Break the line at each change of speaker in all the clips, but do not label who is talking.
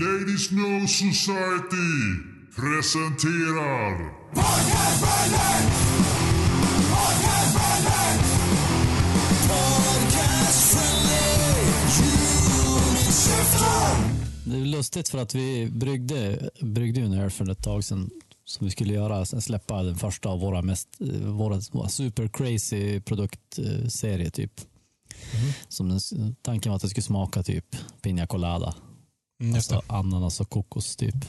Ladies No Society presenterar
Det är lustigt för att vi bryggde, bryggde en öl för ett tag sedan som vi skulle göra, sen släppa den första av våra mest, eh, våra, våra super crazy produktserie typ. Som den, tanken var att det skulle smaka typ Pina Colada.
Mm.
Alltså ananas och kokos typ.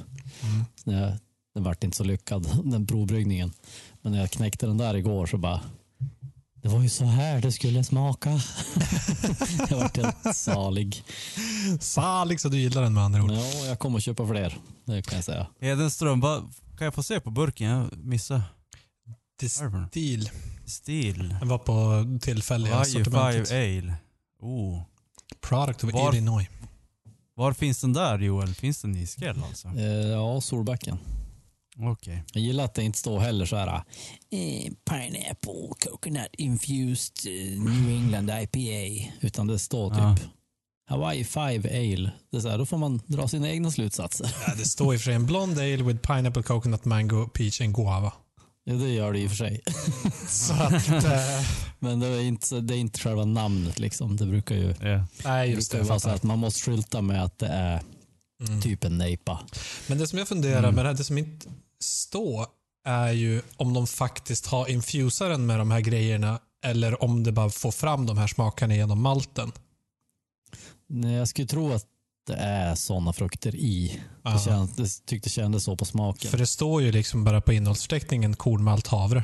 Så det, den vart inte så lyckad, den provbryggningen. Men när jag knäckte den där igår så bara, det var ju så här det skulle smaka. jag vart helt salig.
Salig så du gillar den med andra ord.
Ja, jag kommer att köpa fler, det kan jag säga.
Hedenström, vad kan jag få se på burken? Jag missade. Stil.
Den var på tillfälliga sortimentet.
5 Ale. Oh.
Product of
Var-
Illinois.
Var finns den där Joel? Finns den i Skell alltså?
Eh, ja, Solbacken.
Okej.
Jag gillar att det inte står heller så här eh, pineapple coconut infused eh, New England IPA. Utan det står typ
Ja.
Hawaii 5 Ale. Det är så här, då får man dra sina egna slutsatser.
Ja, det står i och för sig en blond ale with pineapple, coconut, mango, peach and guava.
Ja, det gör det i och för sig.
Så att, eh,
Men det är inte, det är inte själva namnet liksom. Det brukar ju,
nej
det
just det.
vara så att man måste skylta med att det är
Mm.
typ en nejpa.
Men det som jag funderar
Mm.
med det här, det som inte står är ju om de faktiskt har infusaren med de här grejerna eller om det bara får fram de här smakerna genom malten.
Nej, Jag skulle tro att det är sådana frukter i. Det,
Aha.
känns, det tyckte kändes så på smaken.
För det står ju liksom bara på innehållsförteckningen kornmalt havre.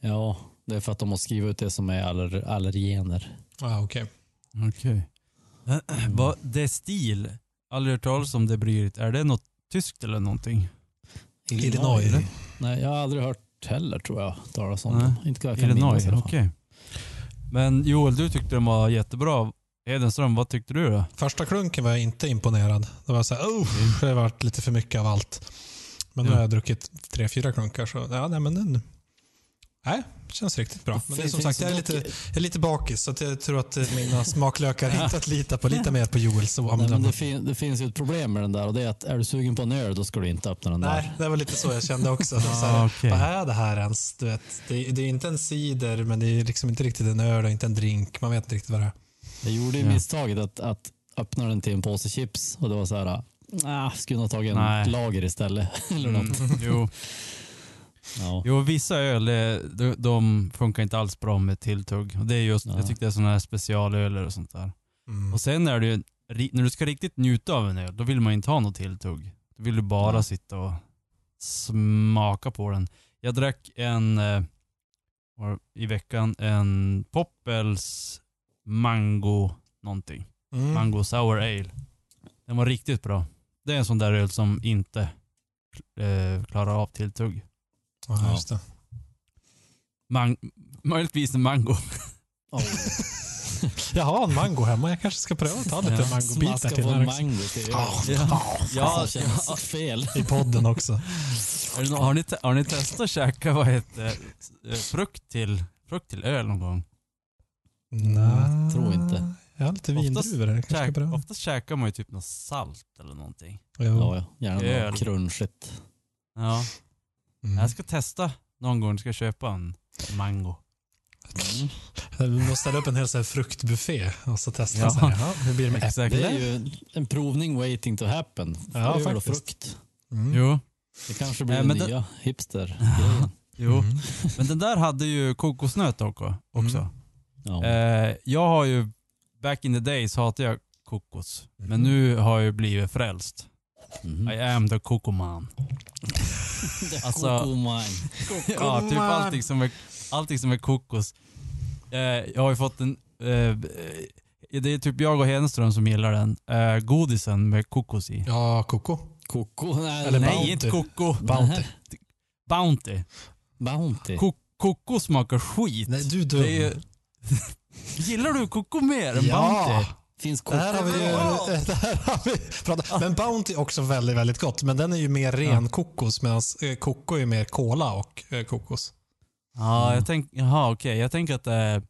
Ja, det är för att de måste skriva ut det som är aller, allergener.
Ah, okej.
Okej. Vad- Det är stil. Aldrig hört talas om det bryggeriet. Är det något tyskt eller någonting?
Illinois.
eller? Nej, jag har aldrig hört heller tror jag talas om
Nej.
det. Inte vad jag kan
Illinois, okej.
fall.
Men Joel, du tyckte den var jättebra. Hedenström, vad tyckte du då?
Första klunken var jag inte imponerad. Det var så här, oh, det har varit lite för mycket av allt. Men nu
Ja.
har jag druckit tre, fyra klunkar så ja, nej men den... Nej, känns riktigt bra. Men det är som sagt, jag är lite, jag är lite bakis så att jag tror att mina smaklökar inte att lita på. Lite mer på Joel så om
Nej, men det, fin, det finns ju ett problem med den där och det är att är du sugen på en öl då ska du inte öppna den
Nej,
där.
det var lite så jag kände också. så
Ah,
här,
okej.
Vad är det här ens? Du vet, det, det är inte en cider, men det är liksom inte riktigt en öl och inte en drink. Man vet inte riktigt vad det är.
Jag gjorde ju
Ja.
misstaget att, att öppna den till en påse chips och det var så här, ah, skulle nog ha tagit en
Nej.
lager istället. Eller något.
Mm, jo.
Ja.
jo, vissa öl de, de funkar inte alls bra med tilltugg. Och det är just,
Ja.
Jag tycker det är sådana här specialöler och sånt där.
Mm.
Och sen är det ju, när du ska riktigt njuta av en öl, då vill man inte ha något tilltugg. Då vill du bara
Ja.
sitta och smaka på den. Jag drack en, eh, i veckan, en Poppels mango någonting.
Mm.
Mango sour ale. Den var riktigt bra. Det är en sån där öl som inte eh, klarar av tilltugg.
Ja, just det.
Man, möjligtvis en mango.
Oh.
Jag har en mango hemma. Jag kanske ska pröva att ta lite
Ja,
mangobitar till
på
här
en
också.
mango till öl.
Ja.
Ja, ja,
det känns fel.
I podden också.
Har, ni har ni testat att käka vad heter eh, frukt till, frukt till öl någon gång?
Nej,
tror inte.
Jag har lite vindruvor här. Kanske
Käk, oftast käkar man ju typ något salt eller någonting.
Ja, ja. Gärna
Öl.
något crunchigt.
Ja,
Mm.
jag ska testa någon gång. Ska jag köpa en mango.
Mm.
Vi måste ställa upp en hel sån här fruktbuffé och så testa.
Ja.
Så här, ja, hur blir det med
Exakt.
Det är
äpple?
ju en provning waiting to happen.
Ja,
öl och frukt.
Mm.
Jo,
Det kanske blir
Nej,
den nya hipster-grejen.
jo.
Mm.
Men den där hade ju kokosnöt också. också.
Mm.
Ja.
Eh, jag har ju, back in the days hatade jag kokos.
Mhm.
Men nu har jag ju blivit frälst.
Mhm.
I am the cocoman. alltså-
Coco mine.
Ja, typ allting som är, allting som är kokos. Eh, jag har ju fått en... Eh, det är typ jag och Henström som gillar den. Eh, godisen med kokos i.
Ja, Coco.
Coco? Nej,
Eller
Nej,
Bounty.
inte koko.
Bounty.
Bounty.
Bounty.
Ko koko smakar skit.
Nej, du är dum.
Det är ju... Gillar du koko mer än
Ja.
Bounty?
Finns
Det
Coco
här har vi ju... Det här har vi pratat. Men Bounty är också väldigt, väldigt gott. Men den är ju mer ren kokos medan eh, Coco är mer cola och eh, kokos.
Ja, jag tänker... Jaha, okej. Jag tänker att är...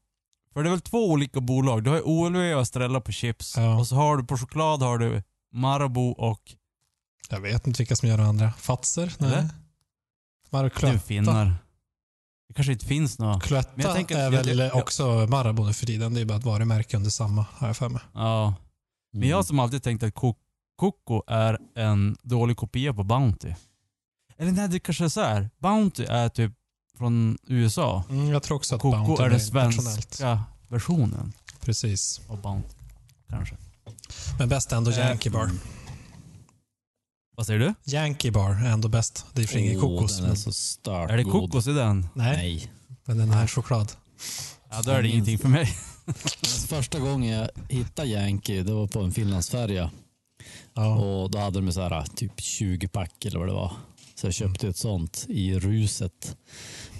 För det är väl två olika bolag. Du har ju OLW och Estrella på chips.
Ja.
Och så har du på choklad har du Marabou och
Jag vet inte vilka som gör det andra. Fatser? Nej.
Är
Cloetta.
finnar. Det kanske inte finns något. Men
Cloetta
jag tänker
är väl
jag-
också Marabou nu för tiden. Det är bara ett varumärke under samma, har jag för mig.
Ja. Men jag som alltid tänkt att Coco är en dålig kopia på Bounty. Eller nej, det kanske är så här. Bounty är typ från USA.
Mm, jag tror också att
Coco
Bounty
är den svenska versionen
Precis.
av Bounty. Kanske.
Men bäst ändå
Eh,
Yankee Bar.
Vad säger du?
Yankee Bar är ändå bäst. Det är för ingen kokos.
Den är
men-
så stark
Är det
god.
kokos i den?
Nej,
Nej.
men den är choklad.
Ja, då är det ingenting för mig.
Första gången jag hittade Yankee, det var på en Finlandsfärja.
Ja.
Och då hade de så här, typ 20 pack eller vad det var. Så jag köpte ett sånt i ruset.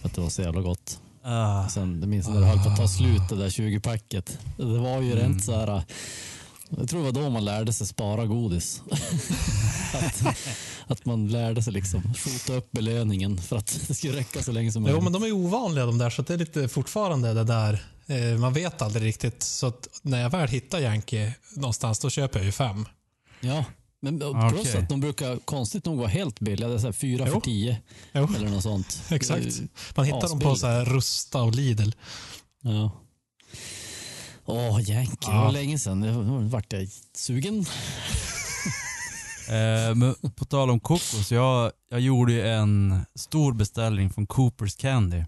För att det var så jävla gott.
Ah.
Sen, det minns jag när det höll på att ta slut det där 20-packet. Det var ju rent så här. Jag tror det var då man lärde sig spara godis. att, att man lärde sig liksom skjuta upp belöningen för att det skulle räcka så länge som
Jo,
möjligt.
men de är ovanliga de där, så det är lite fortfarande det där. Eh, man vet aldrig riktigt. Så när jag väl hittar Yankee någonstans, då köper jag ju fem.
Ja, men plus
Okej.
att de brukar konstigt nog vara helt billiga. Det är så här fyra
Jo.
för tio
Jo,
eller något sånt.
exakt.
Eh,
Man hittar dem på så här Rusta och Lidl.
Ja. Åh, Yankee. Det
Ja.
var länge sedan. Nu vart jag sugen.
Eh, men på tal om kokos, jag, jag gjorde ju en stor beställning från Coopers Candy.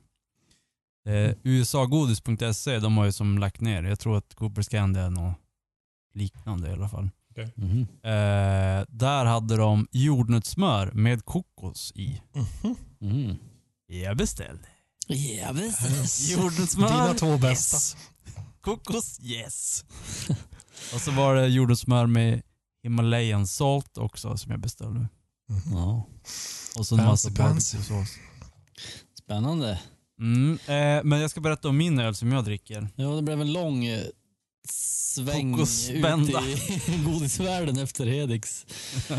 Eh, USAgodis.se, de har ju som lagt ner. Jag tror att Coopers Candy är något liknande i alla fall.
Mhm.
Eh, där hade de jordnötssmör med kokos i.
Mhm.
Mm.
Jag beställde.
Ja, visst.
Jordnötssmör.
Dina två bästa.
Yes. Kokos, yes. Och så var det jordnötssmör med Himalayan salt också som jag beställde.
Mhm.
Ja.
Och så en massa barbecuesås.
Spännande.
Mm, eh, men jag ska berätta om min öl som jag dricker.
Ja, det blev en lång eh, sväng ut i godisvärlden efter Hedix.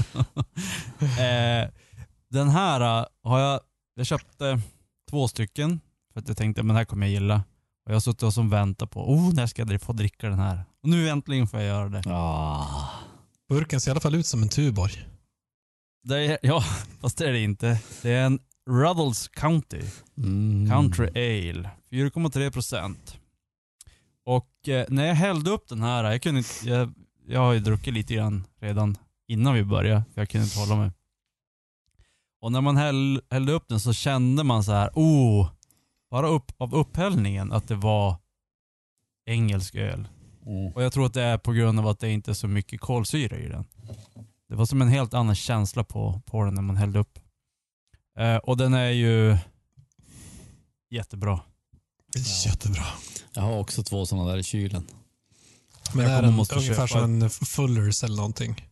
eh, den här eh, har jag, jag köpte två stycken för att jag tänkte men den här kommer jag gilla. Och jag har suttit och som väntat på, oh när ska jag få dricka den här? Och nu äntligen får jag göra det.
Ah.
Burken ser i alla fall ut som en Tuborg.
det är, ja, fast det är det inte. Det är en Ruddles County.
Mm.
Country Ale. 4,3 procent. Och eh, när jag hällde upp den här, jag kunde inte, jag, jag har ju druckit lite grann redan innan vi började, för jag kunde inte hålla mig. Och när man häll, hällde upp den så kände man så här, oh, bara upp, av upphällningen att det var engelsk öl.
Mm.
Och jag tror att det är på grund av att det inte är så mycket kolsyra i den. Det var som en helt annan känsla på, på den när man hällde upp. Eh, och den är ju jättebra.
Jättebra.
Jag har också två sådana där i kylen.
Men
Jag
är
kommer
den
måste
ungefär
köpa
som en Fullers eller någonting?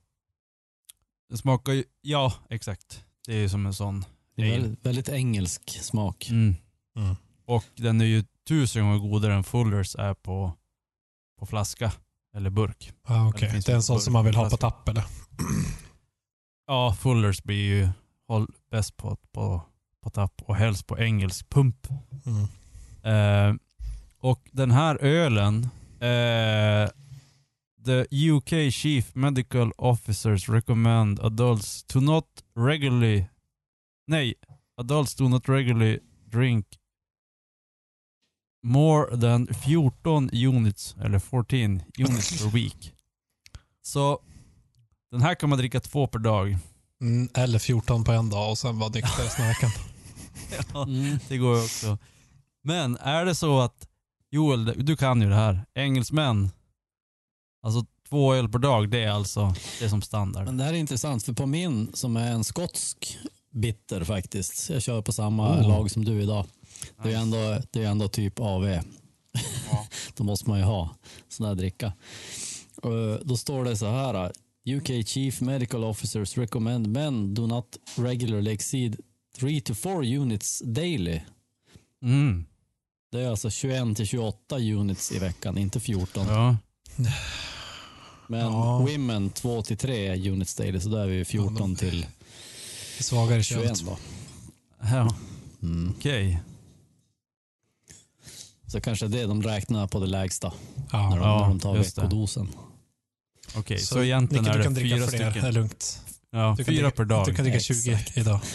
Den smakar ju, ja exakt. Det är ju som en sån.
Det är väldigt, väldigt engelsk smak.
Mm.
Mm.
Och den är ju tusen gånger godare än Fullers är på, på flaska eller burk.
Ah,
det
okay.
finns
Det är en sån som man vill ha på tapp eller?
Ja, Fullers blir ju bäst på, på, på tapp och helst på engelsk pump.
Mm.
Eh, och den här ölen, eh, the UK Chief Medical Officers recommend adults to not regularly, nej, adults do not regularly drink more than 14 units, eller 14 units per week. Så den här kan man dricka två per dag.
Mm, eller 14 på en dag och sen vara nykter resten av veckan.
Ja,
Mm.
det går ju också. Men är det så att, Joel, du kan ju det här. Engelsmän, alltså två öl per dag, det är alltså det är som standard.
Men det här är intressant, för på min som är en skotsk bitter faktiskt. Jag kör på samma
Oh.
lag som du idag. Det är ju ändå, det är ändå typ AV. Då måste man ju ha sån här dricka. Då står det så här. UK Chief Medical Officers recommend men do not regularly exceed 3 to 4 units daily.
Mm.
Det är alltså 21 till 28 units i veckan, inte 14.
Ja.
Men
Ja.
women 2 till 3 units daily, så då är vi 14
Ja, de-
till
Svagare
21
könt.
då.
ja.
Mm.
Okej.
Så kanske det de räknar på det lägsta när
Ja.
de,
Ja,
när de tar veckodosen.
Okej, så,
Så
egentligen
Nicke,
är
du
det
kan dricka
fyra
fler, det är
stycken,
lugnt.
Ja,
Du
fyra
dricka-
per dag.
Du kan dricka 20
Exakt.
idag.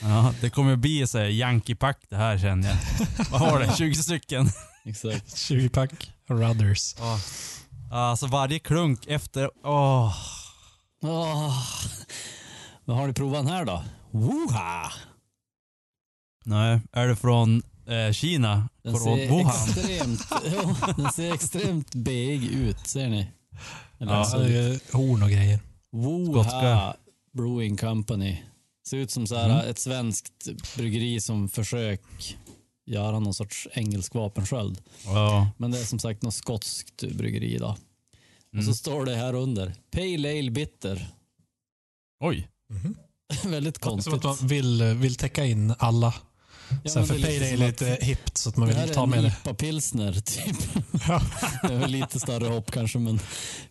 Ja, det kommer bli så här Yankee-pack det här känner jag. Vad har det? 20 stycken?
Exakt.
20 pack Rudders.
Ja. Alltså varje klunk efter... Åh.
Åh. Vad har ni provat här då? Woha!
Nej, är det från eh, Kina?
Den ser,
Wuhan?
extremt, ja, den ser extremt big ut, ser ni? Eller
Ja,
alltså,
är horn och grejer.
Skotska.
Brewing Company. Ser ut som så här,
Mm.
ett svenskt bryggeri som försök göra någon sorts engelsk vapensköld.
Ja.
Men det är som sagt något skotskt bryggeri då. Och
Mm.
så står det här under, Pale Ale Bitter.
Oj.
Väldigt
Som
konstigt.
att man vill, vill täcka in alla.
Ja,
här,
men
för
det är lite
är
att-
hippt så att man
Det här
vill ta
är
med
en
det.
IPA-pilsner typ. det är lite större hopp kanske, men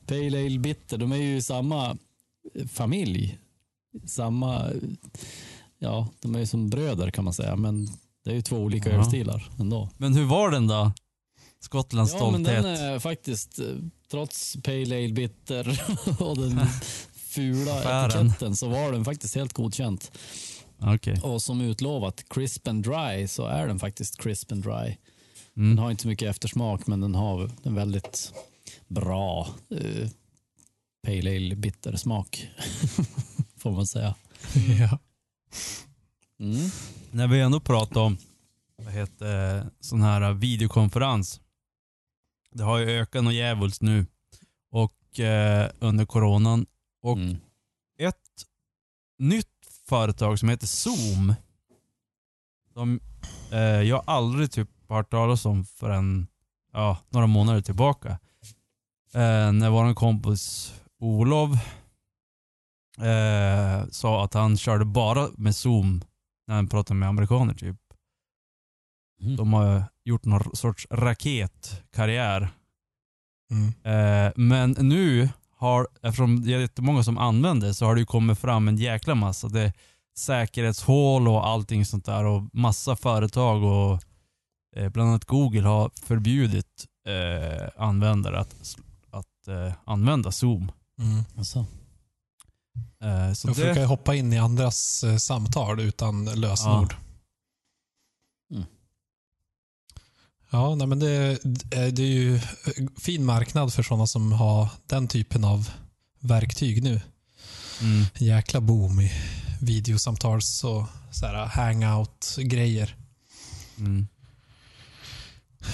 Pale Ale Bitter, de är ju samma familj. Samma, ja, de är ju som bröder kan man säga, men det är ju två olika
Ja.
ölstilar ändå.
Men hur var den då? Skottlands
Ja, men
stolthet.
den är faktiskt, eh, trots Pale Ale Bitter och den fula etiketten så var den faktiskt helt godkänt.
Okej.
Och som utlovat, crisp and dry, så är den faktiskt crisp and dry. Den
Mm.
har inte mycket eftersmak, men den har en väldigt bra eh, Pale Ale bitter smak. Får man säga.
Ja.
Mm.
När vi ändå pratar om vad heter, sån här videokonferens. Det har ju ökat något djävulskt nu. Och eh, under coronan. Och
Mm.
ett nytt företag som heter Zoom. Som eh, jag aldrig typ hört talas om förrän ja, några månader tillbaka. Eh, när vår kompis Olof eh, sa att han körde bara med Zoom när han pratade med amerikaner typ.
Mm.
De har gjort någon sorts raketkarriär.
Mm.
Eh, men nu har, eftersom det är jättemånga som använder så har det ju kommit fram en jäkla massa. Det är säkerhetshål och allting sånt där och massa företag och eh, bland annat Google har förbjudit eh, användare att, att eh, använda Zoom.
Mm.
Alltså.
Eh, så
De försöker
det,
hoppa in i andras eh, samtal utan lösenord.
Mm.
Ja, nej, men det, det är ju fin marknad för sådana som har den typen av verktyg nu.
mm,
Jäkla boom i videosamtals och så här hangout-grejer.
mm.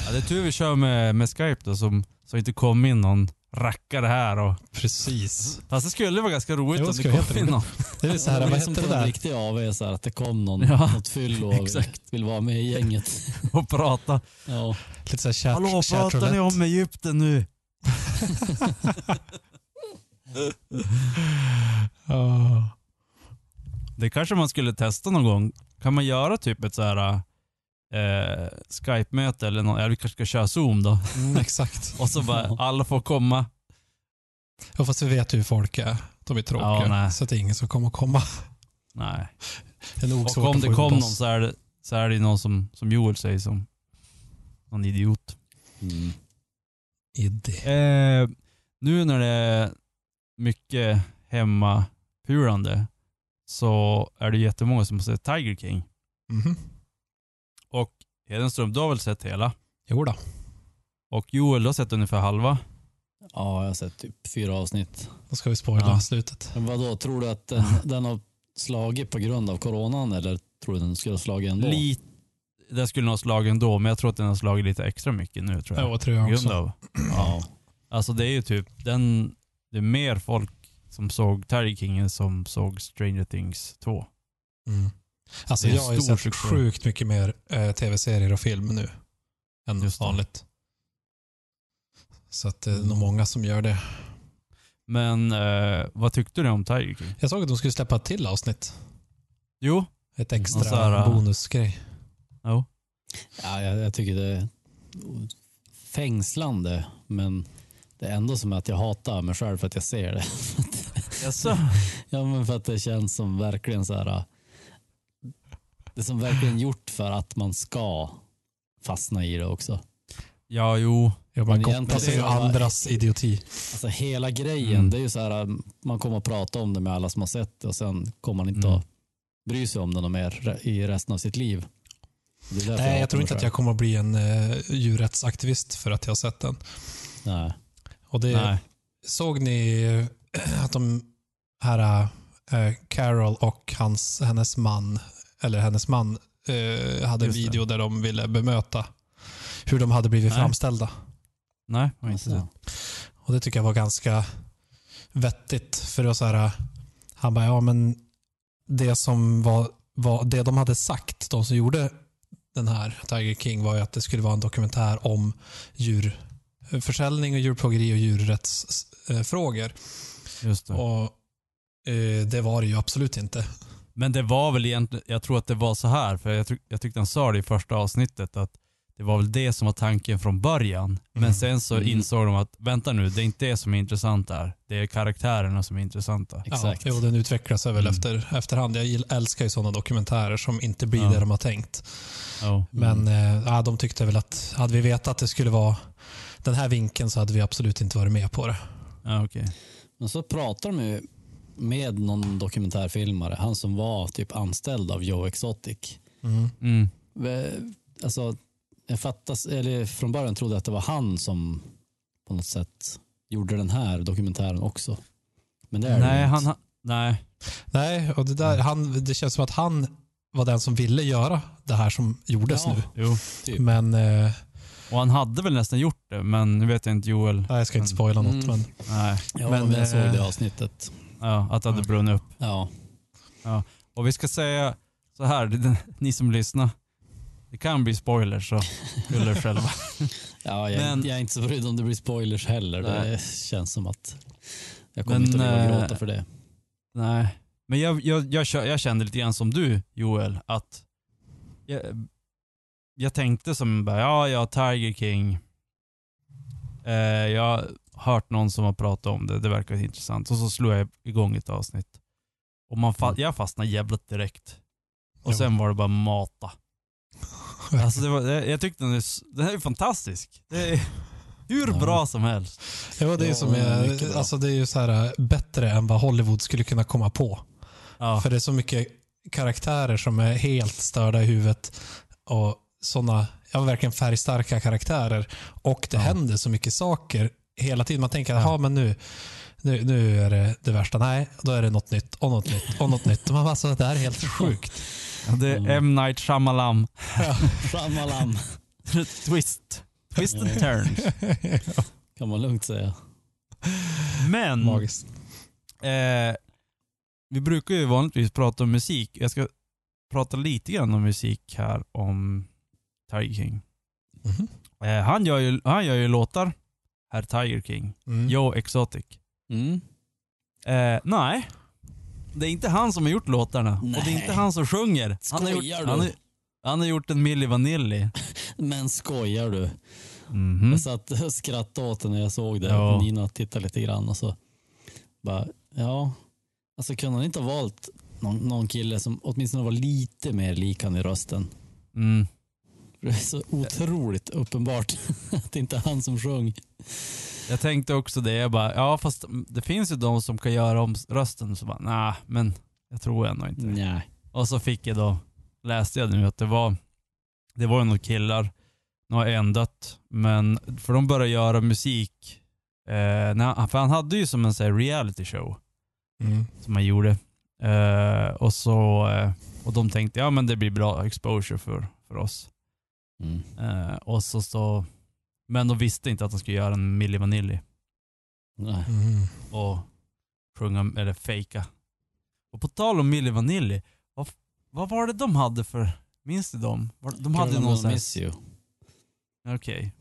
Ja, det är tur vi kör med, med Skype då, som, så inte kom in någon rackare här. Och,
Precis.
fast det skulle vara ganska roligt
Jo, det
om det
skulle
kom in
roligt.
någon.
Det är så här,
det
vad
är som
hette
på
det
en
där?
riktig AV, så här, att det kom någon,
Ja.
något fyllo och
Exakt.
vill vara med i gänget.
och prata.
Ja.
Lite så här chat,
Hallå,
chat
pratar ni om Egypten nu?
Ja.
Det kanske man skulle testa någon gång. Kan man göra typ ett så här eh, Skype-möte eller något, eller vi kanske ska köra Zoom då.
Mm, exakt.
Och så bara alla får komma.
Ja, fast vi vet ju hur folk är. De är tråkiga.
Ja, nej.
så att det är ingen som kommer komma.
Nej.
Det är nog
Och om det kom någon så är det, så är det någon som, som Joel säger som någon idiot.
Mm.
Eh, nu när det är mycket hemmapurande så är det jättemånga som har sett Tiger King.
Mhm.
Och Hedenström, du har väl sett hela?
Jo då.
Och Joel, du har sett ungefär halva?
ja, jag har sett typ fyra avsnitt.
Då ska vi spoila
Ja.
slutet.
Men vadå, tror du att den, den har slagit på grund av coronan eller tror du den skulle ha slagit ändå?
Lite, det skulle nog ha slagit ändå, men jag tror att den har slagit lite extra mycket nu tror jag.
Ja, tror jag
grund
också.
av.
Ja.
Alltså det är ju typ, den, det är mer folk som såg Tiger King än som såg Stranger Things 2.
Mm. Alltså jag har ju sett
succé.
sjukt mycket mer eh, tv-serier och film nu än
Just
vanligt. Så att det är nog många som gör det.
Men eh, vad tyckte du om Tiger King?
Jag såg att de skulle släppa ett till avsnitt.
Jo,
Ett extra
så här, äh,
bonusgrej.
jo.
Ja, jag, jag tycker det är fängslande, men det är ändå som att jag hatar mig själv för att jag ser det.
Jaså?
ja, men för att det känns som verkligen så här. Det som verkligen gjort för att man ska fastna i det också.
Ja, jo.
Ja, man kopplar ju andras idioti.
Alltså hela grejen,
Mm.
det är ju så här, man kommer att prata om det med alla som har sett det och sen kommer man inte
Mm.
att bry sig om det något mer i resten av sitt liv.
Nej, jag
hatar
tror inte att jag kommer att bli en uh, djurrättsaktivist för att jag har sett den.
Nej.
Och det,
Nej.
Såg ni eh, att de här eh, Carol och hans, hennes man, eller hennes man, eh, hade en
Just det.
video där de ville bemöta hur de hade blivit
Nej.
framställda.
Nej, har inte
Alltså,
sett.
Och Det tycker jag var ganska vettigt. För det var så här, han bara, ja men det som var, var, det de hade sagt, de som gjorde den här Tiger King var ju att det skulle vara en dokumentär om djurförsäljning och djurplågeri och djurrättsfrågor.
Just det.
Och eh, det var det ju absolut inte.
Men det var väl egentligen, jag tror att det var så här, för jag, tyck, jag tyckte han sa det i första avsnittet, att det var väl det som var tanken från början. Men
Mm.
sen så
Mm.
insåg de att, vänta nu, det är inte det som är intressant där. Det är karaktärerna som är intressanta.
Exakt.
Ja, jo, den utvecklas väl
Mm.
efter, efterhand. Jag älskar ju sådana dokumentärer som inte blir
Ja.
det de har tänkt.
Ja.
Men ja, de tyckte väl att hade vi vetat att det skulle vara den här vinkeln så hade vi absolut inte varit med på det.
Ja, okej.
Men så pratar de ju med någon dokumentärfilmare, han som var typ anställd av Joe Exotic.
Mm.
Ve- Alltså, jag fattas, eller från början trodde jag att det var han som på något sätt gjorde den här dokumentären också. Men det är det
Nej,
ju
han,
inte.
ha- nej.
Nej, och det, där, han, det känns som att han var den som ville göra det här som gjordes
Ja.
nu.
Jo.
Typ.
Men eh,
Och han hade väl nästan gjort det, men nu vet jag inte Joel.
nej, jag ska inte spoila något.
Mm.
Men,
Nej.
Ja,
men,
men jag såg
eh,
det avsnittet.
Ja, att det hade brunnit upp.
Ja.
Och vi ska säga så här, ni som lyssnar. Det kan bli spoilers så skyll er själva.
Ja, jag,
Men-
jag är inte så brydd om det blir spoilers heller.
Nej.
Det känns som att jag kommer
Men,
inte att
eh,
gråta för det.
Nej, men jag, jag, jag, jag kände lite grann som du Joel, att jag, jag tänkte som bara, ja, ja, Tiger King. Eh, jag hört någon som har pratat om det, det verkar intressant. Och så slog jag igång ett avsnitt. Och man fa- jag fastnade jävligt direkt. Och
Ja.
sen var det bara mata. Alltså det var, jag, tyckte den är, den här är fantastisk. Det är hur
Ja.
bra som helst.
ja, det är,
Ja,
som
är
alltså, det är ju så här, bättre än vad Hollywood skulle kunna komma på.
Ja.
För det är så mycket karaktärer som är helt störda i huvudet. Och sådana, ja verkligen färgstarka karaktärer. Och det
Ja.
händer så mycket saker hela tiden. Man tänker,
Ja.
jaha men nu, nu, nu är det det värsta. Nej, då är det något nytt och något nytt och något nytt. Man bara, alltså, det här är helt sjukt.
Ja, Det är
Mm.
M. Night Shyamalan.
Ramalam
Twist. Twist and turns.
kan man lugnt säga.
Men
Magiskt.
eh, vi brukar ju vanligtvis prata om musik. Jag ska prata lite grann om musik här om Tiger King.
Mhm.
Eh, han, gör ju, han gör ju låtar, herr Tiger King.
Mm.
Joe Exotic.
Mm.
Eh, nej. Det är inte han som har gjort låtarna. Och det är inte
Nej.
han som sjunger. Han har gjort,
du?
han har, han har gjort en Milli Vanilli.
Men skojar du?
Mhm.
Jag satt och skrattade åt det när jag såg det.
Ja.
Nina tittade lite grann och så bara, ja. Alltså kunde han inte ha valt någon, någon kille som åtminstone var lite mer lik han i rösten?
Mm.
Det är så otroligt uppenbart att det inte är han som sjöng.
Jag tänkte också det, jag bara, ja fast det finns ju de som kan göra om rösten. Så bara, nej, men jag tror ändå inte det.
Nej.
Och så fick jag då, läste jag nu att det var, det var ju några killar, nu har en dött, men för de började göra musik, eh, när, för han hade ju som en här reality show
Mm.
som han gjorde. Eh, och, så, eh, och de tänkte, ja men det blir bra exposure för, för oss.
Mm.
Eh, och så, så, men de visste inte att de skulle göra en Milli Vanilli
Nej.
Mm.
och sjunga, eller fejka. Och på tal om Milli Vanilli, vad, vad var det de hade för, minns du dem? De hade
Girl, I'm
någon sån
miss you.
okej.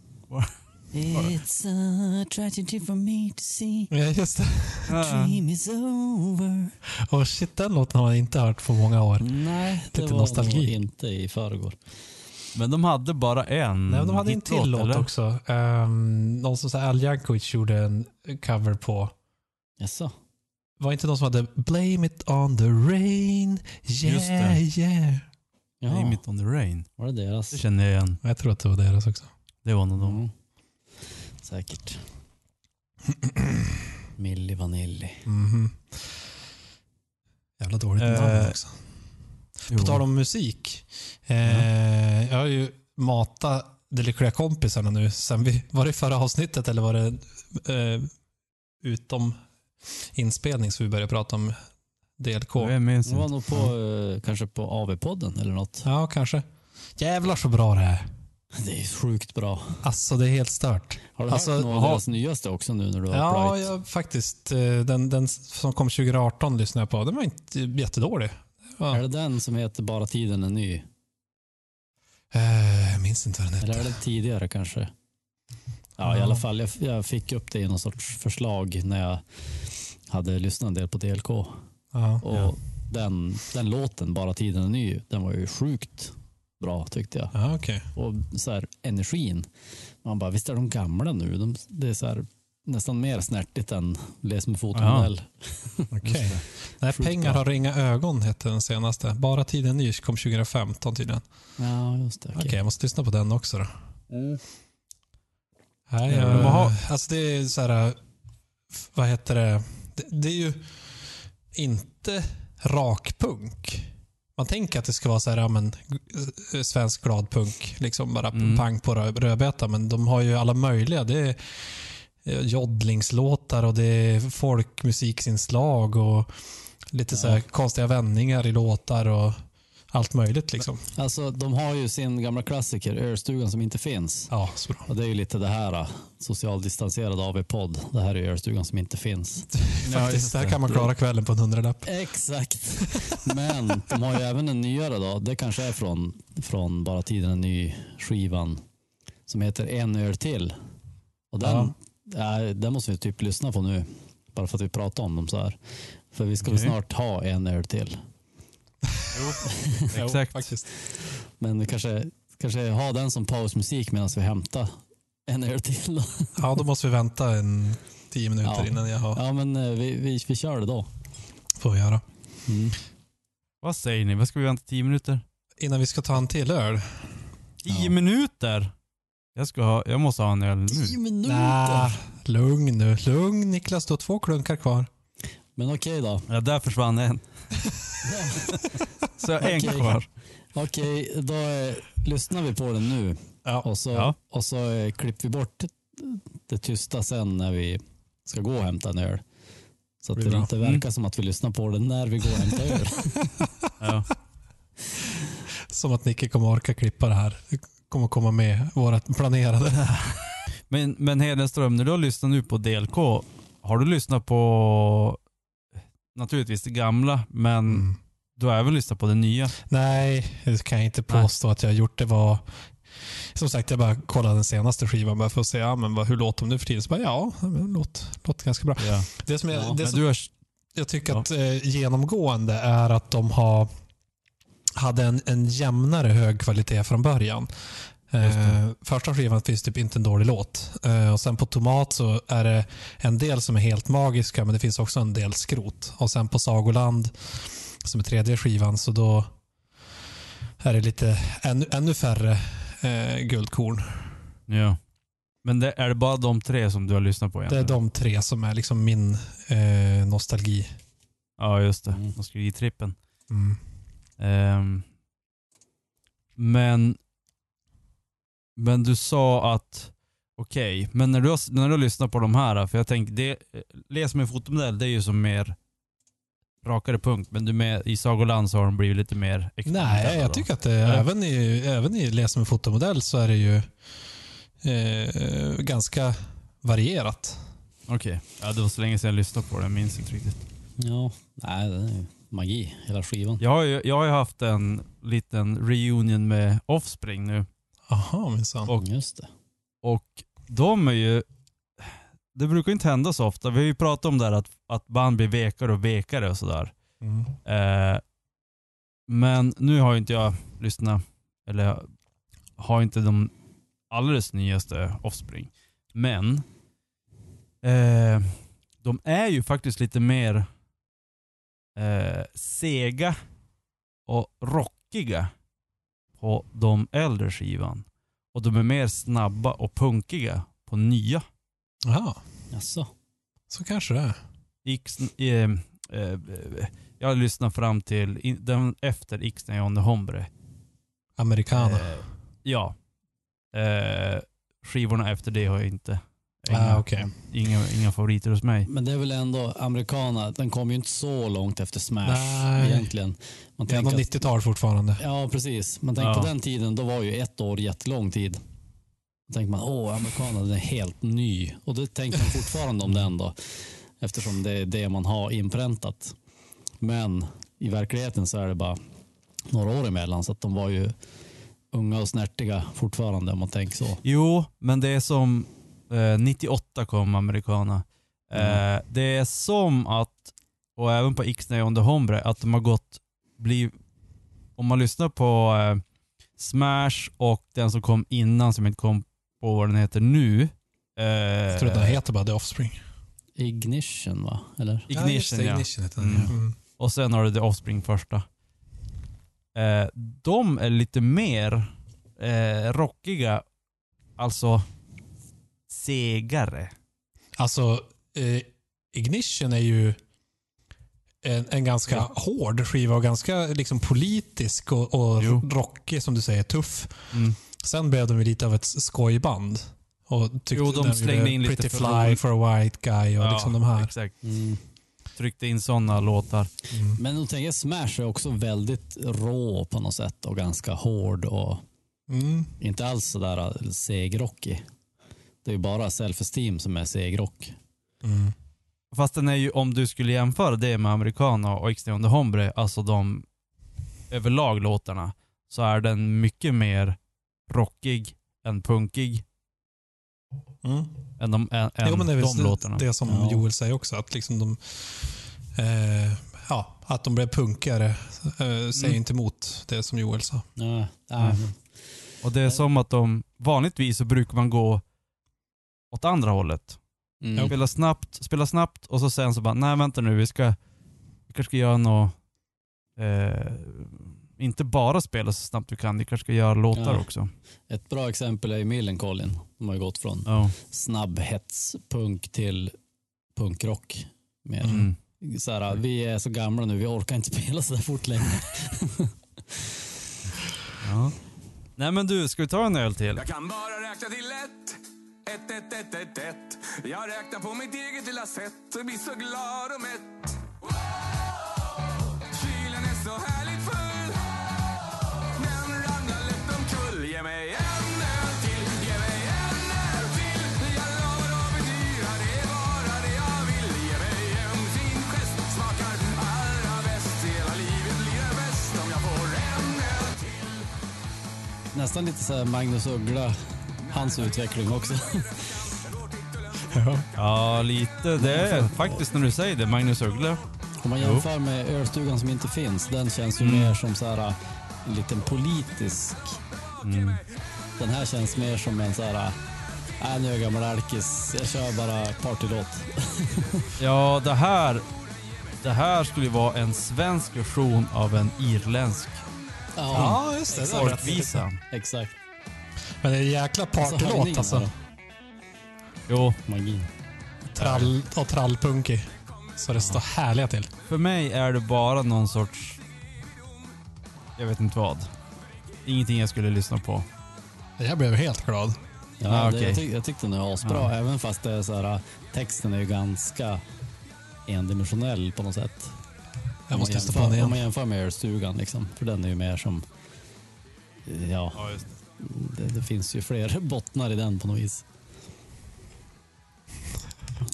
It's a tragedy for me to see.
Ja, just det.
Dream is over.
Och shit, den låten har jag inte hört på många år.
Nej, det
Lite
var
nostalgi.
inte i förrgår.
Men de hade bara en
Nej, men de hade en till låt
eller?
också. Um, någon som Al Jankovic gjorde en cover på.
Jaså?
Var inte någon som hade Blame it on the rain, yeah,
Just det.
yeah.
Blame
Jaha,
it on the rain.
var det deras?
Det känner jag igen.
Jag tror att det var deras också.
Det var nog de.
Mm. Säkert. Milli Vanilli.
Mhm. Jävla dåligt namn också. På tal om musik. Eh, Jag har ju matat de lyckliga kompisarna nu sen vi, var det förra avsnittet eller var det eh, utom inspelning så vi började prata om DLK?
Jag minns
Det var nog på, eh, kanske på AV-podden eller något.
Ja, kanske. Jävlar så bra det är.
Det är sjukt bra.
Alltså det är helt stört.
Har du
Alltså,
hört något av deras nyaste också nu när du har
Ja, jag, faktiskt. eh, Den, den som kom 2018 lyssnade jag på. Den var inte jättedålig. Ja.
Är det den som heter Bara tiden är ny?
Eh, Jag minns inte vad den
Eller är det tidigare kanske? Ja,
Ja.
i alla fall. Jag, jag fick upp det i någon sorts förslag när jag hade lyssnat en del på DLK.
Ja.
Och den, den låten, Bara tiden är ny, den var ju sjukt bra tyckte jag.
Ja, okej.
Och så här, energin. Man bara, visst är de gamla nu? De, det är så här, nästan mer snärtigt än Les med fotomodell.
Okej. Nej,
Sjukt
Pengar har inga ögon hette den senaste. Bara tiden ny kom 2015 tydligen.
Ja, just det.
Okej,
okej.
jag måste lyssna på den också då.
Mm.
Nej,
Ja,
jag,
har-
alltså det är så här, vad heter det? det? Det är ju inte rakpunk. Man tänker att det ska vara så här, ja, men, eh, svensk gladpunk, liksom bara
Mm.
pang på rö- rödbeta, men de har ju alla möjliga. Det är joddlingslåtar och det är folkmusiksinslag och lite så här
Ja.
konstiga vändningar i låtar och allt möjligt liksom.
Alltså, de har ju sin gamla klassiker, Ölstugan som inte finns.
Ja, så bra.
Och det är ju lite det här, äh, socialdistanserad AV-podd. Det här är Ölstugan som inte finns.
Faktiskt, där kan man klara kvällen på en hundralapp.
Exakt. Men de har ju även en nyare då. Det kanske är från, från Bara tiden en ny skivan som heter En öl till. Och den, ja. Den måste vi typ lyssna på nu. Bara för att vi pratar om dem så här. För vi ska väl
Okej.
snart ha en öl till.
Jo,
Exakt.
faktiskt.
Men vi kanske, kanske ha den som pausmusik medan vi hämtar en öl till. Då.
Ja, då måste vi vänta en tio minuter
Ja.
innan jag har,
Ja, men eh, vi, vi, vi kör det då.
får vi göra.
Mm.
Vad säger ni? Vad ska vi vänta? 10 minuter?
Innan vi ska ta en till öl.
10
Ja.
minuter? Jag, ska ha, jag måste ha en öl nu.
Tio minuter.
Nah, lugn nu. Lugn Niklas, du har två klunkar kvar.
Men okej då.
Ja, där försvann en. Så jag har en
Okej.
kvar.
Okej, då eh, lyssnar vi på den nu.
Ja.
Och så,
Ja.
och så eh, klipper vi bort det tysta sen när vi ska gå och hämta en öl. Så att
Blir
det
bra.
inte verkar som att vi lyssnar på den när vi går och hämtar öl.
Ja.
Som att Nicke kommer orka klippa det här. Kommer komma med vårat planerade.
Men, men Hedenström, när du har lyssnat nu på DLK, har du lyssnat på naturligtvis det gamla, men
Mm.
du har även lyssnat på det nya?
Nej, det kan jag inte påstå att jag har gjort. Det var som sagt, jag bara kollade den senaste skivan bara för att se ja, men vad, hur låter de nu för tiden. Så bara, ja, det låter, låter ganska bra.
Ja.
Det som, jag,
Ja,
det som
har,
jag tycker
Ja.
att eh, genomgående är att de har hade en, en jämnare hög kvalitet från början. Eh, första skivan finns typ inte en dålig låt. Eh, och sen på Tomat så är det en del som är helt magiska men det finns också en del skrot. Och sen på Sagoland som är tredje skivan så då är det lite ännu, ännu färre eh, guldkorn.
ja. Men det, är det bara de tre som du har lyssnat på
Det är
egentligen?
de tre som är liksom min eh, nostalgi.
Ja, just det.
Mm.
Nostalgitrippen.
Mm.
Ehm, men, men du sa att, okej, men när du, har, när du har lyssnat på de här, för jag tänker, det, Les med fotomodell, det är ju som mer rakare punkt, men du med, i Sagoland så har de blivit lite mer
Nej, jag
då.
tycker att det,
Eller?
även i, även i Läs med fotomodell så är det ju eh, ganska varierat.
Okej, ja, det var så länge sedan jag lyssnade på det, jag minns inte riktigt.
Ja, nej, det är ju magi, hela skivan.
Jag har ju, jag har ju haft en liten reunion med Offspring nu
Aha, minsann.
Och-
Just det.
och de är ju, det brukar inte hända så ofta. Vi har ju pratat om det här att, att band blir vekare och vekare och sådär.
Mm.
Eh, men nu har ju inte jag lyssnat, eller har inte de alldeles nyaste Offspring. Men eh, de är ju faktiskt lite mer eh, sega och rockiga på de äldre skivan. Och de är mer snabba och punkiga på nya
Jaha,
Jaså?
så kanske det är.
X, eh, eh, jag lyssnade fram till in, den efter Ixnay on the Hombre.
Americana.
Eh, ja. Eh, skivorna efter det har jag inte.
Ah, okej.
inga, inga favoriter hos mig.
Men det är väl ändå americana, den kom ju inte så långt efter Smash
Nej.
egentligen. Man
Det är ändå
tänker att-
90-tal fortfarande.
Ja, precis. Man tänker
Ja.
på den tiden, då var ju ett år jättelång tid. Då tänker man, åh, amerikanen den är helt ny. Och det tänker man fortfarande om den då. Eftersom det är det man har inpräntat. Men i verkligheten så är det bara några år emellan. Så att de var ju unga och snärtiga fortfarande om man tänker så.
Jo, men det är som eh, 98 kom Americana. Eh, det är som att, och även på Ixnay on the Hombre, att de har gått, bli, om man lyssnar på eh, Smash och den som kom innan som inte kom på vad den heter nu. Eh,
Jag tror att den heter bara The Offspring.
Ignition va? Eller?
Ignition
det,
ja.
Ignition heter den.
Mm.
Mm.
Och sen har du The Offspring första. Eh, de är lite mer eh, rockiga, alltså segare.
Alltså, eh, Ignition är ju en, en ganska
Ja.
hård skiva och ganska liksom politisk och, och rockig, som du säger, tuff.
Mm.
Sen blev de ju lite av ett skojband. Och tyckte
Jo, de slängde in lite
Pretty
för
Fly for a White Guy och liksom de här.
Exakt.
Mm.
Tryckte in sådana låtar.
Mm.
Men då tänker jag Smash är också väldigt rå på något sätt och ganska hård och
Mm.
inte alls sådär segrockig. Det är ju bara self-esteem som är segrock.
Mm.
Fast den är ju, om du skulle jämföra det med Americana och on the Hombre, alltså de överlag låtarna, så är den mycket mer rockig än punkig
Mm.
än de, än,
Jo, men det är
de
väl
låtarna.
det som
Ja.
Joel säger också. Att liksom de, eh, ja, att de blev punkare eh, säger
Mm.
inte emot det som Joel sa.
Ja, ja,
Mm. Och det är som att de, vanligtvis så brukar man gå åt andra hållet.
mm.
Spela snabbt, spela snabbt och så sen så bara, nej vänta nu, vi ska, vi kanske ska göra något, eh, inte bara spela så snabbt vi kan, vi kanske ska göra låtar
Ja.
också.
Ett bra exempel är ju Millencolin. De har ju gått från
Ja.
snabbhetspunk till punkrock. Mer.
Mm.
Så här, vi är så gamla nu, vi orkar inte spela så där fort längre.
Ja. Nej men du, ska vi ta en öl till?
Jag kan bara räkna till ett. Ett, ett, ett, ett, ett. Jag räknar på mitt eget lilla sätt och blir så glad och mätt. Kylen är så härligt full. Den ramlar lätt omkull. Ge mig en öl till, ge mig en öl till. Jag lovar att bedyra det är bara det jag vill. Ge mig en fin gest, smakar allra bäst. Hela livet blir det bäst om jag får en öl till.
Nästan lite så här Magnus Uggla, hans utveckling också.
Ja, lite. Det är faktiskt när du säger det, Magnus Uggla.
Om man jämför med ölstugan som inte finns, den känns ju
Mm.
mer som så här, en liten politisk.
Mm.
Den här känns mer som en så här, äh, nu är jag gammal alkis, jag kör bara partylåt.
Ja, det här, det här skulle ju vara en svensk version av en irländsk
Ja,
just det.
folkvisa.
Exakt.
Men det är en jäkla
Och så
partylåt alltså.
Jo,
Magin.
Trall och trallpunkig. Så det står härliga till.
för mig är det bara någon sorts... Jag vet inte vad. Ingenting jag skulle lyssna på.
Jag blev helt glad.
Ja,
Ah,
det, jag, tyck, jag tyckte den är asbra,
Ja.
även fast det är så här, texten är ju ganska endimensionell på något sätt.
Jag måste testa på den
Om man
igen.
jämför med ölstugan, liksom, för den är ju mer som... Ja,
Ja, just
det, det finns ju fler bottnar i den på något vis.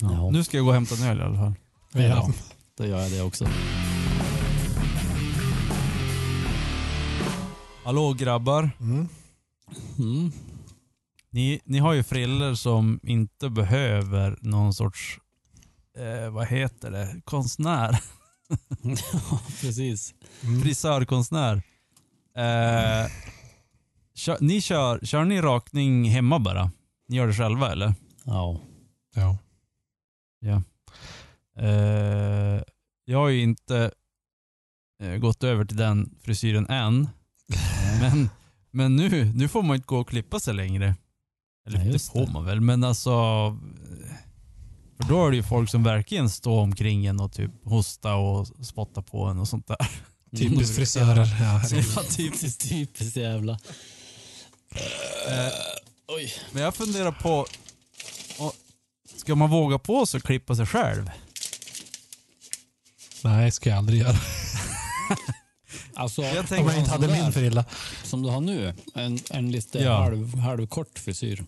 Ja,
Nu ska jag gå och hämta en öl i alla fall.
ja, då gör jag det också.
Hallå grabbar.
Mm.
Mm.
Ni, ni har ju friller som inte behöver någon sorts, eh, vad heter det, konstnär.
ja, precis.
Mm.
Frisörkonstnär. Eh, kör, ni kör, kör ni rakning hemma bara? Ni gör det själva eller?
Ja.
Ja.
Ja. Eh, jag har ju inte eh, gått över till den frisyren än. Men, men nu, nu får man inte gå och klippa sig längre. Eller
Ja,
det får
det.
man väl, men alltså... För då är det ju folk som verkligen står omkring en och typ hosta och spotta på en och sånt där.
Typiskt frisörer. Ja,
typiskt, typiskt jävla.
Eh,
Oj.
Men jag funderar på, och, ska man våga på sig att klippa sig själv?
Nej, ska jag aldrig göra.
Alltså,
Jag
Om
tänker
jag inte hade min frilla.
Som du har nu, en, en lite
Ja.
halv, halvkort frisyr.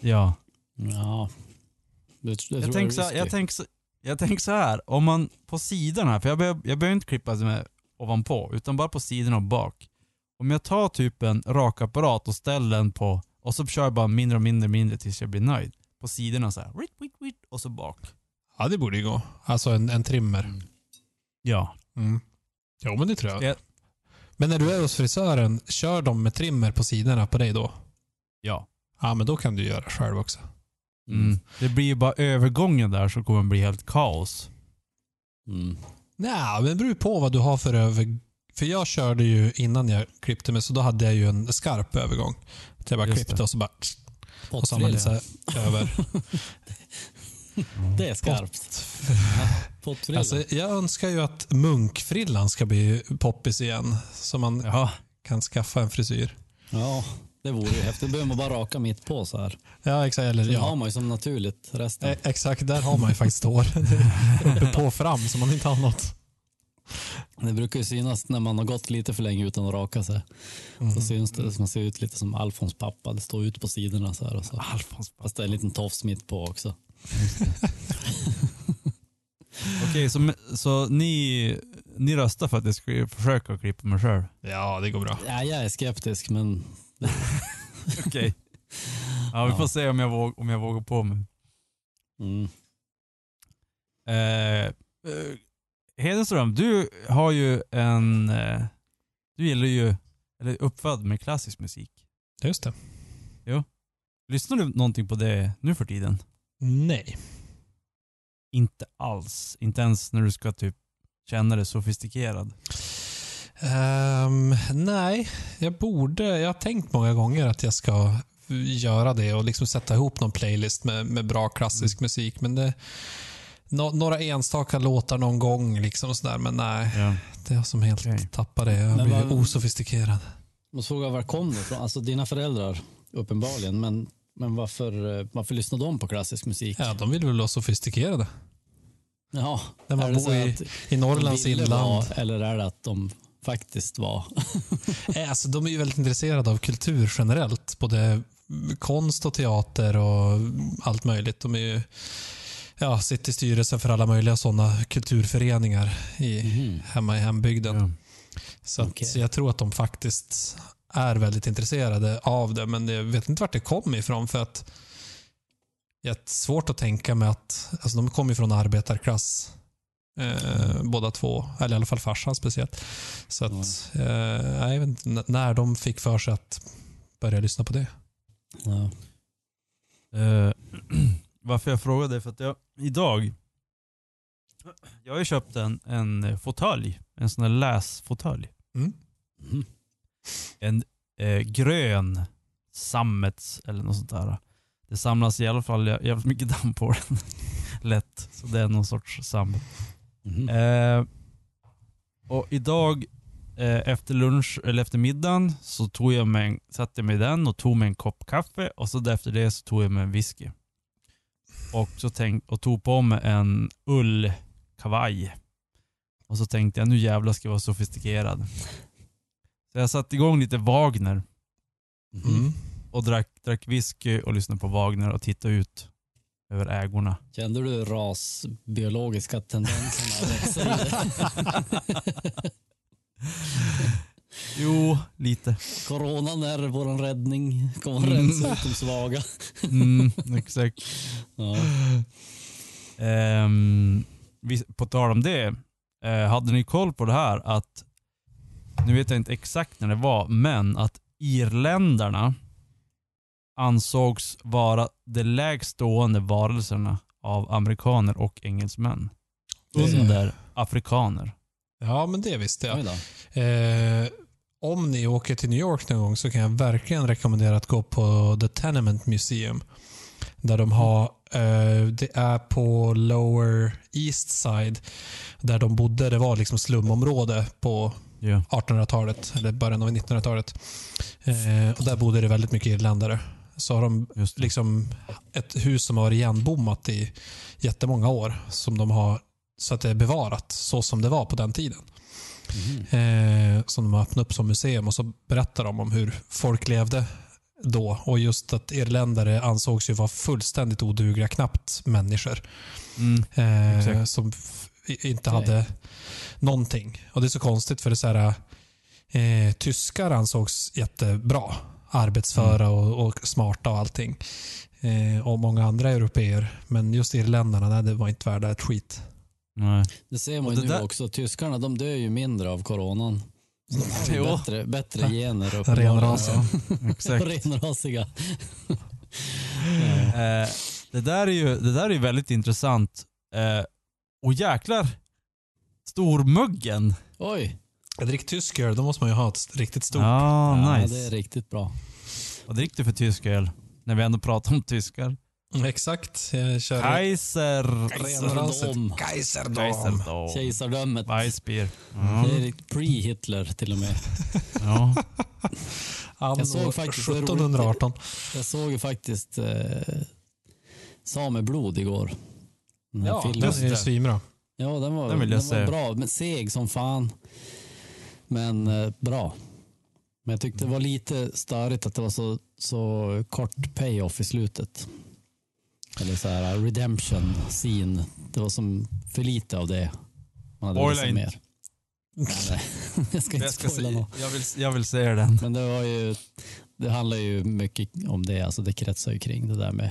Ja.
Ja. Det, det tror
Jag tänker så,
är
jag tänker så, jag tänker så här, om man på sidorna, för jag behöver, jag behöver inte klippa med ovanpå, utan bara på sidorna och bak. Om jag tar typ en rakapparat och ställer den på, och så kör jag bara mindre och mindre och mindre tills jag blir nöjd. På sidorna så här, wit, wit, wit, och så bak.
Ja, det borde ju gå. Alltså en, en trimmer.
Ja.
Mm. Jo, men det tror jag.
Jag-
Men när du är hos frisören, kör de med trimmer på sidorna på dig då?
Ja.
Ja, men då kan du göra själv också.
Mm. Det blir ju bara övergången där som kommer bli helt kaos.
Mm.
Nej, men det beror ju på vad du har för över... För jag körde ju innan jag klippte mig, så då hade jag ju en skarp övergång. Så jag bara
Just
klippte
det.
och så bara... Och så har så här över.
Det är skarpt. Pottfrilla.
Alltså, jag önskar ju att munkfrillan ska bli poppis igen. Så man
Ja.
kan skaffa en frisyr.
ja, det vore ju häftigt. Då behöver man bara raka mitt på så här.
Ja, exakt. Eller,
har
ja.
man ju som naturligt resten.
E- Exakt, där har man ju faktiskt hår. Uppe på fram, så man inte har något.
Det brukar ju synas när man har gått lite för länge utan att raka sig.
Mm.
Så syns det, man ser ut lite som Alfons pappa. Det står ut på sidorna så här. Och så.
Alfons
Fast det är en liten tofs mitt på också.
Okej, så, så ni, ni röstar för att jag ska försöka klippa mig själv?
Ja, det går bra.
Ja, jag är skeptisk men
Okej. Ja, vi får
Ja.
se om jag, våg, om jag vågar på mig.
mm.
Eh, eh, Hedenström, du har ju en... Eh, du gillar ju, eller är uppfödd med klassisk musik.
Just det.
Lyssnar du någonting på det nu för tiden?
Nej.
Inte alls. Inte ens när du ska typ känna dig sofistikerad.
Ehm, nej, jag borde. Jag har tänkt många gånger att jag ska göra det och liksom sätta ihop någon playlist med, med bra klassisk musik. Men det, nå, några enstaka låtar någon gång liksom och sådär. Men nej,
Ja.
det är som helt
Okej.
tappar det. Jag blir
vad-
osofistikerad.
Måste fråga var kom det ifrån? Alltså dina föräldrar uppenbarligen. Men, men varför, eh, varför lyssnar de på klassisk musik?
Ja, de vill väl vara sofistikerade.
Ja,
När man bor i,
att
i Norrlands inland.
vara, eller är det att de faktiskt var?
Nej, Alltså, de är ju väldigt intresserade av kultur generellt. Både konst och teater och allt möjligt. De är ju, ja, sitter i styrelsen för alla möjliga sådana kulturföreningar i,
Mhm.
hemma i hembygden.
Ja.
Så att
Okej.
jag tror att de faktiskt är väldigt intresserade av det, men jag vet inte vart det kom ifrån. för att Det är svårt att tänka mig att, alltså de kommer ju från arbetarklass eh, båda två, eller i alla fall farsan speciellt. Så att, eh, jag vet inte när de fick för sig att börja lyssna på det.
Ja.
Eh, varför jag frågade är för att jag idag, jag har ju köpt en, en fåtölj, en sån här läsfåtölj.
Mm.
Mhm.
En eh, grön sammets eller något sånt där. Det samlas i alla fall jä- jävligt mycket damm på den. Lätt, så det är någon sorts sammet.
Mhm.
Eh, och idag eh, efter lunch, eller efter middagen, så tog jag mig, satte jag mig i den och tog mig en kopp kaffe och så efter det så tog jag mig en whisky. Och, så tänk, och tog på mig en ullkavaj. Och så tänkte jag nu jävlar ska jag vara sofistikerad. Så jag satte igång lite Wagner.
Mm.
och drack, drack whisky och lyssnade på Wagner och tittade ut över ägorna.
Kände du rasbiologiska tendenserna?
Jo, lite.
Coronan är vår räddning. Kommer att
Mm.
rensa ut de svaga.
Mm, exakt.
Ja.
Ehm, vi, på tal om det, eh, hade ni koll på det här att, nu vet jag inte exakt när det var, men att irländarna ansågs vara de lägst stående varelserna av amerikaner och engelsmän.
Det-
Under afrikaner.
Ja, men det visste jag. Eh, om ni åker till New York någon gång så kan jag verkligen rekommendera att gå på The Tenement Museum. Där de har, eh, det är på Lower East Side. Där de bodde, det var liksom slumområde på
Ja.
1800-talet, eller början av 1900-talet. Eh, och där bodde det väldigt mycket irländare. Så har de liksom ett hus som har varit igenbommat i jättemånga år. Som de har, så att det är bevarat så som det var på den tiden. Eh, som de har öppnat upp som museum och så berättar de om hur folk levde då. Och just att irländare ansågs ju vara fullständigt odugliga, knappt människor.
Mm.
Eh, som inte hade någonting. Och Det är så konstigt för det är så här, eh, tyskar ansågs jättebra. Arbetsföra
Mm.
och, och smarta och allting. Eh, och många andra europeer. Men just irländarna, nej, det var inte värda ett skit.
Nej.
Det ser man ju nu
där-
också. Tyskarna de dör ju mindre av coronan. Så de har bättre, bättre gener.
Renrasiga.
Exakt.
Renrasiga.
Eh, det, där är ju, det där är ju väldigt intressant. Eh, och jäklar, stormuggen.
Oj,
Drick tysk öl, då måste man ju ha ett riktigt stort.
Ja,
ja,
nice.
det är riktigt bra.
Vad dricker du för tysk öl? När vi ändå pratar om tyskar.
Exakt. Jag kör
Kaiser...
Kaiserdom.
Kaiserdom.
Kaiserdom.
Kejsardömet.
Weissbier.
Det
Ja.
är pre-Hitler till och med.
ja.
Jag såg faktiskt det är roligt.
1718.
Jag såg ju faktiskt eh, Sameblod igår. Den
Ja,
filmen.
det är svinbra.
Ja, den var,
Den
den
vill jag
var bra. Men seg som fan. Men eh, bra. Men jag tyckte det var lite störigt att det var så, så kort payoff i slutet. Eller så här redemption scene. Det var som för lite av det. Man hade
Spoila
se
inte.
mer. Nej, jag ska inte
Jag, ska
spoila något.
jag, vill, jag vill se den.
Men det var ju, det handlar ju mycket om det. Alltså det kretsar ju kring det där med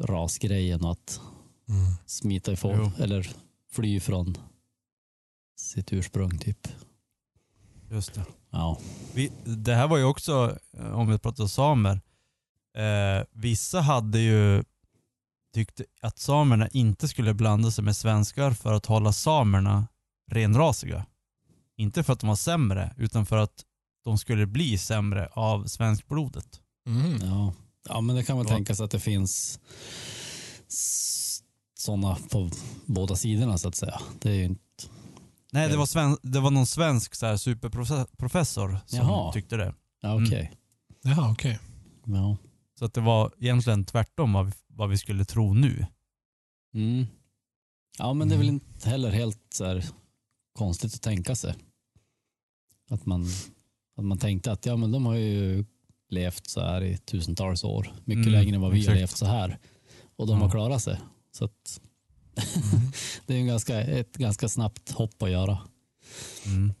rasgrejen och att
Mm.
smita ifrån
Jo.
eller fly från sitt ursprung typ.
Just det.
Ja.
Vi, det här var ju också, eh, om vi pratar samer, eh, vissa hade ju tyckt att samerna inte skulle blanda sig med svenskar för att hålla samerna renrasiga. Inte för att de var sämre, utan för att de skulle bli sämre av svenskblodet.
Mm.
Ja. ja, men det kan väl
Ja.
tänkas att det finns sådana på båda sidorna så att säga. Det är ju inte,
Nej, det
Ja.
var, sven, det var någon svensk så här, superprofessor som
Jaha.
tyckte det.
ja okej.
Jaha, okej.
Ja.
Så att det var egentligen tvärtom vad vi, vad vi skulle tro nu.
Mm. ja, men det är väl
Mm.
inte heller helt så här konstigt att tänka sig. Att man, att man tänkte att ja, men de har ju levt så här i tusentals år. Mycket
Mm,
längre än vad vi har
exakt.
levt så här. Och de
Ja.
har klarat sig. Så att
Mm.
det är en ganska, ett ganska snabbt hopp att göra
Mm.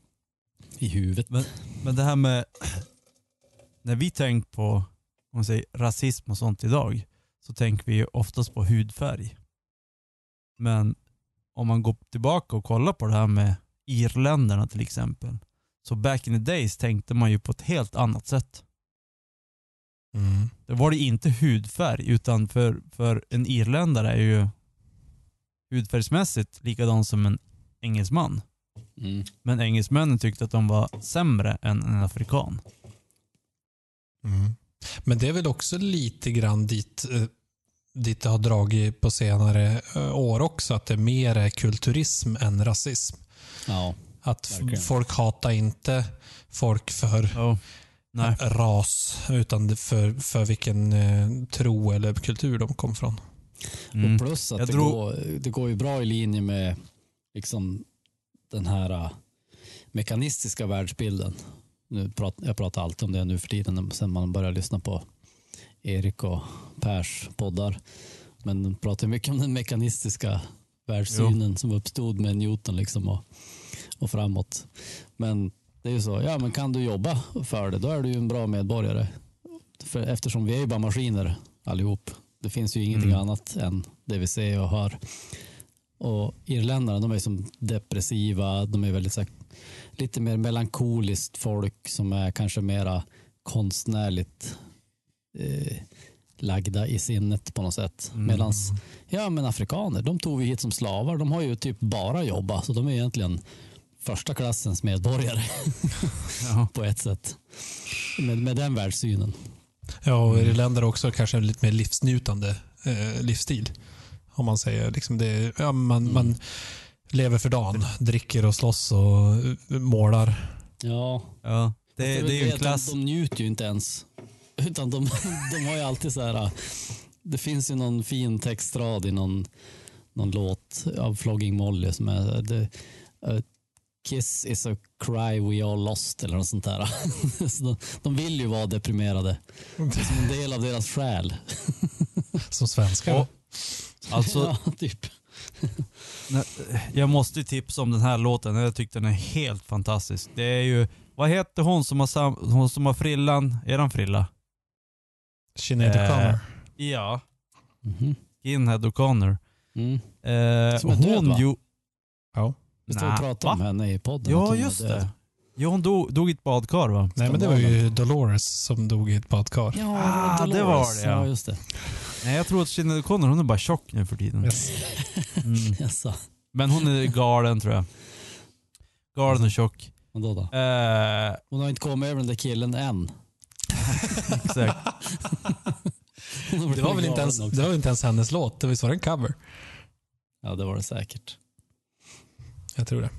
i huvudet.
Men det här med, när vi tänker på om man säger, rasism och sånt idag, så tänker vi ju oftast på hudfärg. Men om man går tillbaka och kollar på det här med irländarna till exempel, så back in the days tänkte man ju på ett helt annat sätt.
Mm.
Det var det inte hudfärg, utan för, för en irländare är ju hudfärgsmässigt likadan som en engelsman.
Mm.
Men engelsmännen tyckte att de var sämre än en afrikan.
Mm. Men det är väl också lite grann dit, eh, dit det har dragit på senare eh, år också. Att det mer är kulturism än rasism.
Ja,
Att
Verkligen.
folk hatar inte folk för.
Nej.
ras, utan för, för vilken eh, tro eller kultur de kom från.
Mm.
och plus att
Jag
det,
drog-
går, det går ju bra i linje med liksom den här mekanistiska världsbilden. Nu prat, jag pratar alltid om det nu för tiden sen man börjar lyssna på Erik och Pers poddar. Men de pratar mycket om den mekanistiska världssynen som uppstod med Newton liksom och, och framåt. Men det är ju så, ja men kan du jobba för det, då är du ju en bra medborgare. För eftersom vi är ju bara maskiner allihop. Det finns ju ingenting
Mm.
annat än det vi ser och hör. Och irländarna, de är som depressiva, de är väldigt så här, lite mer melankoliskt folk som är kanske mera konstnärligt eh, lagda i sinnet på något sätt.
Mm.
Medans, ja men afrikaner, de tog vi hit som slavar. De har ju typ bara jobbat, så de är egentligen första klassens medborgare
Ja.
på ett sätt. Med, med den världssynen.
Ja, och irländare också kanske en lite mer livsnjutande eh, livsstil. Om man säger liksom det, ja, man, man lever för dagen, dricker och slåss och eh, målar.
Ja,
Ja. Det,
väl
det är ju en klass...
De, de njuter ju inte ens. Utan de, de har ju alltid så här. Det finns ju någon fin textrad i någon, någon låt av Flogging Molly som är det, uh, Kiss is a cry we all lost eller något sånt där. Så de, de vill ju vara deprimerade. Det är som en del av deras själ.
Som svenskar.
Alltså,
ja, typ.
Jag måste ju tipsa om den här låten. Jag tyckte den är helt fantastisk. Det är ju, vad heter hon som har, hon som har frillan? Eran frilla?
Sinead
Eh,
O'Connor.
Ja.
Mhm.
Ginhead O'Connor.
Mm.
Eh,
Som är död,
hon
va?
ju,
Ja.
Vi stod och pratade om henne i podden.
Ja, just
död.
det. Jo, hon dog, dog i ett badkar va?
Nej, men det var ju Dolores som dog i ett badkar.
Ja,
Ah, det var det, ja.
ja. just det.
Nej, jag tror att Sinead O'Connor, hon är bara tjock nu för tiden.
Yes.
Mm.
Jaså,
Men hon är galen tror jag. Galen och tjock.
och då då?
Eh,
Hon har inte kommit över den där killen än.
exakt.
Hon har
Det var väl inte ens,
också.
det var inte ens hennes låt, det visst var det en cover?
Ja, det var det säkert.
Jag tror det.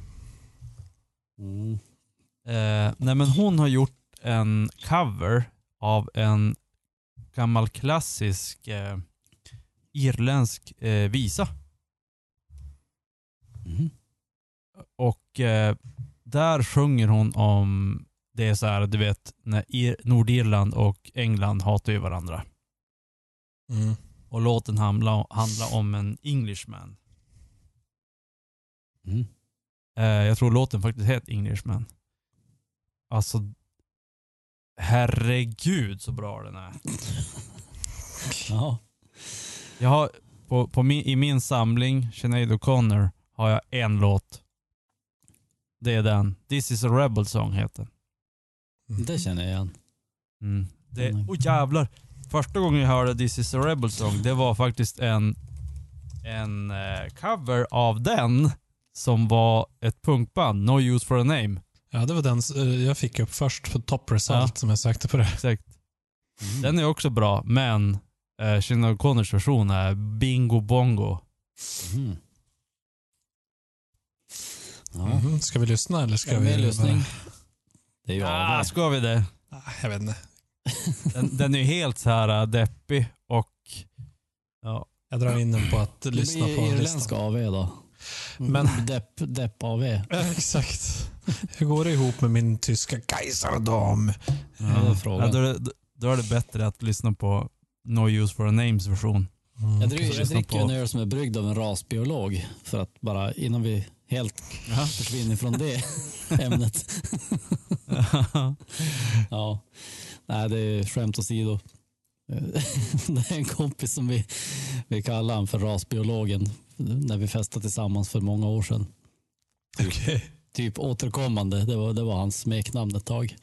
Mm.
Eh, nej men hon har gjort en cover av en gammal klassisk eh, irländsk eh, visa.
Mhm.
Och eh, där sjunger hon om, det är så här, du vet, när Ir- Nordirland och England hatar ju varandra.
Mm.
Och låten handlar, handlar om en Englishman.
Mm.
Eh, jag tror låten faktiskt heter Englishman. Alltså, herregud så bra den är.
Ja.
Jag har, på, på min, I min samling, Sinead O'Connor, har jag en låt. Det är den. This is a rebel song heter den.
Det känner jag igen.
Mm. Det,
Mm.
oh jävlar. Första gången jag hörde This is a rebel song, det var faktiskt en, en eh, cover av den som var ett punkband, No use for a name.
Ja, det var den eh, jag fick upp först på Top Result
Ja.
som jag sökte på det.
Exakt.
Mm.
Den är också bra, men eh, Sinead O'Connors version är bingo bongo.
Mhm. Ja.
Mhm. Ska vi lyssna eller ska
Ska
vi...
lyssning?
bara-
Det är ju
Ah,
AV.
ska vi det?
Ah, Jag vet inte.
Den, den är ju helt så här äh, deppig och ja,
Jag drar in den på att lyssna på
irländsk. AV då.
Men-
Depp, depp AV.
Ja, exakt. Hur går det ihop med min tyska Kaisardam?
Ja,
ja, då, är det, då är det bättre att lyssna på No use for a names version.
Mm.
Jag, dricker, jag dricker en öl som är bryggd av en rasbiolog för att bara innan vi helt försvinner från det ämnet. Ja, nej det är skämt åsido. Det är en kompis som vi, vi kallar han för rasbiologen när vi festade tillsammans för många år sedan.
Okej.
Typ återkommande, det var, det var hans smeknamn ett tag.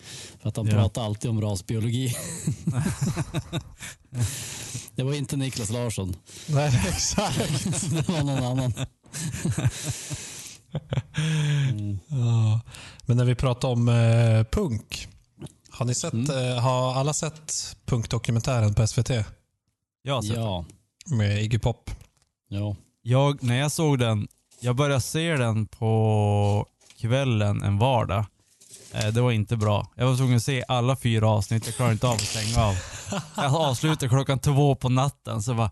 För att han
Ja.
pratade alltid om rasbiologi. det var inte Niklas Larsson,
Nej, exakt.
det var någon annan. Mm.
Ja. Men när vi pratar om eh, punk. Har ni sett,
Mm.
eh, har alla sett punkdokumentären på SVT?
Jag, har sett den.
Ja,
Med Iggy Pop?
ja.
jag, när jag såg den, jag började se den på kvällen en vardag. Eh, det var inte bra. Jag var tvungen att se alla fyra avsnitt, jag klarade inte av att stänga av. Jag avslutade klockan två på natten, så bara,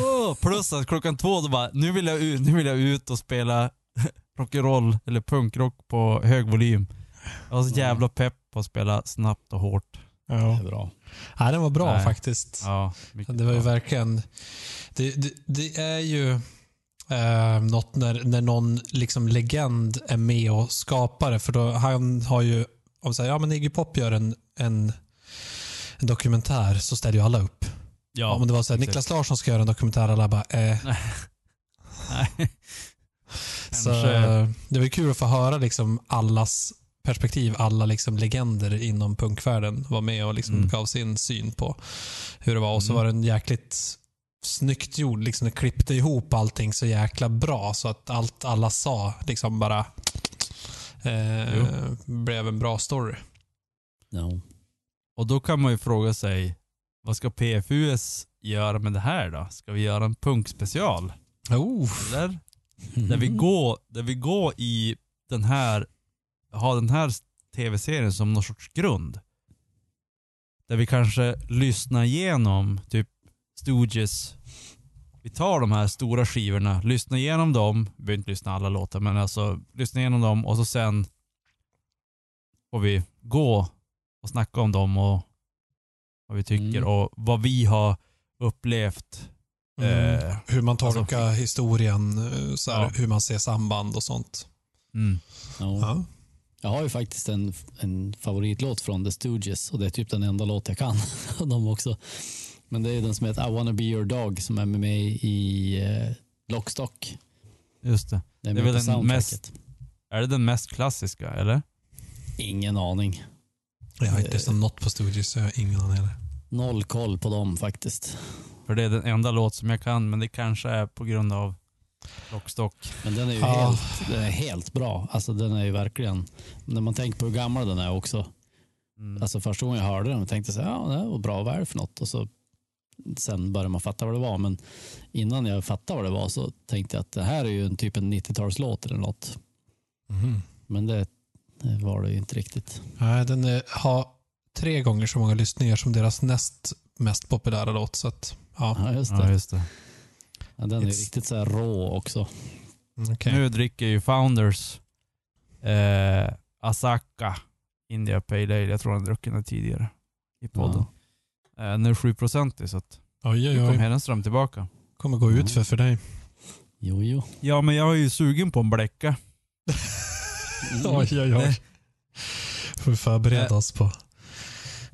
åh, plus att klockan två då bara, nu vill jag ut, nu vill jag ut och spela rock'n'roll eller punkrock på hög volym. Jag var så jävla pepp på att spela snabbt och hårt.
Det
Ja.
är bra.
Nej, den var bra
Nej.
faktiskt.
Ja,
Det var ju
bra.
verkligen... Det, det, det är ju eh, något när, när någon liksom legend är med och skapar det. För då, han har ju... Om säger, ja men Iggy Pop gör en, en, en dokumentär så ställer ju alla upp.
Ja,
Om det var så här,
exakt.
Niklas Larsson ska göra en dokumentär, alla bara eh.
Nej.
Så det var ju kul att få höra liksom allas perspektiv. Alla liksom legender inom punkvärlden var med och liksom
Mm.
gav sin syn på hur det var. Och så
Mm.
var den jäkligt snyggt gjord. Liksom, den klippte ihop allting så jäkla bra så att allt alla sa liksom bara eh, blev en bra story.
Ja.
Och då kan man ju fråga sig, vad ska PFUS göra med det här då? Ska vi göra en punkspecial?
Oh,
Eller? Där vi går, där vi går i den här, har den här tv-serien som någon sorts grund. Där vi kanske lyssnar igenom typ Stooges. Vi tar de här stora skivorna, lyssnar igenom dem, vi behöver inte lyssna alla låtar men alltså lyssna igenom dem och så sen får vi gå och snacka om dem och vad vi tycker
Mm.
och vad vi har upplevt.
mm.
Eh,
hur man
alltså-
tolkar historien, eh, så här,
Ja.
hur man ser samband och sånt.
mm.
Ja.
Ja.
Jag har ju faktiskt en, en favoritlåt från The Stooges och det är typ den enda låt jag kan av dem också. Men det är den som heter I wanna be your dog som är med i eh, Lockstock.
Just det.
Det är,
Det är väl den mest- Är det den mest klassiska eller?
Ingen aning.
Jag har inte lyssnat något på Studios, så jag har ingen aning heller.
Noll koll på dem faktiskt.
För det är den enda låt som jag kan, men det kanske är på grund av Lockstock.
Men den är ju
Ja.
helt, den är helt bra. Alltså den är ju verkligen, när man tänker på hur gammal den är också.
Mm.
Alltså första gången jag hörde den tänkte jag ja det var bra, vad är det för något? Och så sen började man fatta vad det var. Men innan jag fattade vad det var så tänkte jag att det här är ju en typ en 90-talslåt eller något.
Mhm.
Men det, det var det ju inte riktigt.
Nej, den är, har tre gånger så många lyssningar som deras näst mest populära låt. Så att, ja,
Ja, just det.
Ja, just det.
Ja, den är
It's-
riktigt så här rå också.
mm, okej.
Nu dricker ju Founders eh, Asaka India Pale Ale. Jag tror han druckit den tidigare i podden. Eh, nu är 7% så att
Oj,
nu
oj,
kom
oj.
Hedenström tillbaka.
kommer gå ut för, för dig.
Jo, jo.
Ja, men jag är ju sugen på en bläcka.
Mm.
Oj, oj, oj. Får vi förbereda oss på.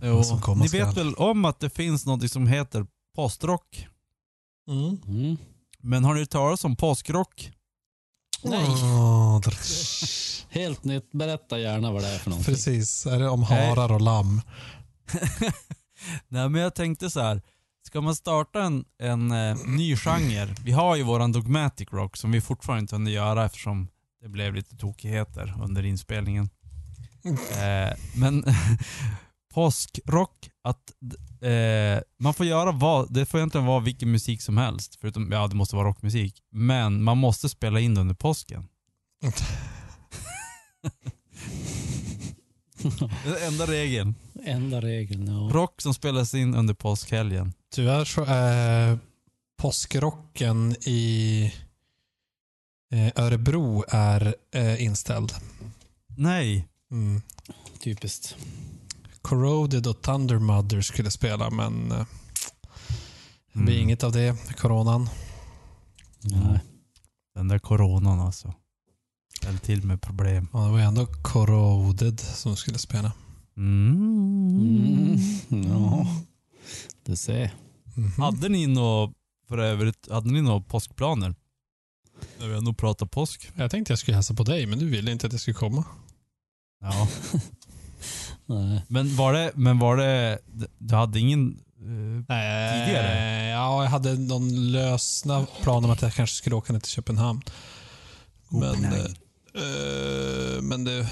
Jo,
Vad som komma
Ni
skall.
vet väl om att det finns något som heter postrock?
Mm.
Mm.
Men har ni hört talas om påskrock?
Nej.
Dr-
Helt nytt. Berätta gärna vad det är för någonting.
Precis, är det om harar och lamm?
Nej men jag tänkte så här. Ska man starta en, en eh, ny genre? Vi har ju våran dogmatic rock som vi fortfarande inte kunde göra eftersom det blev lite tokigheter under inspelningen. Eh, men påskrock, att eh, man får göra vad, det får egentligen vara vilken musik som helst. Förutom, ja det måste vara rockmusik. Men man måste spela in det under påsken. Det är den enda regeln.
Enda regeln, ja.
Rock som spelas in under påskhelgen.
Tyvärr så är påskrocken i eh, Örebro är eh, inställd.
Nej.
Mm.
Typiskt.
Corroded och Thunder Mother skulle spela, men eh, det blir
Mm.
inget av det. Coronan.
Nej.
Den där coronan alltså. Ställer till med problem.
Ja, det var ju ändå Corroded som skulle spela.
Mm.
Mm. Ja, du ser.
Mhm.
Hade ni nå för övrigt, hade ni några påskplaner? När vi ändå pratar påsk.
Jag tänkte jag skulle hälsa på dig, men du ville inte att jag skulle komma.
Ja.
Nej.
Men var det, men var det, du hade ingen... eh, Tidigare?
Ja, jag hade någon lösna plan om att jag kanske skulle åka ner till Köpenhamn. Men, eh, eh, men det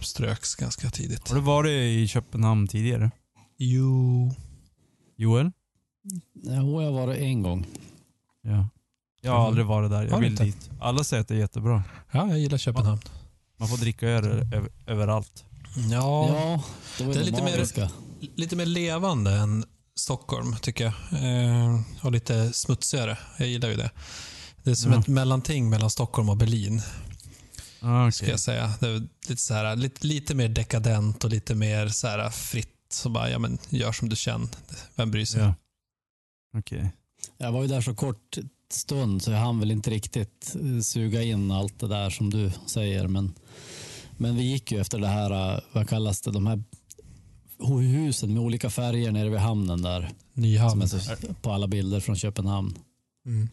ströks ganska tidigt.
har du varit i Köpenhamn tidigare?
Jo.
Joel?
Jo, jag var det en gång.
Ja. Jag har aldrig varit där. Jag
Har du
vill
inte?
dit. Alla säger att det är jättebra.
Ja, jag gillar Köpenhamn.
Man får dricka öl över, överallt.
Ja,
Ja, det var
Det är lite mer- lite mer levande än Stockholm tycker jag. Eh, och lite smutsigare. Jag gillar ju det. Det är som
Ja.
ett mellanting mellan Stockholm och Berlin,
Ah,
ska jag säga. Det är lite, så här, lite, lite mer dekadent och lite mer så här fritt. Så bara, ja men gör som du känner. Vem bryr sig?
Ja. Okej.
Jag var ju där så kort stund så jag hann väl inte riktigt eh, suga in allt det där som du säger. Men, men vi gick ju efter det här, eh, vad kallas det, de här husen med olika färger nere vid hamnen där. Som
Nyhamn.
är så, på alla bilder från Köpenhamn.
Mm.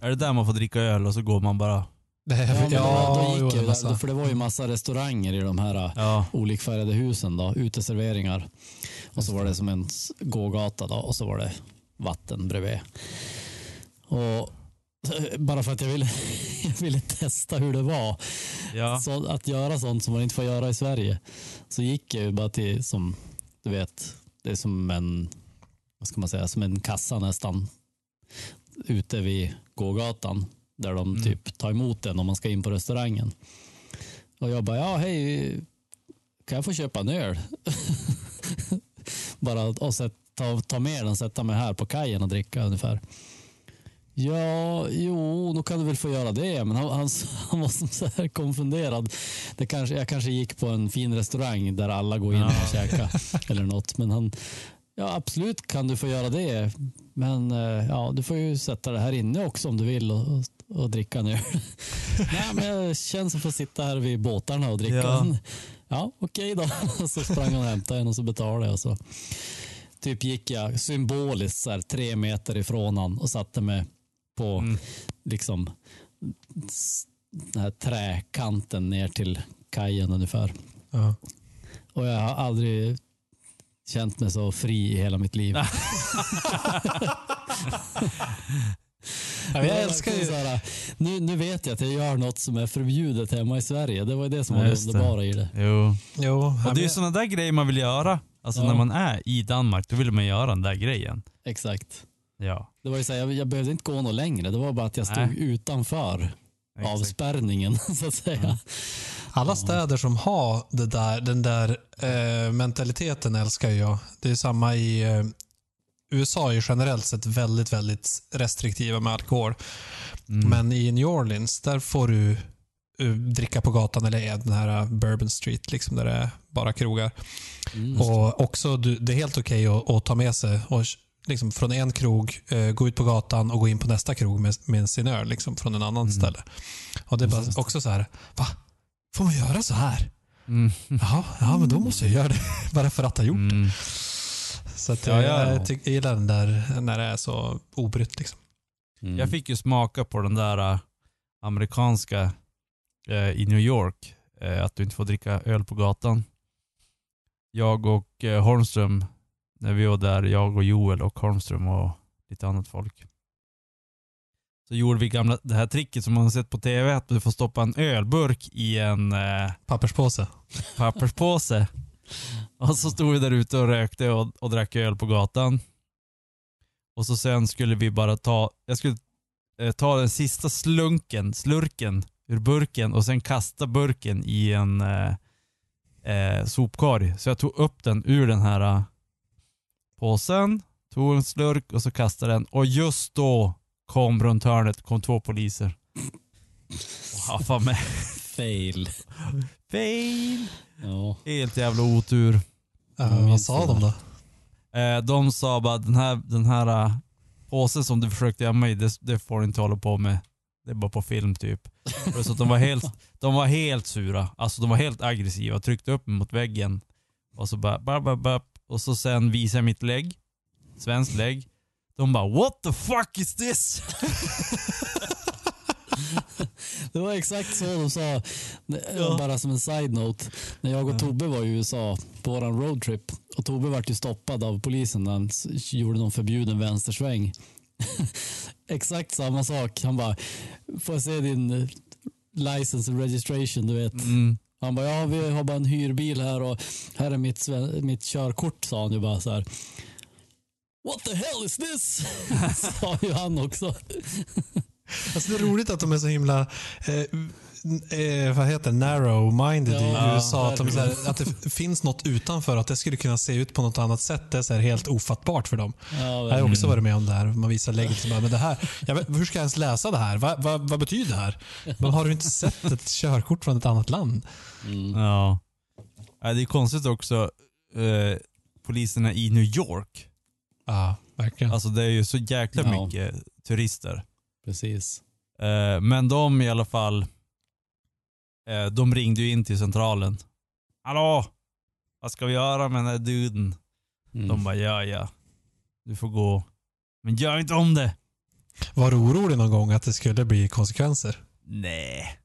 Är det där man får dricka öl och så går man bara...
Det
Ja,
är,
då, då gick där, för det var ju massa restauranger i de här eh,
Ja.
olikfärgade husen, då, uteserveringar. Och så var det som en gågata då, och så var det vatten bredvid. Och Bara för att jag ville, jag ville testa hur det var.
Ja.
Så att göra sånt som man inte får göra i Sverige. Så gick jag ju bara till, som du vet, det är som en, vad ska man säga, som en kassa nästan. Ute vid gågatan. Där de
Mm.
typ tar emot en om man ska in på restaurangen. Och jag bara, ja hej, kan jag få köpa en öl? bara och sätt, ta, ta med den och sätta mig här på kajen och dricka ungefär. Ja, jo, då kan du väl få göra det. Men han, han, han var som så här konfunderad. Det kanske, jag kanske gick på en fin restaurang där alla går in och käkar eller något. Men han, ja absolut kan du få göra det. Men eh, ja, du får ju sätta det här inne också om du vill och, och, dricka en öl. Nej, men jag känns som att få sitta här vid båtarna och dricka.
Ja.
Ja, ja okej då. Och så sprang han och hämtade en och så betalade jag. Så typ gick jag symboliskt så här, tre meter ifrån han och satte mig på
Mm.
liksom den här träkanten ner till kajen ungefär.
Ja.
Och jag har aldrig känt mig så fri i hela mitt liv.
Ja, jag älskar ju...
verkligen så här, nu, nu vet jag att jag gör något som är förbjudet hemma i Sverige. Det var ju det som var det underbara i det.
Jo.
Jo,
Och det är ju sådana där grejer man vill göra. Alltså
Ja.
när man är i Danmark, då vill man göra den där grejen.
Exakt.
Ja.
Det var ju så här, jag, jag behövde inte gå något längre. Det var bara att jag stod
Nej.
utanför
Exakt.
avspärrningen så att säga.
Mm.
Alla städer som har det där, den där eh, mentaliteten älskar jag. Det är samma i eh, USA är generellt sett väldigt, väldigt restriktiva med alkohol.
Mm.
Men i New Orleans, där får du eh, dricka på gatan eller den här Bourbon Street, liksom, där det är bara krogar.
Mm.
Och också, du, det är helt okej att, att ta med sig och liksom från en krog eh, gå ut på gatan och gå in på nästa krog med, med sin öl liksom, från en annan
Mm.
ställe. Och det är bara också så här, va? Får man göra så här?
Mm.
Jaha, ja men då måste jag göra det. Bara för att ha gjort det.
Mm.
Så att,
Ja,
eh,
ja.
jag, tycker, jag gillar den där när det är så obrytt. Liksom.
Mm.
Jag fick ju smaka på den där äh, amerikanska äh, i New York. äh, att du inte får dricka öl på gatan. Jag och äh, Holmström, när vi var där, jag och Joel och Holmström och lite annat folk. Så gjorde vi gamla, det här tricket som man har sett på tv, att du får stoppa en ölburk i en äh,
Papperspåse.
papperspåse. Och så stod vi där ute och rökte och, och drack öl på gatan. Och så sen skulle vi bara ta, jag skulle eh, ta den sista slunken, slurken ur burken och sen kasta burken i en eh, eh, sopkorg. Så jag tog upp den ur den här eh, påsen, tog en slurk och så kastade den. Och just då kom runt hörnet kom två poliser. Och haffade mig.
Fail.
Fail!
Ja.
Helt jävla otur.
Ja,
Jag
vad sa de då?
Eh, de sa bara den här, den här uh, påsen som du försökte gömma i, det, det får du inte hålla på med. Det är bara på film typ. Att de var helt, de var helt sura. Alltså de var helt aggressiva. Tryckte upp mig mot väggen. Och så bara, bara, bara, bara. Och så sen visade jag mitt lägg. Svenskt lägg. De bara what the fuck is this?
Det var exakt så de sa.
Ja.
Bara som en side-note. När jag och Tobbe var i USA på vår roadtrip och Tobbe vart ju stoppad av polisen när han gjorde någon förbjuden vänstersväng. exakt samma sak. Han bara, får jag se din eh, license and registration, du vet.
Mm.
Han bara, ja vi har bara en hyrbil här och här är mitt, mitt körkort, sa han ju bara så här. What the hell is this? sa ju han också.
Alltså, det är roligt att de är så himla eh, eh, vad heter narrow-minded i
Ja,
USA. Att, de, här, att det finns något utanför, att det skulle kunna se ut på något annat sätt. Det är så här helt ofattbart för dem.
Ja,
Jag har också varit med om det här. Man visar bara, men det här, jag vet, hur ska jag ens läsa det här? Va, va, vad betyder det här? Men har du inte sett ett körkort från ett annat land?
Mm.
Ja. ja. Det är konstigt också, eh, poliserna i New York.
Ja, verkligen.
Alltså det är ju så jäkla
Ja.
mycket turister.
Precis.
Eh, men de i alla fall, eh, de ringde ju in till centralen. Hallå! Vad ska vi göra med den här duden?
Mm.
De bara, ja ja. Du får gå. Men gör inte om det!
Var du orolig någon gång att det skulle bli konsekvenser?
Nej.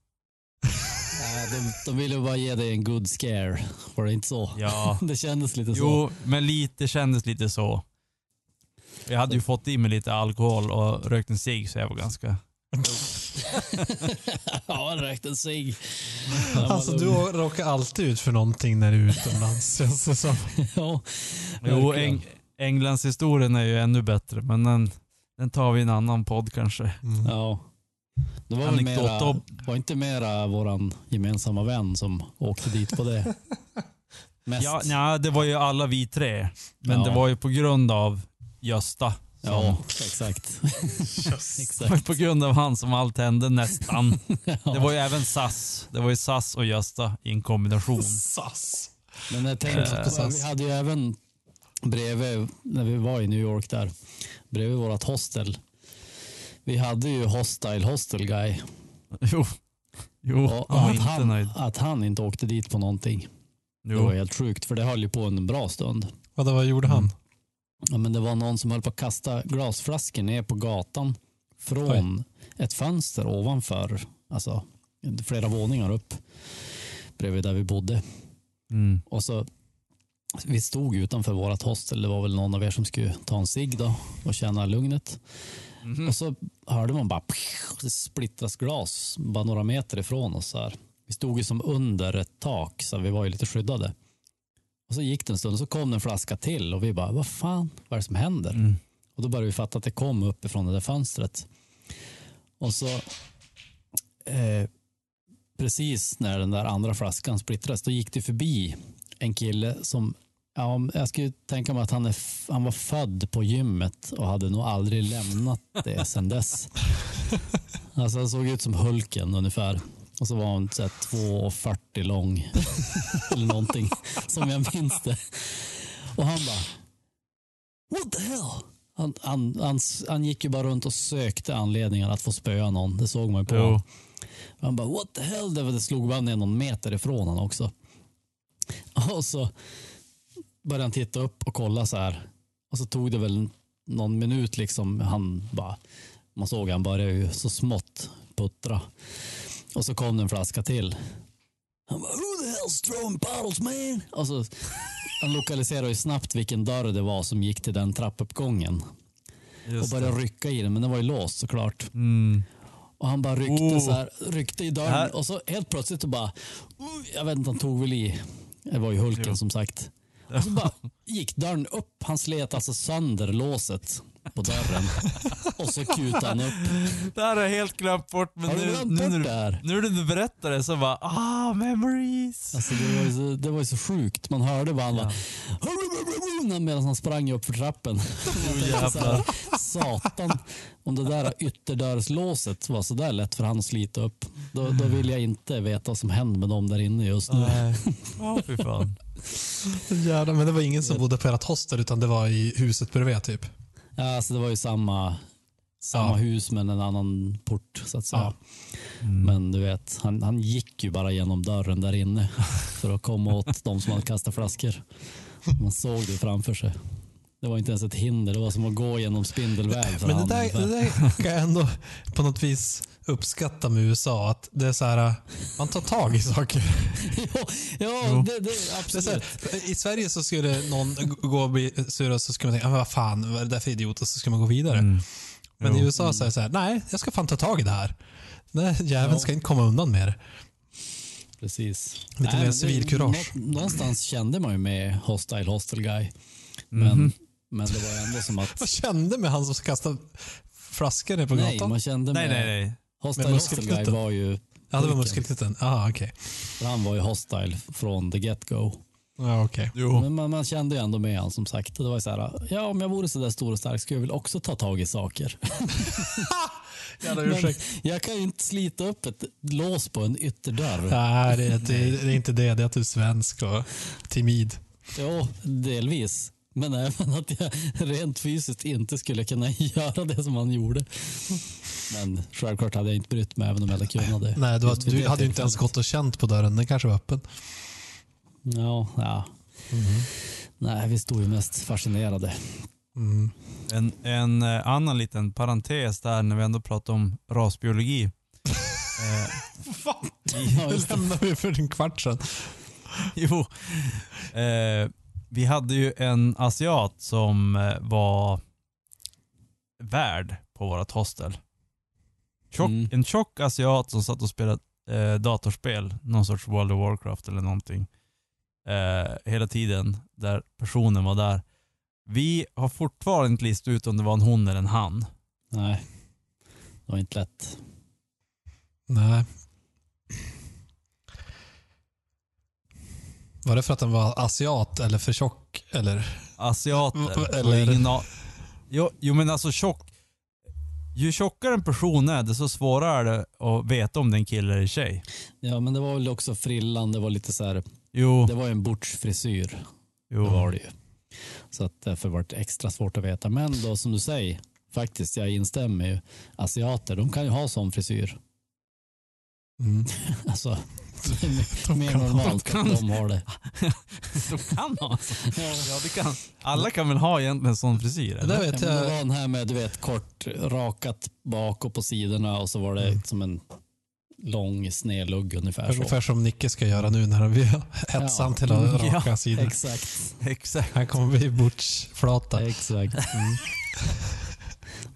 Ja, de, de ville bara ge dig en good scare. Var det inte så?
Ja.
Det kändes lite så.
Jo, men lite kändes lite så. Jag hade ju fått i mig lite alkohol och rökt en cigg så jag var ganska
ja, han rökte en cigg.
Alltså du råkar alltid ut för någonting när du är utomlands känns det som.
Ja,
Jo. Eng Englands historien är ju ännu bättre, men den, den tar vi i en annan podd kanske.
Mm.
Ja. Det var, väl mera, var inte mera våran gemensamma vän som åkte dit på det. Mest.
Ja, nja, det var ju alla vi tre, men
Ja.
det var ju på grund av Gösta. som-
ja exakt. Exakt.
på grund av han som allt hände nästan.
Ja.
Det var ju även SAS. Det var ju SAS och Gösta i en kombination.
Sass.
Men jag tänkte, på, vi hade ju även bredvid, när vi var i New York där, bredvid vårt hostel. Vi hade ju Hostile Hostel Guy.
Jo, jo
Och
han var
att,
inte
han,
nöjd.
att han inte åkte dit på någonting. Det var
Jo.
helt sjukt, för det höll ju på en bra stund.
Vadå, vad gjorde han?
Ja, men det var någon som höll på att kasta glasflaskor ner på gatan från ett fönster ovanför, alltså flera våningar upp bredvid där vi bodde.
Mm.
Och så, vi stod utanför vårt hostel, det var väl någon av er som skulle ta en cigg då och känna lugnet.
Mhm.
Och så hörde man bara det splittras glas bara några meter ifrån oss. Här. Vi stod ju som under ett tak så vi var ju lite skyddade. Och så gick det en stund och så kom det en flaska till och vi bara, vad fan, vad är det som händer?
Mm.
Och då började vi fatta att det kom uppifrån det där fönstret. Och så eh, precis när den där andra flaskan splittrades, då gick det förbi en kille som Ja, jag skulle tänka mig att han, är, han var född på gymmet och hade nog aldrig lämnat det sedan dess. Alltså han såg ut som Hulken ungefär. Och så var här 2,40 lång. Eller någonting, som jag minns det. Och han bara, what the hell? Han, han, han, han gick ju bara runt och sökte anledningar att få spöa någon. Det såg man ju på
Jo.
Han bara, what the hell? Det, var- det slog bara ner någon meter ifrån honom också. Och så började han titta upp och kolla så här. Och så tog det väl någon minut liksom. Han bara, man såg han började ju så smått puttra. Och så kom det en flaska till. Han bara, who the hell's throwing bottles man? Och så, han lokaliserade ju snabbt vilken dörr det var som gick till den trappuppgången. Och
Just det.
började rycka i den, men den var ju låst såklart.
Mm.
Och han bara ryckte,
Oh.
så här, ryckte i dörren
Här-
och så helt plötsligt så bara, uh, jag vet inte, han tog väl i. Det var ju Hulken
Jo.
som sagt. Och så bara gick dörren upp. Han slet alltså sönder låset på dörren. Och så kutade han upp.
Det här har jag helt glömt bort, men
Har du
nu,
glömt
nu,
bort
när
det här?
nu när du berättar det så bara, ah, memories.
Alltså det, var ju så, det var ju så sjukt. Man hörde bara han bara, medan han sprang upp för trappen. Så här, Satan, om det där ytterdörrslåset var så där lätt för han att slita upp, då, då vill jag inte veta vad som händer med dem där inne just nu.
Nej. Ja, fy fan.
Jävlar, men det var ingen som bodde på ert hostel utan det var i huset bredvid typ.
Ja, alltså det var ju samma, samma
Ja.
hus men en annan port så att säga.
Ja.
Mm.
Men du vet, han, han gick ju bara genom dörren där inne för att komma åt de som hade kastat flaskor. Man såg det framför sig. Det var inte ens ett hinder, det var som att gå genom spindelväg för
Men det där, det där kan jag ändå på något vis uppskatta med USA. Att det är så här, man tar tag i saker.
ja, ja det, det,
Det
absolut.
här, I Sverige så skulle någon gå och bli sur och så skulle man tänka, "Ah, vad fan, vad är det där för idiot? Och så ska man gå vidare.
Mm.
Men i
Jo.
USA så är det så här, nej, jag ska fan ta tag i det här. Den här jäveln
Ja.
ska inte komma undan med det.
Precis.
Lite mer
men det-
civilkurage.
nå- Någonstans kände man ju med Hostile Hostel Guy. Men,
Mhm.
Men det var ändå som att...
Vad kände med han som kastade flaskor ner på
nej,
gatan?
man kände
Nej,
med...
nej, nej.
Hostile Hostel Guy
muskelknutten.
var ju...
ja, det var
pojken.
muskelknutten. Aha, okej.
För han var ju hostile från the get-go.
Ja, okej.
Jo.
Men man, man kände ju ändå med han som sagt. Det var ju så här, ja om jag vore så där stor och stark skulle jag väl också ta tag i saker.
Jävla ursäkt.
jag kan ju inte slita upp ett lås på en ytterdörr.
Nej, det är, det, det är inte det. Det är att du är svensk och timid.
Jo, delvis. Men även att jag rent fysiskt inte skulle kunna göra det som han gjorde. Men självklart hade jag inte brytt mig även om jag hade kunnat det.
Nej, du, du
det
hade ju inte ens gått och känt på dörren. Den kanske var öppen.
Ja, ja. Nej, vi stod ju mest fascinerade.
Mm.
En, en eh, annan liten parentes där när vi ändå pratar om rasbiologi. eh,
Fan, det. lämnade vi för en kvart sedan.
jo. Eh, vi hade ju en asiat som eh, var värd på vårt hostel. tjock,
Mm.
en tjock asiat som satt och spelade eh, datorspel, någon sorts World of Warcraft eller någonting, eh, hela tiden, där personen var där. Vi har fortfarande inte listat ut om det var en hon eller en han.
Nej, det var inte lätt.
Nej. Var det för att den var asiat eller för tjock? Eller?
Asiater. Och
eller-
ingen a- jo, jo men alltså tjock. Ju tjockare en person är, desto svårare är det att veta om det är en kille eller tjej.
Ja, men det var väl också frillan. Det var lite så här,
Jo,
det var ju en butch-frisyr. Det
jo.
var det ju. Så att därför var det extra svårt att veta. Men då som du säger, faktiskt, jag instämmer ju. Asiater, de kan ju ha sån frisyr.
Mm.
Alltså, mer
kan ha-
normalt
de kan-
att de har det.
De kan ha alltså. ja, det kan. Alla kan väl ha egentligen en sån frisyr?
Det
Eller?
Ja,
vet
men det var
jag.
den här med, du vet, kort rakat bak och på sidorna och så var det
Mm.
som en lång snedlugg ungefär så.
Ungefär som Nicke ska göra nu när vi hetsar han till att
Ja,
raka sidor.
Exakt.
Exakt.
Han kommer bli butchflata.
Exakt. Mm.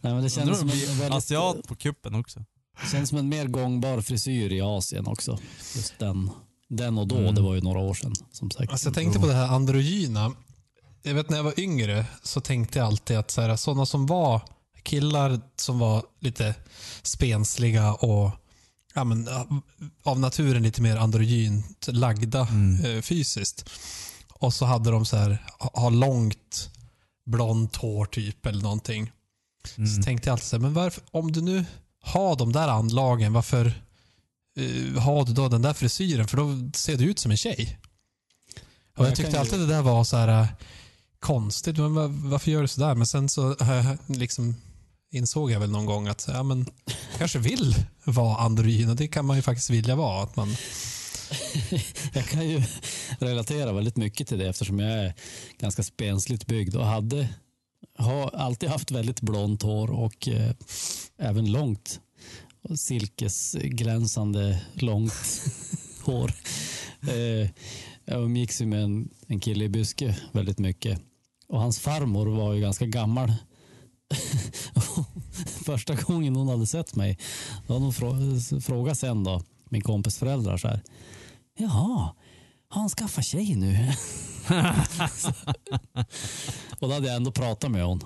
Nej, men det kändes
om
som
det
en, väldigt,
asiat på kuppen också.
Känns som en mer gångbar frisyr i Asien också. Just den. Den och då,
Mm.
det var ju några år sedan som sagt.
Alltså jag tänkte på det här androgyna. Jag vet när jag var yngre så tänkte jag alltid att så här, sådana som var killar som var lite spensliga och ja, men, av naturen lite mer androgynt lagda
Mm.
eh, fysiskt. Och så hade de så här, ha, långt blont hår typ eller någonting. Så
Mm.
tänkte jag alltid så här, men varför, om du nu har de där anlagen, varför eh, har du då den där frisyren? För då ser du ut som en tjej. Och
Jag
jag tyckte
kan ju-
alltid det där var så här eh, konstigt. Men var, varför gör du sådär? Men sen så eh, liksom insåg jag väl någon gång att ja, men, kanske vill vara androgyn och det kan man ju faktiskt vilja vara. Att man,
Jag kan ju relatera väldigt mycket till det eftersom jag är ganska spensligt byggd och hade har alltid haft väldigt blont hår och eh, även långt silkesglänsande långt hår. Eh, jag umgicks ju med en, en kille i Byske väldigt mycket och hans farmor var ju ganska gammal. Första gången hon hade sett mig, då hade hon frå- frågat sen då, min kompis föräldrar så här. Jaha, han skaffat tjej nu? och då hade jag ändå pratat med hon.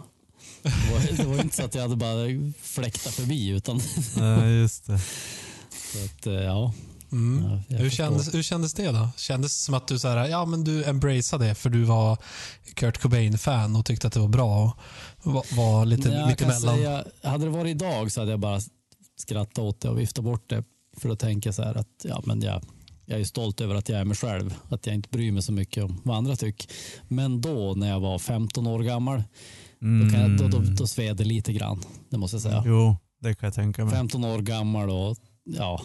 Det var, det var inte så att jag hade bara fläktat förbi utan
Nej, just det.
så att, eh, ja.
mm.
ja
hur, kändes, hur kändes det då? Kändes det som att du, så här, ja, men du embraceade det för du var Kurt Cobain-fan och tyckte att det var bra och var, var lite
Nej, jag
mitt
kan
emellan?
säga, hade det varit idag så hade jag bara skrattat åt det och viftat bort det. För då tänker jag så här att ja, men jag, jag är stolt över att jag är mig själv. Att jag inte bryr mig så mycket om vad andra tycker. Men då när jag var 15 år gammal, då, kan jag, då, då,
Mm.
då sved det lite grann. Det måste jag säga.
Jo, det kan jag tänka mig.
15 år gammal och ja,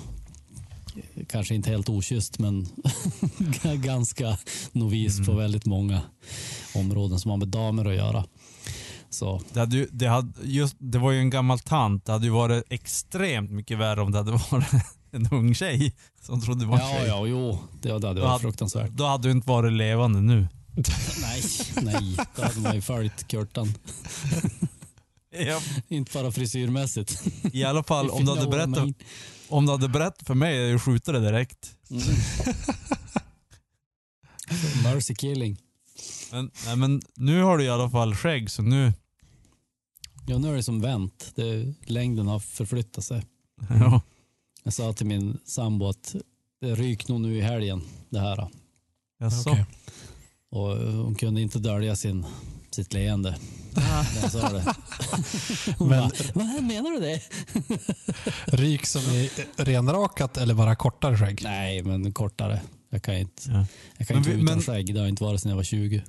kanske inte helt okysst men ganska novis
Mm.
på väldigt många områden som har med damer att göra. Så
Det, hade ju, det, hade, just, det var ju en gammal tant. Det hade ju varit extremt mycket värre om det hade varit en ung tjej som trodde det var en
ja,
tjej.
ja, jo, det, det hade
Då
varit
hade-
fruktansvärt.
Då hade du inte varit levande nu.
nej, nej, då hade man ju följt Kurtan.
Ja.
Inte bara frisyrmässigt.
I alla fall om du, hade berättat, om du hade berättat för mig, jag skjuter det direkt.
Mm. Mercy killing.
Men, nej, men nu har du i alla fall skägg, så nu...
Ja, nu är det som vänt. Det, längden har förflyttat sig.
Ja.
Jag sa till min sambo att det ryk nog nu i helgen det här.
Jaså?
Okej.
Och hon kunde inte dölja sin, sitt leende jag sa det. Hon
Men-
bara, vad menar du det?
Ryk som i renrakat eller bara kortare skägg?
Nej, men kortare. Jag kan inte,
Ja.
jag kan
Men
inte vara utan skägg. Det har inte varit sedan jag var 20.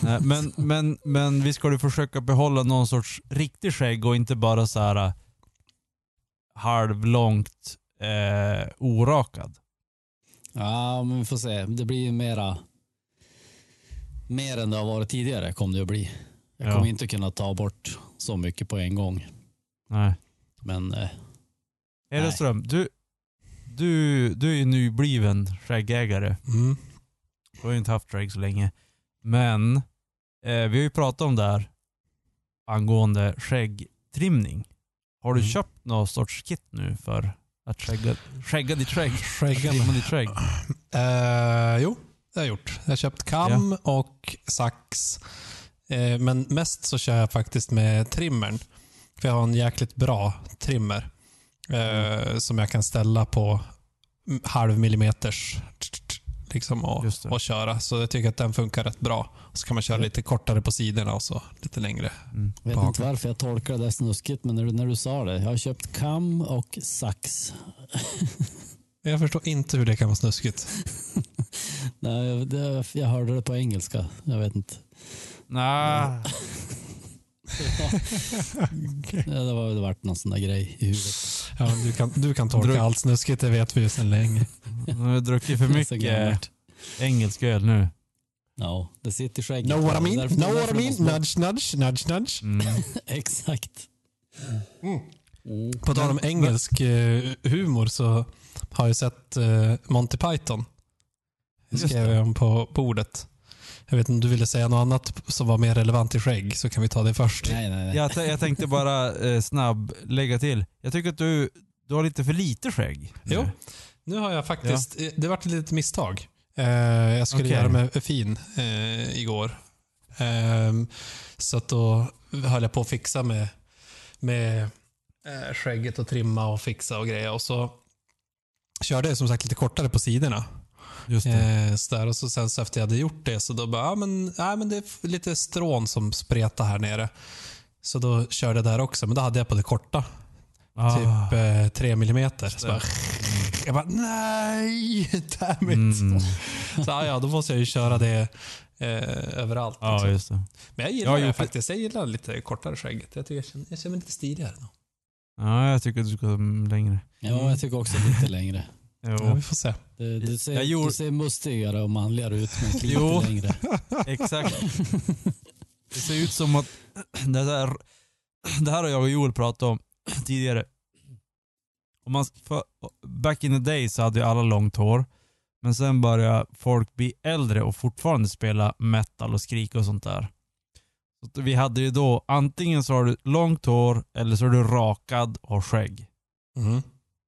Nej, men, men, men vi ska ju försöka behålla någon sorts riktig skägg och inte bara så här halvlångt eh, orakad.
Ja, men vi får se. Det blir ju mera mer än det har varit tidigare kommer det att bli. Jag
Ja.
kommer inte kunna ta bort så mycket på en gång.
Nej.
Men eh,
Ereström, du, du, du är ju nybliven skäggägare.
Mm.
Du har ju inte haft skägg så länge. Men eh, vi har ju pratat om det här angående skäggtrimning. Har du
Mm.
köpt någon sorts kit nu för att skägga, skägga ditt skägg?
Skägga
ditt skägg?
Eh, jo, det har jag gjort. Jag har köpt kam och sax. Eh, men mest så kör jag faktiskt med trimmern. För jag har en jäkligt bra trimmer. Eh, som jag kan ställa på halv millimeters liksom och,
det.
och köra. Så jag tycker att den funkar rätt bra. Så kan man köra lite kortare på sidorna och så lite längre.
Mm.
Jag vet inte varför jag tolkar det där snuskigt, men när du, när du sa det. Jag har köpt kam och sax.
Jag förstår inte hur det kan vara snuskigt.
Nej, jag- det, jag hörde det på engelska. Jag vet inte. Ja, det var det varit någon sån där grej i huvudet.
Ja, du, kan, du kan
Drog-
allt snuskigt, det vet vi ju sedan länge.
nu har jag druckit för mycket engelsk öl nu.
Ja, det sitter i skägget.
Know what I mean?
Därför-
Know
därför
what I mean? Nudge, nudge, nudge, nudge.
Mm.
Exakt. Mm.
På tal om engelsk eh, humor så har jag sett eh, Monty Python. Det skrev jag om på bordet. Jag vet inte om du ville säga något annat som var mer relevant i skägg, så kan vi ta det först.
Nej, nej, nej.
Jag, jag tänkte bara eh, snabb lägga till. Jag tycker att du, du har lite för lite skägg. nu.
Jo. Nu har jag faktiskt, eh, det vart ett litet misstag. Eh, jag skulle
Okej.
göra mig fin eh, igår. Ehm, så att då höll jag på att fixa med, med eh, skägget och trimma och fixa och grejer. Och så körde jag som sagt lite kortare på sidorna.
Just det.
Eh, så där, och så sen så efter jag hade gjort det så då bara, ja men, ja, men det är lite strån som spretar här nere. Så då körde jag där också, men då hade jag på det korta.
Ah.
Typ eh, 3 millimeter. Så bara, jag bara, nej, damn it.
Mm.
Så ja, ja, då måste jag ju köra det eh, överallt.
Ja,
liksom.
just det.
Men jag gillar
har
det faktiskt. Jag gillar lite kortare skägget. Jag, tycker jag, känner, jag känner mig lite stiligare. nu.
Ja, jag tycker att du ska längre.
Ja, jag tycker också lite längre.
Ja, vi får se.
Det, du, ser,
Jag gjorde-
du ser mustigare och manligare ut, men lite
Jo.
längre.
exakt. Det ser ut som att det där, det här har jag och Joel pratat om tidigare. Om man, för, back in the day så hade ju alla långt hår. Men sen började folk bli äldre och fortfarande spela metal och skrika och sånt där. Så vi hade ju då, antingen så har du långt hår eller så är du rakad och skägg.
Mm.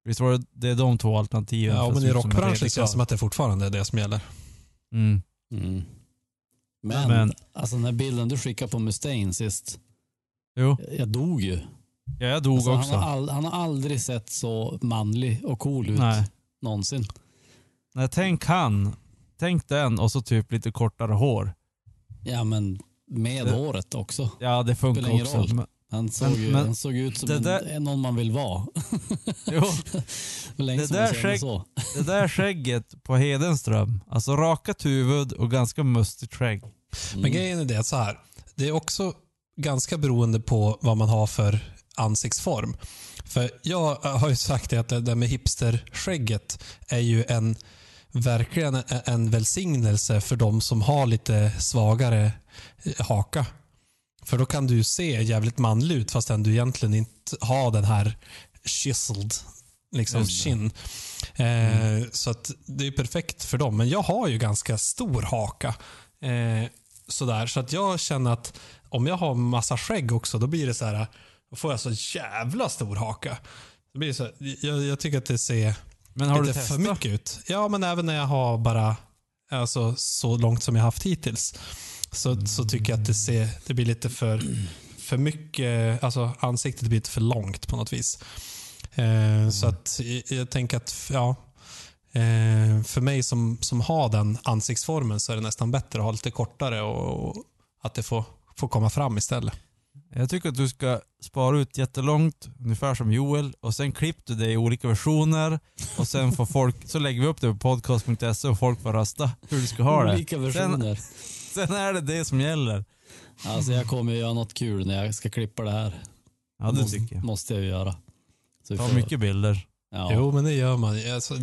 Visst var det, det är de två alternativen?
Ja, men i rockbranschen känns det som att det fortfarande är det som gäller.
Mm.
Mm. Men,
Men-
alltså den här bilden du skickade på Mustaine sist.
Jo,
Jag dog ju.
ja, jag dog
Alltså,
också.
han, har all, han har aldrig sett så manlig och cool ut
Nej.
någonsin.
Nej, tänk han. Tänk den och så typ lite kortare hår.
Ja, men med
Det-
håret också.
Ja, det funkar också.
roll.
Men,
Han såg,
Men-
ju,
men
han såg ut som
det
en,
där-
någon man vill vara.
jo,
Det
där skägg-
så.
det där skägget på Hedenström. Alltså rakat huvud och ganska mustigt skägg.
Men
Mm.
grejen är det att så här. Det är också ganska beroende på vad man har för ansiktsform. För jag har ju sagt det att det där med hipsterskägget är ju en verkligen en- välsignelse för de som har lite svagare haka. För då kan du se jävligt manlig ut fastän du egentligen inte har den här chiseled liksom, chin. Eh, Så att det är perfekt för dem. Men jag har ju ganska stor haka. Eh, sådär. Så att jag känner att om jag har massa skägg också, då blir det så här. Då får jag så jävla stor haka. Då blir det så här, jag, jag tycker att det ser
Men har
lite för mycket ut. Ja, men även när jag har bara alltså, så långt som jag haft hittills. Så, så tycker jag att det, ser, det blir lite för, för mycket, alltså ansiktet blir lite för långt på något vis. Eh, Så att jag, jag tänker att, ja, eh, för mig som, som har den ansiktsformen så är det nästan bättre att ha lite kortare och, och att det får, får komma fram istället.
Jag tycker att du ska spara ut jättelångt, ungefär som Joel, och sen klipper du det i olika versioner och sen får folk, så lägger vi upp det på podcast.se och folk får rösta hur du ska ha det.
Olika versioner.
Sen är det det som gäller.
Alltså jag kommer ju göra något kul när jag ska klippa det här.
Ja, det
måste,
tycker jag.
måste jag ju göra. Så
Ta
får-
mycket bilder.
Ja.
Jo, men det gör man.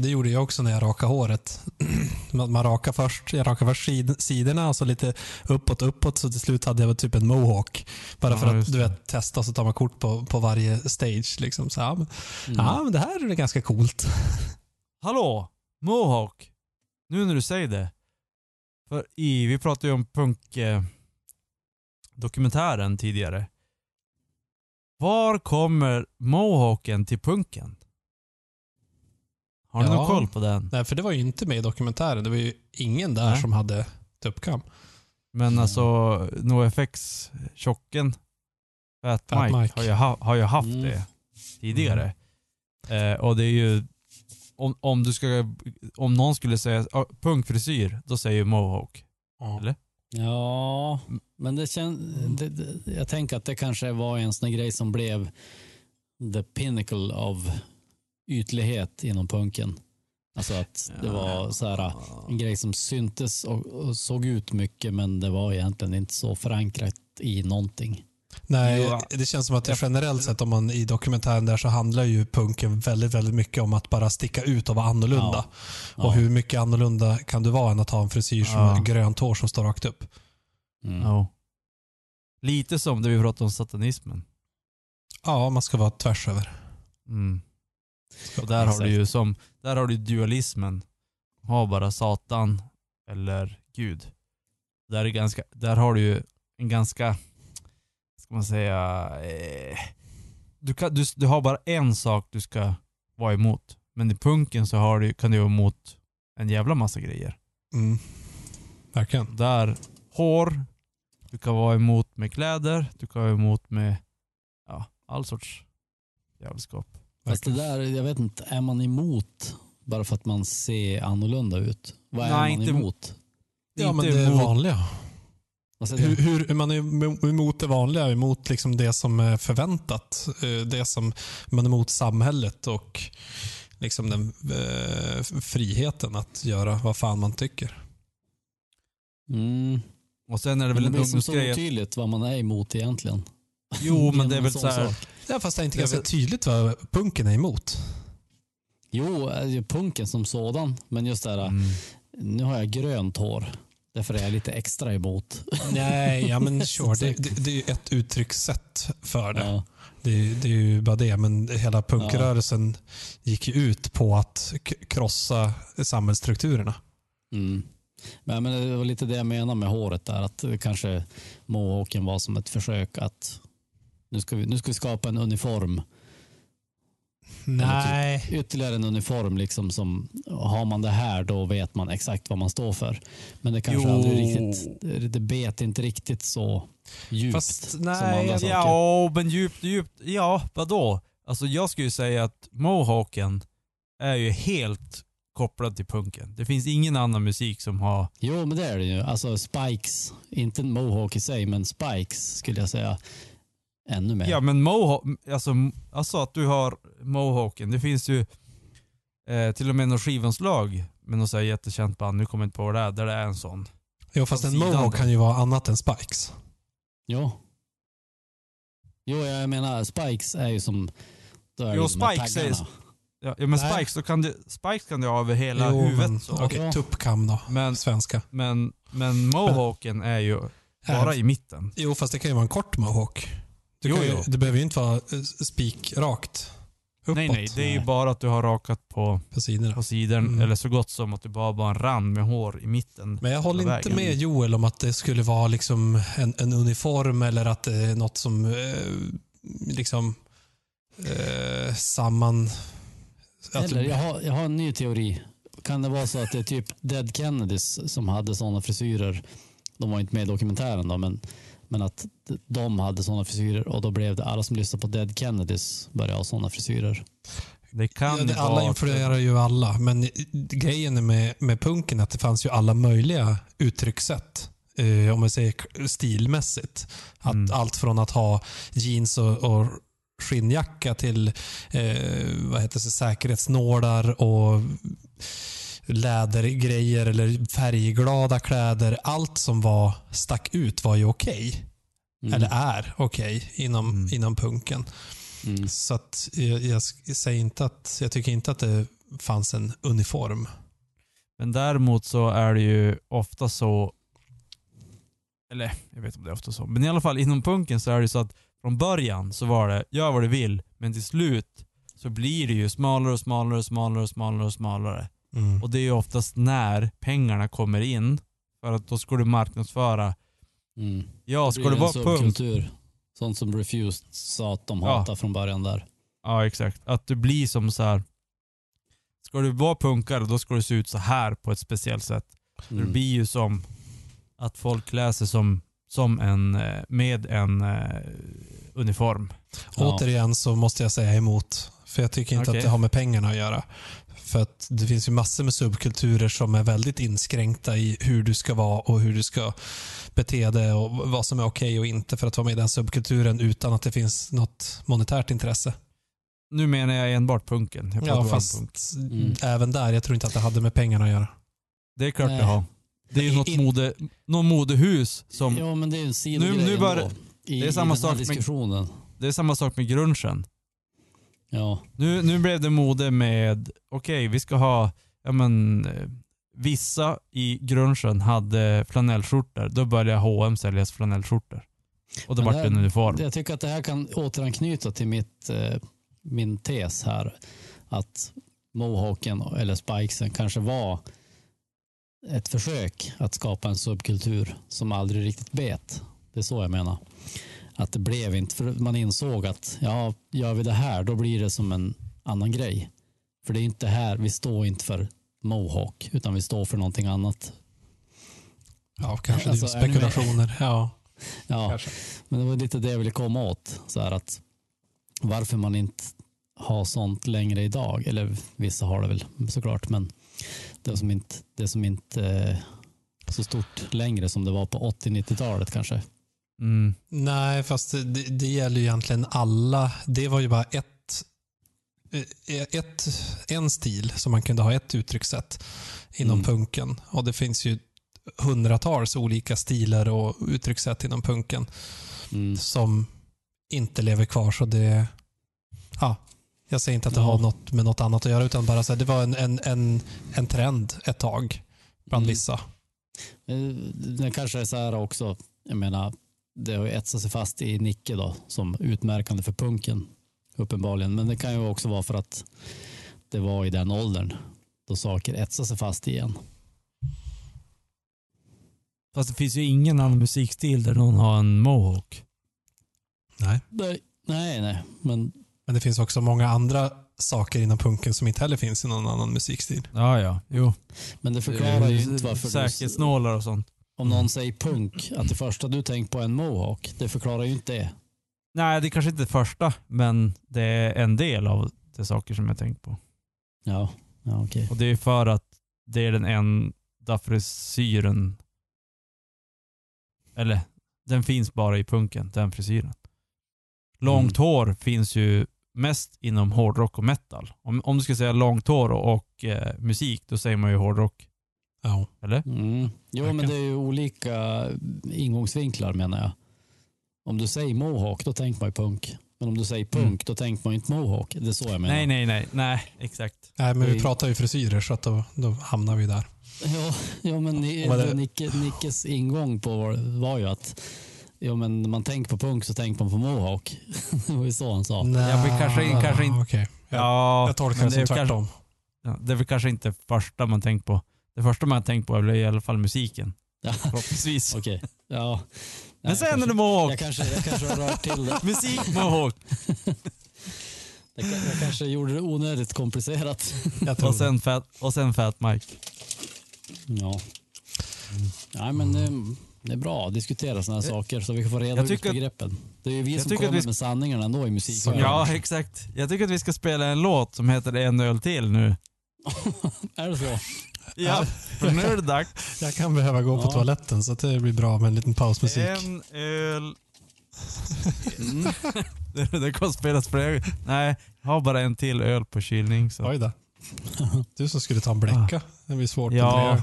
Det gjorde jag också när jag rakade håret. man, rakar först, jag rakade först sid, sidorna och så lite uppåt, uppåt. Så till slut hade jag typ en mohawk. Bara
Ja,
för att du vet, testa så tar man kort på, på varje stage. Liksom. Så, ja, men,
Mm.
ja, men det här är ganska coolt.
Hallå! Mohawk! Nu när du säger det. För i, vi pratade ju om punk eh, dokumentären tidigare. Var kommer mohawken till punken? Har ni
Ja.
någon koll på den?
Nej, för det var ju inte med i dokumentären. Det var ju ingen där
Nej.
som hade tuppkam.
Men alltså, NoFX, tjocken, Fat,
Fat
Mike,
Mike.
Har, ju ha, har ju haft
Mm.
det tidigare. Eh, och det är ju, om, om du ska, om någon skulle säga ah, punkfrisyr, då säger ju mohawk. Eller?
Ja, men det känns... Det, det, jag tänker att det kanske var en sån grej som blev the pinnacle av ytlighet inom punken. Alltså att det var så här, en grej som syntes och, och såg ut mycket men det var egentligen inte så förankrat i någonting.
Nej,
Jo,
det känns som att det generellt sett om man i dokumentären där så handlar ju punken väldigt, väldigt mycket om att bara sticka ut och vara annorlunda.
Ja.
Och hur mycket annorlunda kan du vara än att ha en frisyr som
Ja.
grönt hår som står rakt upp?
Mm.
Ja. Lite som det vi pratade om satanismen.
Ja, man ska vara tvärs över.
Mm. Och där har du ju som, där har du dualismen. Ha bara Satan eller Gud. Där, är ganska, där har du ju en ganska, ska man säga, eh, du, kan, du, du har bara en sak du ska vara emot. Men i punken så har du, kan du vara emot en jävla massa grejer.
Mm. Verkligen.
Där, hår, du kan vara emot med kläder, du kan vara emot med ja, all sorts jävelskap.
Fast det där, jag vet inte, är man emot bara för att man ser annorlunda ut? Vad är
Nej,
man
inte
emot?
Ja, men det är
emot-
vanliga.
Vad säger
Hur, hur man är emot det vanliga, emot liksom det som är förväntat. Eh, Det som man är emot samhället och liksom den eh, friheten att göra vad fan man tycker.
Mm.
Och sen är det
Men
väl
det
en
blir som så
ungdomsgrej. att-
otydligt vad man är emot egentligen.
Jo, men det är väl så här.
sak.
Ja, fast det är inte
Det är
ganska
väl-
tydligt vad punken är emot.
Jo, är ju punken som sådan, men just det här,
Mm.
nu har jag grönt hår. Därför är jag lite extra emot.
Nej, ja men sure. Det, det, det är ju ett uttryckssätt för det.
Ja.
Det, är- det är ju bara det. Men hela punkrörelsen gick ju ut på att krossa samhällsstrukturerna.
Mm. Men, men det var lite det jag menade med håret där, att det kanske mohawken var som ett försök att nu ska vi, nu ska vi skapa en uniform.
Nej.
Ytterligare en uniform, liksom som har man det här då vet man exakt vad man står för. Men det kanske
Jo.
aldrig riktigt, det- bet inte riktigt så djupt
Fast
som
nej,
andra saker.
Ja, men djupt, djupt. Ja, vadå? Alltså jag skulle säga att mohawken är ju helt kopplad till punken. Det finns ingen annan musik som har...
Jo, men det är det ju. Alltså Spikes, inte en mohawk i sig, men Spikes skulle jag säga ännu mer.
Ja men mohawk, alltså, alltså att du har mohawken. Det finns ju eh, till och med något skivomslag med något så här jättekänt band, nu kommer jag inte på vad det är, där det är en sån.
Jo, fast en mohawk
då.
kan ju vara annat än spikes.
Jo. Jo, jag menar Spikes är ju som... Då är
Jo, Spikes är-. Ja, ja men
Nej.
spikes, då kan du, spikes kan du ha över hela
Jo,
huvudet.
men,
så.
Okej,
Ja.
tuppkam då.
Men,
Svenska.
men, men mohawken är ju bara
Äh,
i mitten.
Jo, fast det kan ju vara en kort mohawk. Du
Jo, jo.
Det behöver ju inte vara eh, spikrakt uppåt
Nej nej, det är ju bara att du har rakat på,
på sidorna.
på sidan,
Mm.
eller så gott som att du bara har en rand med hår i mitten.
Men jag håller inte
vägen.
med Joel om att det skulle vara liksom en, en uniform eller att det är något som eh, liksom eh, samman...
Eller jag har, jag har en ny teori. Kan det vara så att det är typ Dead Kennedys som hade sådana frisyrer? De var inte med i dokumentären då, men, men att de hade sådana frisyrer och då blev det alla som lyssnade på Dead Kennedys började ha sådana frisyrer.
Det kan
ja,
ju
det, alla
vara...
influerar ju alla, men grejen med, med punken är att det fanns ju alla möjliga uttryckssätt. Eh, om man säger stilmässigt. Att
Mm.
Allt från att ha jeans och, och skinnjacka till eh, vad heter det, säkerhetsnålar och lädergrejer eller färgglada kläder. Allt som var stack ut var ju okej.
Mm.
Eller är okej inom,
Mm.
inom punken.
Mm.
Så att jag, jag säger inte att, jag tycker inte att det fanns en uniform.
Men däremot så är det ju ofta så, eller jag vet inte om det är ofta så, men i alla fall inom punken så är det så att från början så var det, gör vad du vill, men till slut så blir det ju smalare och smalare och smalare och smalare och smalare.
Mm.
Och det är ju oftast när pengarna kommer in, för att då ska du marknadsföra,
Mm.
ja
Det
ska det vara punk,
subkultur. Sånt som Refused sa att de
Ja.
hatar från början där.
Ja, exakt. Att du blir som så här. Ska du vara punkare, då ska du se ut så här på ett speciellt sätt. Det
Mm.
blir ju som att folk läser som, som en, eh, med en eh, uniform.
Ja.
Återigen så måste jag säga emot. För jag tycker inte
Okej.
att det har med pengarna att göra. För att det finns ju massor med subkulturer som är väldigt inskränkta i hur du ska vara och hur du ska bete dig och vad som är okej och inte för att vara med i den subkulturen utan att det finns något monetärt intresse.
Nu menar jag enbart punken. Jag
Ja, fast
punk.
Mm.
även där, jag tror inte att det hade med pengarna att göra.
Det är klart
Nej.
det har. Det är ju något, mode, något modehus som...
Ja, men det är en sidogrej
Nu- nu bara-
ändå, i,
det är samma
i den här
sak med-. Det är samma sak med grungen.
Ja.
Nu, nu blev det mode med, okej vi ska ha, ja men eh, vissa i grungen hade flanellskjortor. Då började H&M sälja flanellskjortor. Och då vart
det
en uniform.
Jag tycker att det här kan återanknyta till mitt, eh, min tes här. Att mohawken eller spikesen kanske var ett försök att skapa en subkultur som aldrig riktigt bet. Det är så jag menar. Att det blev inte, för man insåg att ja, gör vi det här då blir det som en annan grej. För det är inte här, vi står inte för mohawk utan vi står för någonting annat.
Ja, kanske
Alltså,
spekulationer. Ja,
Ja,
kanske.
Men det var lite det jag ville komma åt. Så här att varför man inte har sånt längre idag. Eller vissa har det väl såklart. Men det som inte, det som inte är så stort längre som det var på 80-90-talet kanske.
Mm.
Nej, fast det, det gäller ju egentligen alla. Det var ju bara ett, eh, ett, en stil som man kunde ha ett uttryckssätt inom
Mm.
punken. Och det finns ju hundratals olika stilar och uttryckssätt inom punken
Mm.
som inte lever kvar. Så det, ja, jag säger inte att det
Ja.
har något med något annat att göra, utan bara så här, det var en, en, en, en trend ett tag bland
Mm.
vissa.
Eh, Det kanske är så här också. Jag menar, det har ju etsat sig fast i Nicke då som utmärkande för punken. Uppenbarligen. Men det kan ju också vara för att det var i den åldern då saker etsar sig fast igen.
Fast det finns ju ingen annan musikstil där någon har en mohawk.
Nej.
Nej, nej, nej. Men
Men det finns också många andra saker inom punken som inte heller finns i någon annan musikstil.
Ja, ja. Jo.
Men det förklarar ju inte varför
Säkerhetsnålar och sånt.
Om någon säger punk, att det första du tänker på är en mohawk. Det förklarar ju inte det.
Nej, det är kanske inte det första, men det är en del av de saker som jag tänkt på.
Ja, ja okej.
Och det är för att det är den enda frisyren. Eller, den finns bara i punken, den frisyren. Långt hår finns ju mest inom hårdrock och metal. Om, om du ska säga långt hår och, och eh, musik, då säger man ju hårdrock.
Ja.
Eller?
Mm. Jo, men det är ju olika ingångsvinklar menar jag. Om du säger mohawk, då tänker man ju punk. Men om du säger punk, då tänker man ju inte mohawk. Det är så jag menar.
Nej, nej, nej. Nej, exakt.
Nej, men vi pratar ju frisyrer så att då, då hamnar vi där.
Ja, ja men
det?
Nicke, Nickes ingång på var, var ju att ja, men när man tänker på punk så tänker man på mohawk. det var ju så han sa.
Ja, men kanske- kanske inte-
Okej. Jag,
Ja,
jag tolkar det som
är kanske-
tvärtom.
Ja, det är väl kanske inte första man tänkt på. Det första man tänkt på är i alla fall musiken.
Ja,
Förhoppningsvis.
Okej. Ja.
Men
Nej,
sen
jag
är det
kanske,
mohawk.
jag, kanske, jag kanske har rört till det.
Musik mohawk.
Jag, kan- jag kanske gjorde det onödigt komplicerat.
Och sen Fat, och sen fat Mike.
Ja. Nej, men det, det är bra att diskutera sådana här saker så vi kan få reda ut begreppen. Det är ju vi som kommer
vi ska-
med sanningarna ändå i musik.
Så-
Ja, exakt. Jag tycker att vi ska spela en låt som heter En öl till nu.
Är det så?
Ja, för nu är det dags.
jag kan behöva gå på toaletten så det blir bra med en liten pausmusik.
En öl...
Mm.
Det, det kommer spelas flera. Nej, jag har bara en till öl på kylning. Så.
Oj då. Du som skulle ta en bläcka. Det blir svårt.
Ja,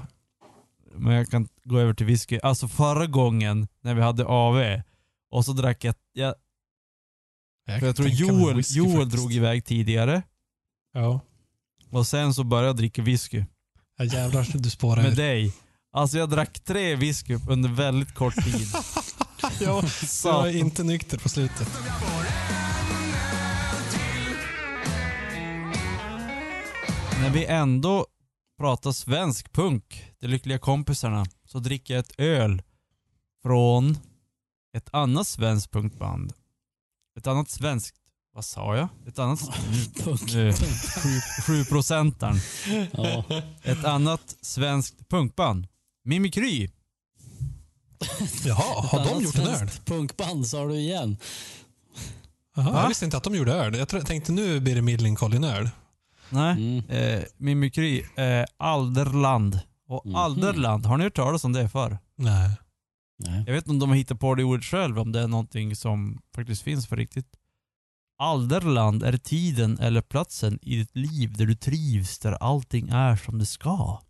men jag kan gå över till whisky. Alltså förra gången när vi hade AV och så drack jag... Jag,
Jag,
för jag tror Joel, Joel
faktiskt.
drog iväg tidigare
Ja.
och sen så började jag dricka whisky.
Ja jävlar, du spårar
Med
ur.
dig. Alltså jag drack tre whisky under väldigt kort tid.
Ja,
Så-
jag är inte nykter på slutet.
När vi ändå pratar svensk punk, De Lyckliga Kompisarna, så dricker jag ett öl från ett annat svenskt punkband. Ett annat svenskt, vad sa jag? Ett annat,
Punk.
nu, sju, sju procentaren.
Ja.
Ett annat svenskt punkband. Mimikry.
Jaha, har de gjort en öl?
Punkband sa du igen.
Jaha,
Va?
jag visste inte att de gjorde öl. Jag tänkte nu blir det Millencolin-öl.
Nej.
Mm.
Eh, Mimikry. Eh, Alderland. Och
Mhm.
Alderland, har ni hört talas om det förr?
Nej.
Nej.
Jag vet inte om de har hittat på det ordet själv, om det är någonting som faktiskt finns för riktigt. Alderland är tiden eller platsen i ditt liv där du trivs, där allting är som det ska.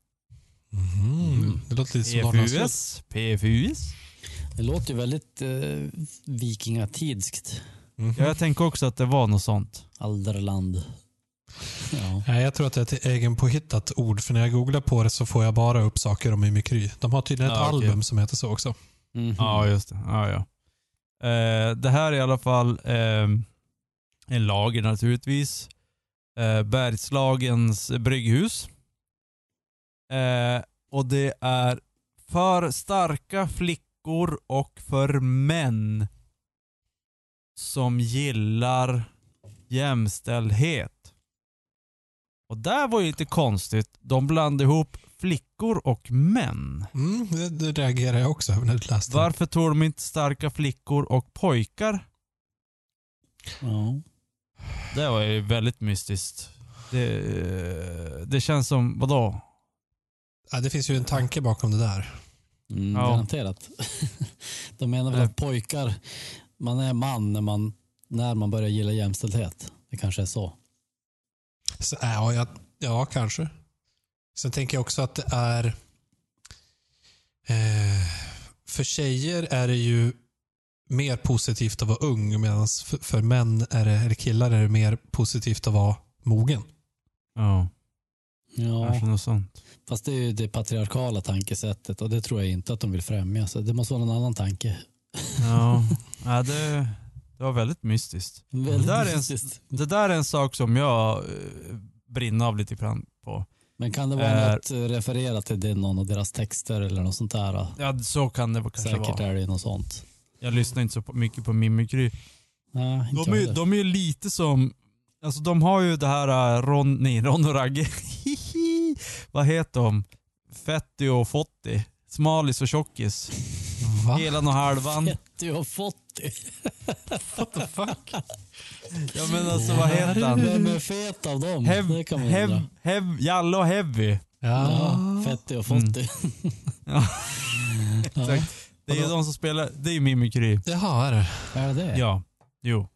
Mhm. Det låter lite som Norrlandsjord.
PFUS. PFUS.
Det låter ju väldigt eh, vikingatidskt.
Mhm.
Ja, jag tänker också att det var något sånt.
Alderland. Ja.
Nej, jag tror att det är ett egenpåhittat ord, för när jag googlar på det så får jag bara upp saker om Mimikry. De har tydligen ett
Ja,
album som heter så också.
Mhm.
Ja, just det. Ja, ja. Eh, det här är i alla fall eh, en lager naturligtvis. Eh, Bergslagens brygghus. Eh, och det är för starka flickor och för män som gillar jämställdhet. Och där var ju lite konstigt. De blandade ihop flickor och män.
Mm, det, det reagerar jag också över när du läste.
Varför tog de inte starka flickor och pojkar?
Ja.
Det var ju väldigt mystiskt. Det, det känns som, vadå?
Ja, det finns ju en tanke bakom det där.
Mm,
Ja.
Garanterat. De menar väl att pojkar, man är man när man, när man börjar gilla jämställdhet. Det kanske är så.
Så, ja, jag, ja, kanske. Sen tänker jag också att det är... Eh, för tjejer är det ju mer positivt att vara ung medan för, för män är det, eller killar är det mer positivt att vara mogen.
Ja,
Ja,
kanske något sånt.
fast det är ju det patriarkala tankesättet och det tror jag inte att de vill främja. Så det måste vara någon annan tanke.
Ja, ja det, det var väldigt mystiskt.
Väldigt
där är en-
mystiskt.
Det där är en sak som jag eh, brinner av lite grann på.
Men kan det vara
är-
något eh, refererat till det, någon av deras texter eller något sånt där?
Ja, så kan det kanske
Säkert
vara.
är det något sånt.
Jag lyssnar inte så mycket på Mimikry.
Nej, inte
De är,
heller.
de är lite som, alltså de har ju det här äh, Ron, nej, Ron och Ragge. Vad heter de? Fetti och Fotti. Smalis och Tjockis.
Va?
Helan och halvan.
Har fått det.
What the fuck?
Ja men alltså vad heter han?
Vem är fet av dem?
Hev,
det kan man
hev,
undra.
hev, Jalle och Heavy.
Ja.
Ja, Fetti och Fotti.
Ja,
Ja.
exakt. Det är ju de som spelar, det är ju Mimikry.
Jaha, är det?
Är det det?
Ja, jo.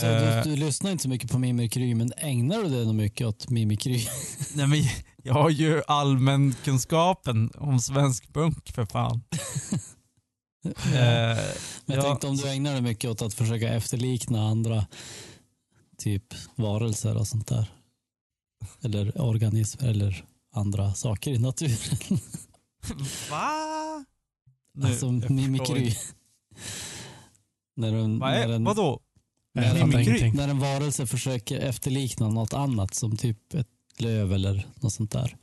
Så,
Eh.
du, du lyssnar inte så mycket på Mimikry, men ägnar du dig nog mycket åt Mimikry?
Nej men jag har ju allmänkunskapen om svensk punk för fan. Eh,
Men jag
ja,
tänkte om du ägnar dig mycket åt att försöka efterlikna andra typ varelser och sånt där. Eller organismer eller andra saker i naturen.
Va? Nu,
alltså mimikry. när, en,
Vad
när,
är,
en,
vadå?
Jag
när,
Mimikry?
när en varelse försöker efterlikna något annat som typ ett löv eller något sånt där.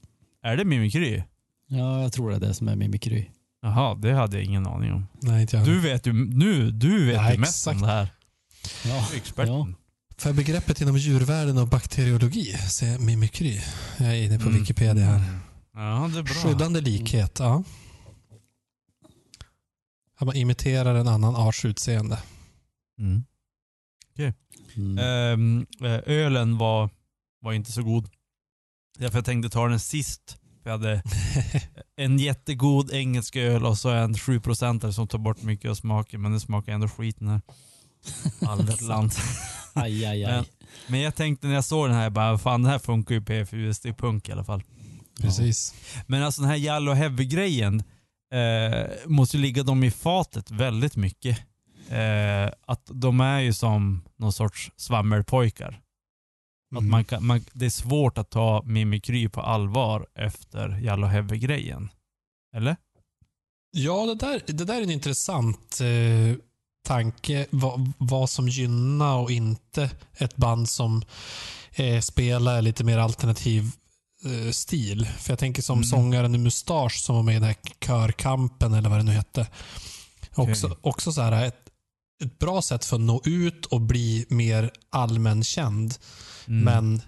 Är det Mimikry?
Ja, jag tror det är det som är mimikry.
Jaha, det hade jag ingen aning om.
Nej, inte jag.
Du vet ju, nu, du vet
Ja,
ju mest
exakt.
om det här.
Ja,
är experten.
ja.
För begreppet inom djurvärlden och bakteriologi säger mimikry. Jag är inne på
Mm.
Wikipedia här.
Ja, det är bra.
Skyddande likhet, ja. Att man imiterar en annan arts utseende.
Mm.
Mm.
Ehm, eh, ölen var, var inte så god. Därför jag tänkte ta den sist. För jag hade en jättegod engelsk öl och så en 7% som tar bort mycket av smaken. Men det smakar ändå skit den här. Alderland.
Aj, aj, aj.
Men, men jag tänkte när jag såg den här, bara, fan den här funkar ju PFUS, det är punk i alla fall.
Precis.
Men alltså den här Jallo Heavy-grejen eh, måste ligga dem i fatet väldigt mycket. Eh, att de är ju som någon sorts svammelpojkar. Att
Mm.
man kan, man, det är svårt att ta Mimikry på allvar efter Jallo Heavy-grejen. Eller?
Ja, det där, det där är en intressant eh, tanke. Vad, vad som gynnar och inte ett band som eh, spelar lite mer alternativ eh, stil. För jag tänker som
Mm.
sångaren i Mustasch som var med i den här körkampen eller vad det nu hette. Också,
Okej.
också så här ett, ett bra sätt för att nå ut och bli mer allmänkänd.
Mm.
Men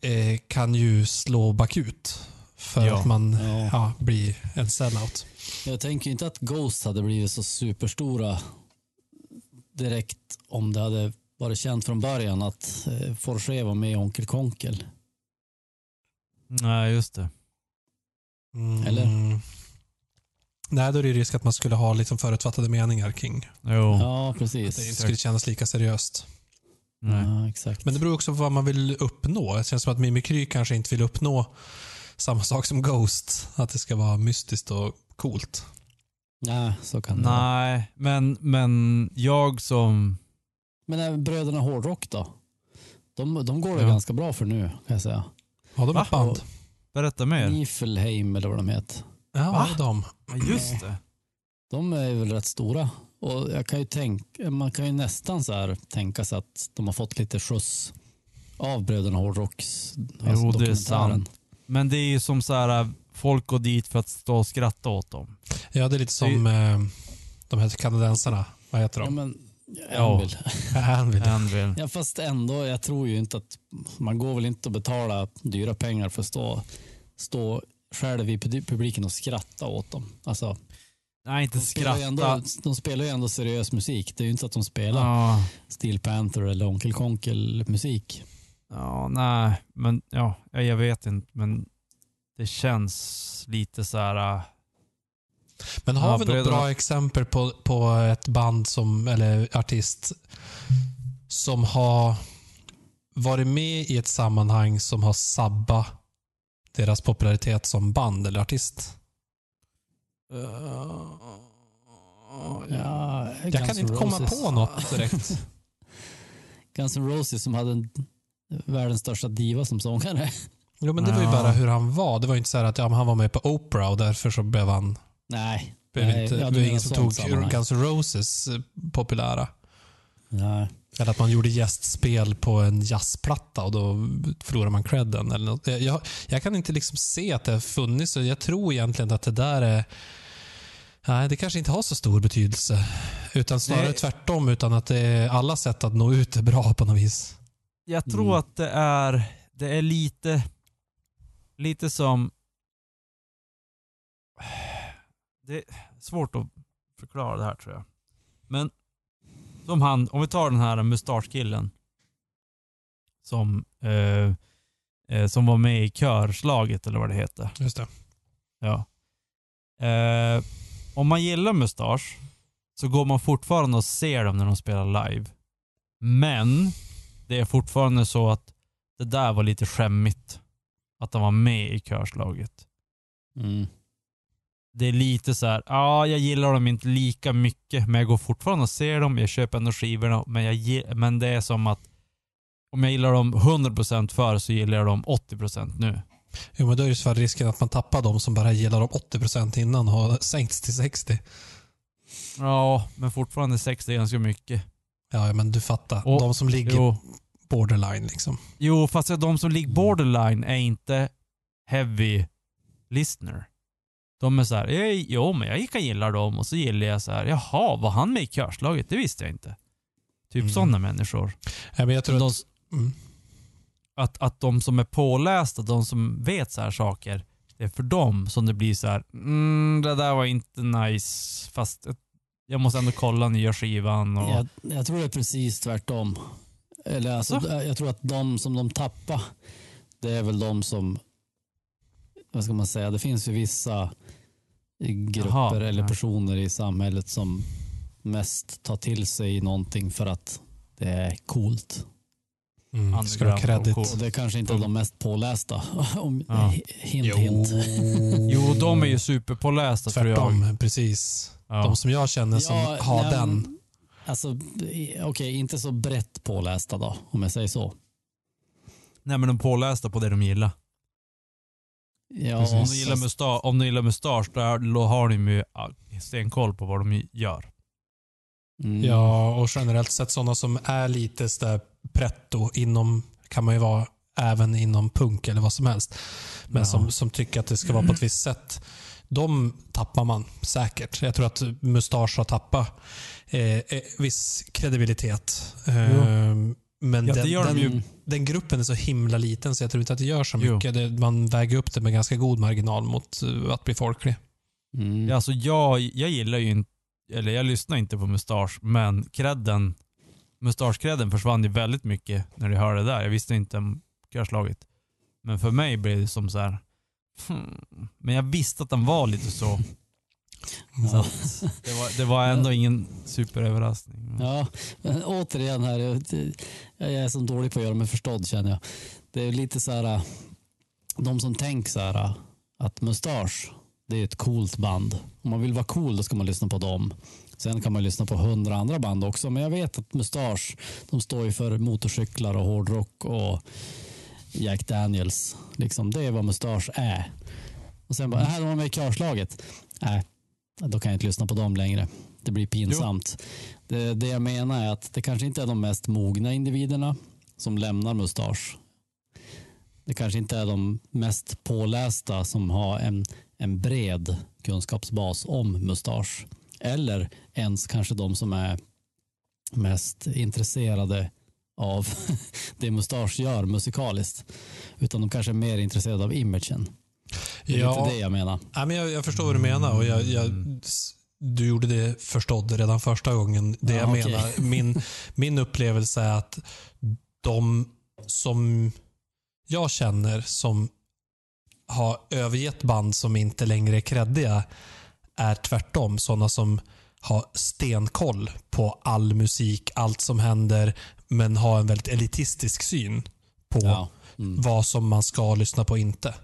eh, kan ju slå bakut. För
Ja.
att man
Ja.
ja, blir en sellout.
Jag tänker inte att Ghost hade blivit så superstora direkt om det hade varit känt från början att eh, Forge var med i Onkel Konkel.
Nej, just det.
Mm.
Eller?
Nej, då är det risk att man skulle ha liksom förutfattade meningar kring.
Jo.
Ja,
Att
precis.
det inte skulle kännas lika seriöst.
Nej.
Ja, exakt.
Men det beror också på vad man vill uppnå. Det känns som att Mimikry kanske inte vill uppnå samma sak som Ghost. Att det ska vara mystiskt och coolt.
Nej, så kan det vara.
Nej, men, men jag som...
Men även bröderna Hårdrock då? De, de går det
Ja.
ganska bra för nu, kan jag säga.
Ja, de ett band.
Berätta mer.
Nifelheim eller vad de heter.
Ja,
Va?
det är de.
Ja, just det.
De är väl rätt stora. Och jag kan ju tänka, man kan ju nästan så här tänka sig att de har fått lite skjuts av bröderna Hårdrocks
Jo, det är
dokumentären.
sant. Men det är ju som så här, folk går dit för att stå och skratta åt dem.
Ja, det är lite som eh, de här kanadensarna. Vad heter
Ja,
de?
Men,
Ja.
Anvil.
Anvil.
Anvil.
Ja, fast ändå, jag tror ju inte att man går väl inte att betala dyra pengar för att stå, stå själv i pub- publiken och skratta åt dem. Alltså,
Nej, inte
de, spelar ju
skratta.
ändå, de spelar ju ändå seriös musik. Det är ju inte så att de spelar
Ja,
Steel Panther eller Onkel Konkel musik.
ja, nej, men ja, ja, jag vet inte, men det känns lite så här...
Men har
Ja,
vi något
bröderna-
bra exempel på, på ett band som, eller artist som har varit med i ett sammanhang som har sabbat deras popularitet som band eller artist?
Ja,
Jag
Guns
kan inte komma
Roses.
på något direkt.
Guns N' Roses som hade en, världens största diva som sångare.
Jo, men det var ju bara hur han var. Det var ju inte så här att ja, men han var med på Oprah och därför så blev han...
Nej.
Blev
Nej,
inte, det var ingen som tog
sammanhang.
Guns N' Roses eh, populära.
Nej.
Eller att man gjorde gästspel på en jazzplatta och då förlorar man credden. Eller något. Jag, jag, kan inte liksom se att det har funnits så jag tror egentligen att det där är... Nej, det kanske inte har så stor betydelse. Utan snarare
Nej.
tvärtom, utan att det är alla sätt att nå ut är bra på något vis.
Jag tror
Mm.
att det är, det är lite, lite som... Det är svårt att förklara det här tror jag. Men som han, om vi tar den här mustaschkillen som, eh, eh, som var med i körslaget eller vad det heter.
Just det.
Ja. Eh, om man gillar mustasch så går man fortfarande och ser dem när de spelar live. Men det är fortfarande så att det där var lite skämmigt. Att de var med i körslaget.
Mm.
Det är lite så här, ja jag gillar dem inte lika mycket men jag går fortfarande och ser dem, jag köper ändå skivorna men, jag, men det är som att om jag gillar dem 100% förr så gillar jag dem 80% nu.
Jo, men då är det så risken att man tappar de som bara gillar dem 80% innan har sänkts till 60.
Ja, men fortfarande 60 är ganska mycket.
Ja, men du fattar.
Och-
de som ligger
Jo.
borderline liksom.
Jo, fast de som ligger borderline är inte heavy listener. De är så här, "Eh, jo men jag kan gilla dem och så gillar jag så här, jaha, var han med i körslaget? Det visste jag inte. Typ
Mm.
sådana människor.
Ja, men jag tror
De,
att, mm.
att, att de som är pålästa, de som vet så här saker, det är för dem som det blir så här, mm, det där var inte nice, fast jag måste ändå kolla nya skivan och...
Jag, jag tror det är precis tvärtom. Eller alltså,
Alltså?
Jag tror att de som de tappar, det är väl de som, vad ska man säga, det finns ju vissa grupper
Jaha,
eller
ja.
personer i samhället som mest tar till sig någonting för att det är coolt.
Mm, ska ha
Underground och
credit.
cool.
Och det är kanske inte är de mest pålästa. Om,
Ja.
Hint, hint.
Jo, de är ju superpålästa tror jag.
Tvärtom, precis.
Ja.
De som jag känner som
Ja,
har
nej,
den.
Alltså, okej, inte så brett pålästa då, om jag säger så.
Nej men de pålästa på det de gillar.
Ja,
Precis.
Om de gillar, musta- om de gillar mustasch, då har de ju stenkoll på vad de gör.
Mm.
Ja, och generellt sett sådana som är lite sådär pretto inom, kan man ju vara även inom punk eller vad som helst. Men
Ja.
som, som tycker att det ska vara på ett visst sätt. de tappar man säkert. Jag tror att Mustasch har tappat eh, eh, viss kredibilitet. Eh, men
Ja,
den, den,
ju.
den gruppen är så himla liten så jag tror inte att det gör så mycket. Det, man väger upp det med ganska god marginal mot eh, att bli folklig.
Mm.
Ja, alltså jag, jag gillar ju inte, eller jag lyssnar inte på Mustasch, men credden, Mustasch-credden försvann ju väldigt mycket när jag hörde det där. Jag visste inte om körslaget. Men för mig blev det som så här. Hmm. Men jag visste att den var lite så.
Ja.
det, var, det var ändå ingen superöverraskning.
Ja, men återigen här. Jag, är så dålig på att göra mig förstådd känner jag. Det är lite så här. De som tänker så här att Mustasch, det är ett coolt band. Om man vill vara cool då ska man lyssna på dem. Sen kan man lyssna på hundra andra band också. Men jag vet att Mustasch, de står ju för motorcyklar och hårdrock och Jack Daniels. Liksom, det är vad Mustasch är. Och sen bara, här de var med i körslaget. Nej, då kan jag inte lyssna på dem längre. Det blir pinsamt. Det, det jag menar är att det kanske inte är de mest mogna individerna som lämnar mustasch. Det kanske inte är de mest pålästa som har en, en bred kunskapsbas om mustasch. Eller ens kanske de som är mest intresserade av det mustasch gör musikaliskt. Utan de kanske är mer intresserade av imagen. Det är
Ja.
inte det jag menar.
Ja, men jag, jag förstår vad du menar och jag, jag, du gjorde det förstådd redan första gången. Det
Ja,
jag
okej.
menar, min, min upplevelse är att de som jag känner som har övergett band som inte längre är kreddiga är tvärtom sådana som har stenkoll på all musik, allt som händer, men har en väldigt elitistisk syn på
Ja. Mm.
vad som man ska lyssna på och inte.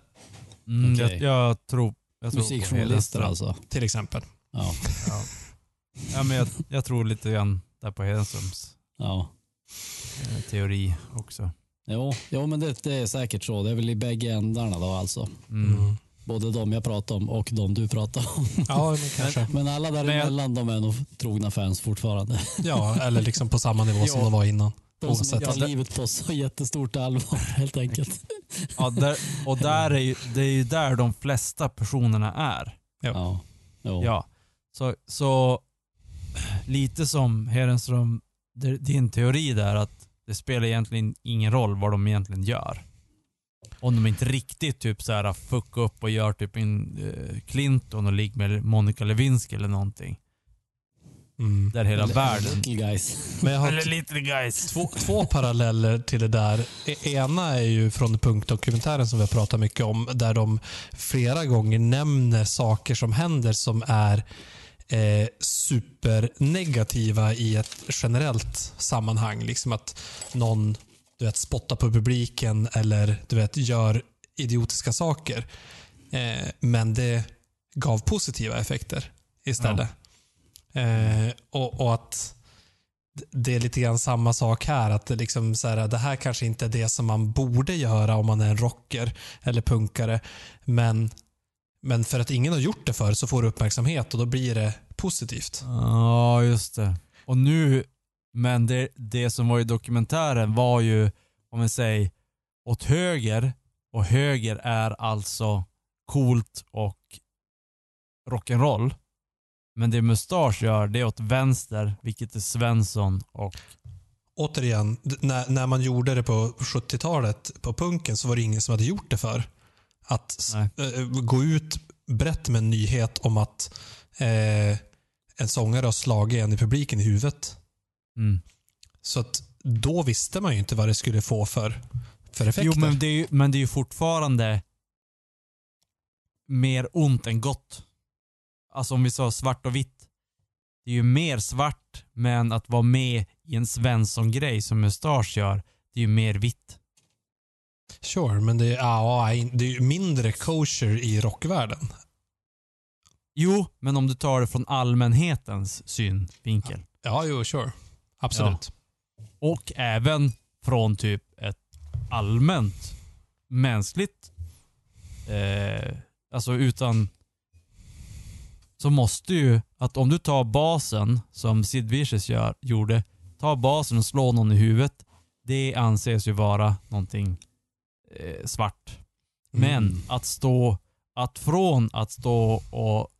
Mm,
Okej.
jag, jag tror... Jag tror
Musikjournalister alltså.
Till exempel.
Ja.
Ja. ja, men jag, jag tror lite grann där på Hedenströms
ja.
eh, teori också.
Jo, jo men det, det är säkert så. Det är väl i bägge ändarna då alltså.
Mm.
Mm.
Både de jag pratar om och de du pratar om.
Ja, men kanske.
Men alla
Men jag-
däremellan de är nog trogna fans fortfarande.
Ja, eller liksom på samma nivå som de var innan.
De som inte tar livet på så jättestort allvar helt enkelt.
Ja, där, och där är ju, det är ju där de flesta personerna är.
Ja.
Ja. Så, så lite som Hedenström, din teori där att det spelar egentligen ingen roll vad de egentligen gör. Om de inte riktigt typ så här fuck upp och gör typ en eh, Clinton och ligger med Monica Lewinsky eller någonting.
Mm.
Där hela
Eller-
världen...
Little guys.
Men jag har
Eller lite guys.
två, två paralleller till det där. E- Ena är ju från punkdokumentären som vi har pratat mycket om, där de flera gånger nämner saker som händer som är eh, supernegativa i ett generellt sammanhang. Liksom att någon du vet, spottar på publiken eller du vet, gör idiotiska saker. Eh, men det gav positiva effekter istället. Eh, och, och att det är lite grann samma sak här. Att det, liksom så här, det här kanske inte är det som man borde göra om man är en rocker eller punkare. Men, men för att ingen har gjort det förr så får du uppmärksamhet och då blir det positivt.
Ja, just det. Och nu, men det, det som var i dokumentären var ju, om vi säger, åt höger. Och höger är alltså coolt och rock'n'roll. Men det Mustasch gör, det är åt vänster, vilket är Svensson och...
Återigen, när, när man gjorde det på 70-talet på punken så var det ingen som hade gjort det för. Att eh, gå ut brett med en nyhet om att eh, en sångare har slagit en i publiken i huvudet.
Mm.
Så att då visste man ju inte vad det skulle få för, för effekter.
Jo, men det, är ju, men det är ju fortfarande mer ont än gott. Alltså om vi sa svart och vitt. Det är ju mer svart, men att vara med i en Svensson-grej som Mustasch gör, det är ju mer vitt.
Sure, men det är, ja, det är ju mindre kosher i rockvärlden.
Jo, men om du tar det från allmänhetens synvinkel.
Ja, jo, sure. Absolut.
Och även från typ ett allmänt mänskligt, eh, alltså utan, så måste ju, att om du tar basen som Sid Vicious gör, gjorde, ta basen och slå någon i huvudet, det anses ju vara någonting eh, svart. Men
Mm.
att stå att från att stå och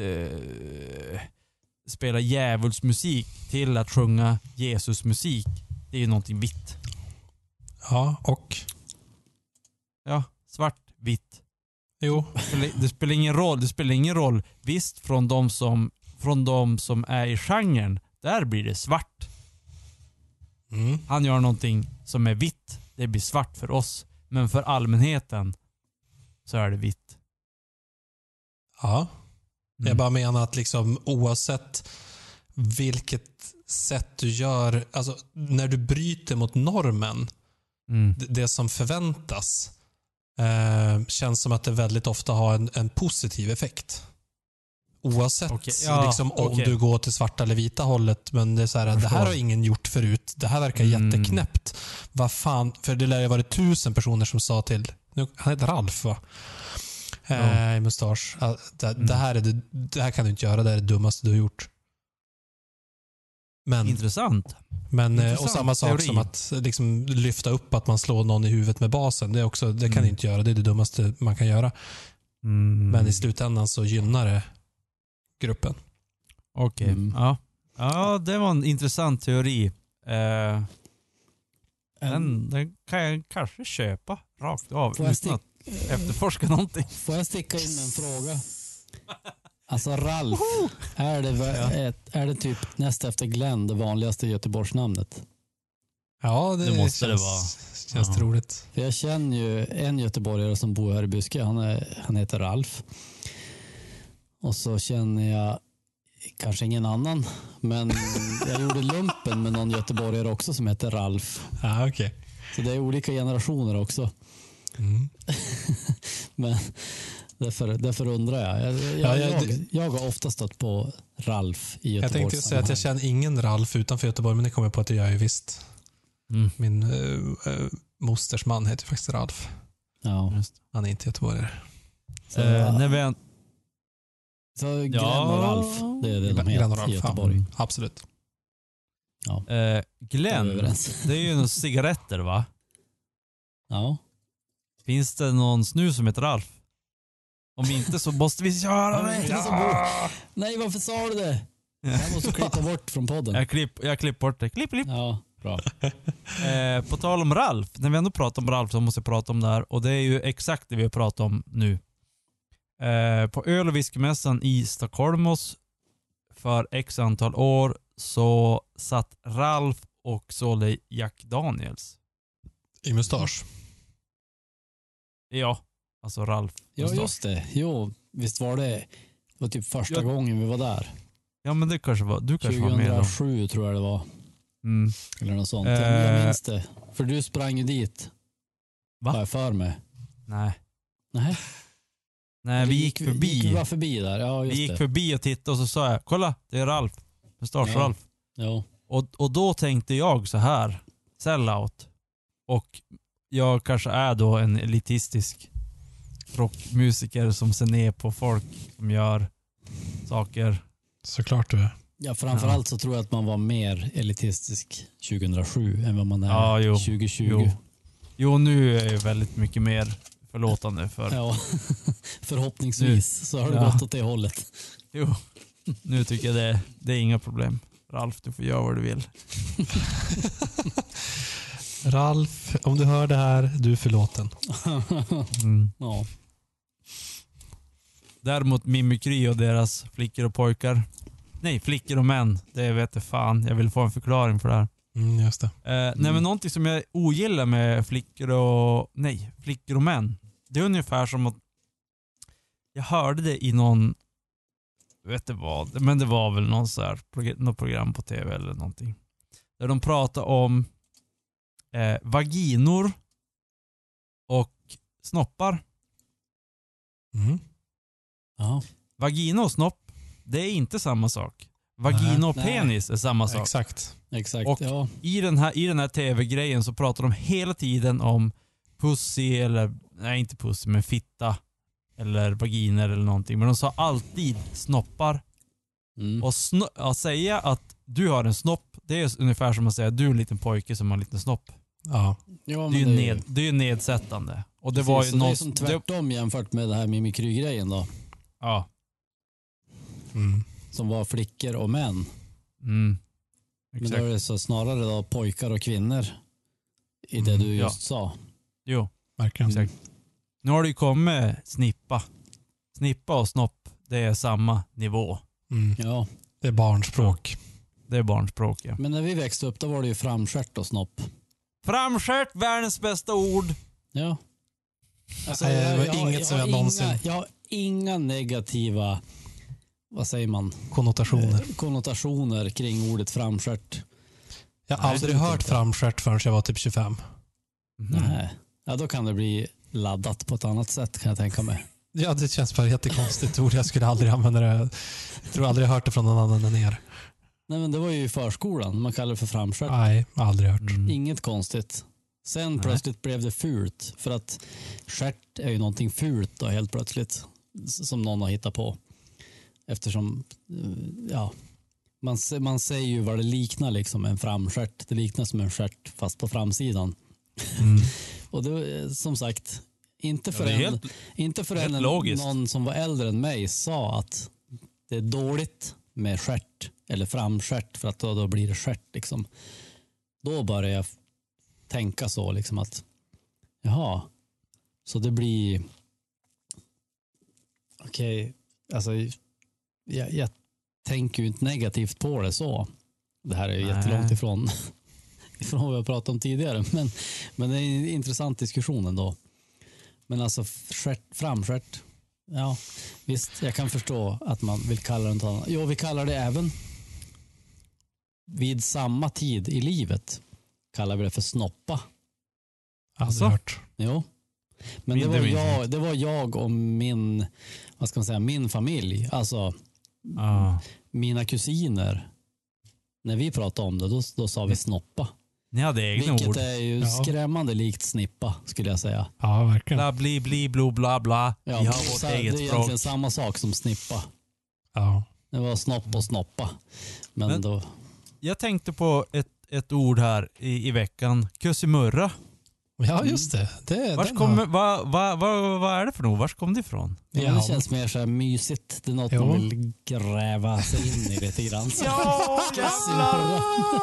eh, spela djävulsmusik till att sjunga Jesusmusik, det är ju någonting vitt.
Ja, och?
Ja, svart, vitt.
Jo.
Det spelar, ingen roll. Det spelar ingen roll. Visst, från de som, från de som är i genren, där blir det svart.
Mm.
Han gör någonting som är vitt, det blir svart för oss. Men för allmänheten så är det vitt.
Ja.
Mm.
Jag bara menar att liksom oavsett vilket sätt du gör, alltså när du bryter mot normen,
Mm.
det som förväntas, eh, känns som att det väldigt ofta har en, en positiv effekt. Oavsett
Okej, ja,
liksom, om
okej.
du går till svarta eller vita hållet, men det är så här, det här har ingen gjort förut. Det här verkar
Mm.
jätteknäppt. Vad fan, för det lär ju varit tusen personer som sa till, nu, han heter Ralf va? Eh, I mustasch. Ah, Det,
Mm.
det, här är det, det här kan du inte göra, det är det dummaste du har gjort. Men,
Intressant.
men, eh, och
intressant
samma sak
teori.
som att liksom, lyfta upp att man slår någon i huvudet med basen. Det, är också, det kan
Mm.
du inte göra, det är det dummaste man kan göra.
Mm.
Men i slutändan så gynnar det gruppen.
Okej.
Mm.
Ja. ja, det var en intressant teori. Eh, den, den kan jag kanske köpa rakt av utan att efterforska någonting.
Får jag sticka in en fråga? Alltså Ralf, är det, ett, är det typ näst efter Glenn det vanligaste Göteborgsnamnet?
Ja, det,
Det måste det
känns,
vara.
känns
Ja.
troligt.
För jag känner ju en göteborgare som bor här i Byske. Han, är, han heter Ralf. Och så känner jag kanske ingen annan, men jag gjorde lumpen med någon göteborgare också som heter Ralf.
Ja, okej.
Så det är olika generationer också.
Mm.
Men därför, därför undrar jag. Jag, jag,
Ja, jag-
jag, jag har ofta stött på Ralf i
Jag
Göteborg.
tänkte säga att jag känner ingen Ralf utanför Göteborg, men det kommer jag på att det gör jag ju visst.
Mm.
Min uh, uh, mosters man heter faktiskt Ralf.
Ja.
Han är inte göteborgare.
Så,
Eh, när vi,
så Glenn
Ja.
och Ralf, det är det de heter
Ralf,
i
ja.
Göteborg.
Absolut.
Ja, det är vi
Glenn, det är ju några cigaretter va?
Ja.
Finns det någon snus som heter Ralf? Om inte så måste vi köra det.
Ja. Nej, varför sa du det? Jag måste klippa bort från podden.
Jag klipp, jag klipp bort det. Klipp, klipp.
Ja, bra.
Eh, på tal om Ralf, när vi ändå pratar om Ralf så måste jag prata om det här och det är ju exakt det vi har pratat om nu. Eh, på öl och whiskymässan i Stockholmos för x antal år så satt Ralf och sålde Jack Daniels.
I mustasch.
Ja, alltså Ralf.
Ja, just det. Jo, visst var det. Det var typ första
Ja.
gången vi var där.
Ja men det kanske var, du kanske var med då.
2007 tror jag det var.
Mm.
Eller något sånt.
Eh.
Jag minns det. För du sprang ju dit.
Va?
Har jag för mig.
Nej.
Nej,
Nej, vi gick
Gick vi
förbi.
bara förbi där? Ja, just
Vi gick
det.
förbi och tittade och så sa jag, kolla det är Ralf. Mustasch-Ralf.
Ja.
Och, och då tänkte jag så här, sellout. Och jag kanske är då en elitistisk rockmusiker som ser ner på folk som gör saker.
Såklart du är.
ja, framförallt så tror jag att man var mer elitistisk 2007 än vad man är
Ja, jo.
2020.
Jo. Jo, nu är jag väldigt mycket mer förlåtande för...
Ja, förhoppningsvis så har det
Ja.
gått åt det hållet.
Jo, nu tycker jag det, det är inga problem. Ralf, du får göra vad du vill.
Ralf, om du hör det här, du är förlåten.
Mm.
ja.
Däremot Mimikry och deras flickor och pojkar. Nej, flickor och män. Det vet jag fan. Jag vill få en förklaring för det här.
Mm, just det.
Eh, Nej men någonting som jag ogillar med flickor och, nej, flickor och män. Det är ungefär som att jag hörde det i någon, vet du vad, men det var väl någon så här, något program på tv eller någonting. Där de pratade om eh, vaginor och snoppar.
Mm.
Ja.
Vagina och snopp, det är inte samma sak. Vagina och penis är samma sak.
Exakt.
Exakt.
Och-
ja.
i den här, i den här tv-grejen så pratar de hela tiden om pussy eller, nej inte pussy, men fitta. Eller vaginer eller någonting. Men de sa alltid snoppar.
Mm.
Och sno- att säga att du har en snopp, det är ungefär som att säga att du är en liten pojke som har en liten snopp.
Ja.
ja,
Det är ju,
det är
ned, det är ju nedsättande. Och det var ju
så det är som tvärtom jämfört med det här mimikry-grejen då.
ja.
Mm.
Som var flickor och män.
Mm.
Men då
Exakt.
är det så snarare då pojkar och kvinnor i det
Mm,
du
ja.
just sa.
Jo,
Verkligen.
exakt. Nu har det ju kommit snippa. Snippa och snopp, det är samma nivå.
Mm.
Ja,
Det är barnspråk.
Det är barnspråk ja.
men när vi växte upp då var det ju framstjärt och snopp.
Framstjärt, världens bästa ord.
Ja. Alltså,
Nej, det var inget som jag någonsin-
Inga, jag har inga negativa, vad säger man,
Konnotationer.
Eh, konnotationer kring ordet framstjärt.
Jag har aldrig hört
inte.
framstjärt förrän jag var typ 25.
Mhm.
Nej. Ja, då kan det bli laddat på ett annat sätt kan jag tänka mig.
Ja, det känns bara jättekonstigt ord. Jag skulle aldrig använda det. Jag tror aldrig jag hört det från någon annan än er.
Nej, men det var ju i förskolan, man kallar det för framstjärt.
Nej, aldrig hört.
Mm.
Inget konstigt. Sen
Nej.
plötsligt blev det fult. För att stjärt är ju någonting fult då helt plötsligt. Som någon har hittat på. Eftersom, eh, ja, man, man säger ju vad det liknar liksom en framstjärt. Det liknar som en stjärt fast på framsidan.
Mm.
Och det, eh, som sagt, inte
Ja,
för
det är
en,
helt,
inte förrän någon som var äldre än mig sa att det är dåligt med stjärt eller framstjärt för att då, då blir det stjärt. Liksom. Då började jag tänka så liksom att jaha, så det blir okej, alltså jag, jag tänker ju inte negativt på det så. Det här är ju
Nej.
jättelångt ifrån, ifrån vad vi har pratat om tidigare, men, men det är en intressant diskussion ändå. Men alltså stjärt, framstjärt, ja visst, jag kan förstå att man vill kalla det något annat. Jo, vi kallar det även vid samma tid i livet kallar vi det för snoppa.
Alltså?
hört.
Jo. Men det var,
jag
det var jag och min, vad ska man säga, min familj. Alltså
Ja.
mina kusiner. När vi pratade om det, då, då sa vi snoppa.
Ni hade egna
Vilket
ord.
är ju
Ja.
skrämmande likt snippa, skulle jag säga.
Ja, verkligen.
Bla, bli, bli, blo, bla, bla.
Ja,
Vi har
det är
vårt
så- Det är
eget språk.
egentligen samma sak som snippa.
Ja.
Det var snopp och snoppa. Men,
Men-
då,
Jag tänkte på ett, ett ord här i, i veckan. Kussimurra.
ja, just det. det
Vars kommer,
har-
vad va, va, vad är det för något? Vars kom det ifrån?
ja. Det känns mer så här mysigt. Det är något
Jo.
man vill gräva sig in i lite grann. Så.
Ja.
Ja,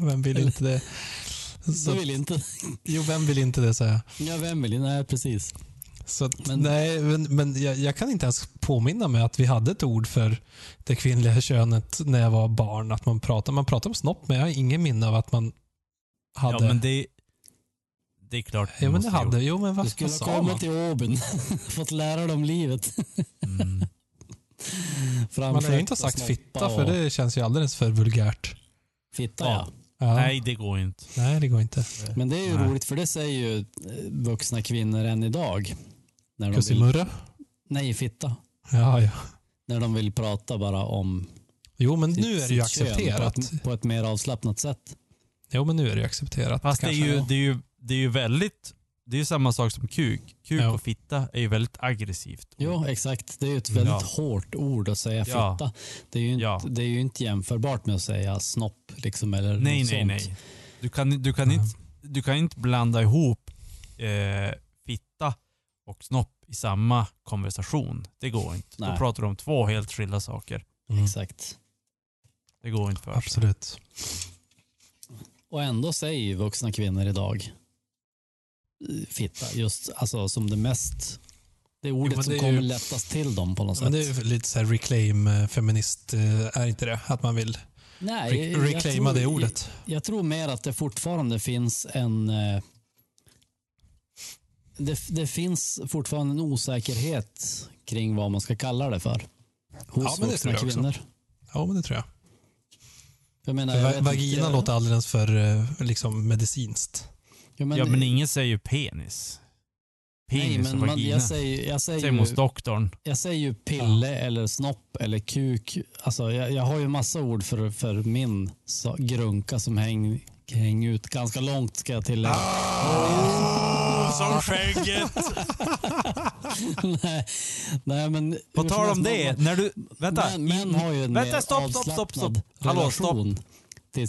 Vem vill inte det? Så,
vill inte?
jo, vem vill inte det säga.
Ja, vem vill? Nej, precis.
Så att,
Men-
nej, men, men jag, jag kan inte ens påminna mig att vi hade ett ord för det kvinnliga könet när jag var barn. Att man pratar, man pratar om snopp, men jag har ingen minne av att man hade.
Ja, men det, det är klart
Ja, men det hade. Jo, men vad,
Du skulle
vad
ha kommit till Åbyn. Fått lära dig om livet.
Mm.
Man har ju inte sagt fitta, för det känns ju alldeles för vulgärt.
Fitta, ja.
Ja.
Nej, det går inte.
Nej, det går inte.
Men det är ju
Nej.
roligt för det säger ju vuxna kvinnor än idag. När de vill, nej, fitta.
Ja, ja.
När de vill prata bara om
Jo, men
sitt,
nu är det ju accepterat.
På ett, på ett mer avslappnat sätt.
Jo, men nu är det ju accepterat.
Fast det är, ju,
ja.
det, är ju, det är ju väldigt... Det är ju samma sak som kuk. Kuk
Ja.
och fitta är ju väldigt aggressivt.
Jo, exakt. Det är ju ett väldigt
Ja.
hårt ord att säga
Ja.
fitta. Det är, ju inte,
Ja.
det är ju inte jämförbart med att säga snopp. Liksom, eller
Nej,
något
nej,
sånt.
nej. Du kan, du kan,
Ja.
inte, du kan inte blanda ihop eh, och snopp i samma konversation. Det går inte. Då
Nej.
pratar du om två helt skilda saker.
Mm,
Exakt.
Det går inte för sig.
absolut.
Och ändå säger ju vuxna kvinnor idag fitta, just alltså som det mest, det är ordet
men
som
det är
kommer
ju-
lättast till dem på något
Men
sätt.
det är ju lite så här reclaim eh, feminist, är inte det? Att man vill
Nej,
re- reclaima
tror-
det ordet.
Jag, jag tror mer att det fortfarande finns en eh, det, det finns fortfarande en osäkerhet kring vad man ska kalla det för. Hos
Ja, men det
vuxna
tror jag också.
kvinnor.
Ja, men det tror jag.
Jag menar, jag
vagina
inte-
låter alldeles för eh, liksom medicinskt.
Ja, men,
ja, men ingen säger ju penis. Penis
nej,
och
men man,
vagina.
jag säger, jag säger,
Säger hos
ju,
doktorn.
jag säger ju pille eller snopp eller kuk. Alltså, jag, jag har ju massa ord för, för min så, grunka som hänger häng ut ganska långt ska jag tillägga.
Oh, som skägget!
nej, nej, men
På tal om det,
man-
när du... Vänta.
Män, män har ju en
Vänta, stopp, stopp, stopp, stopp. Hallå, stopp.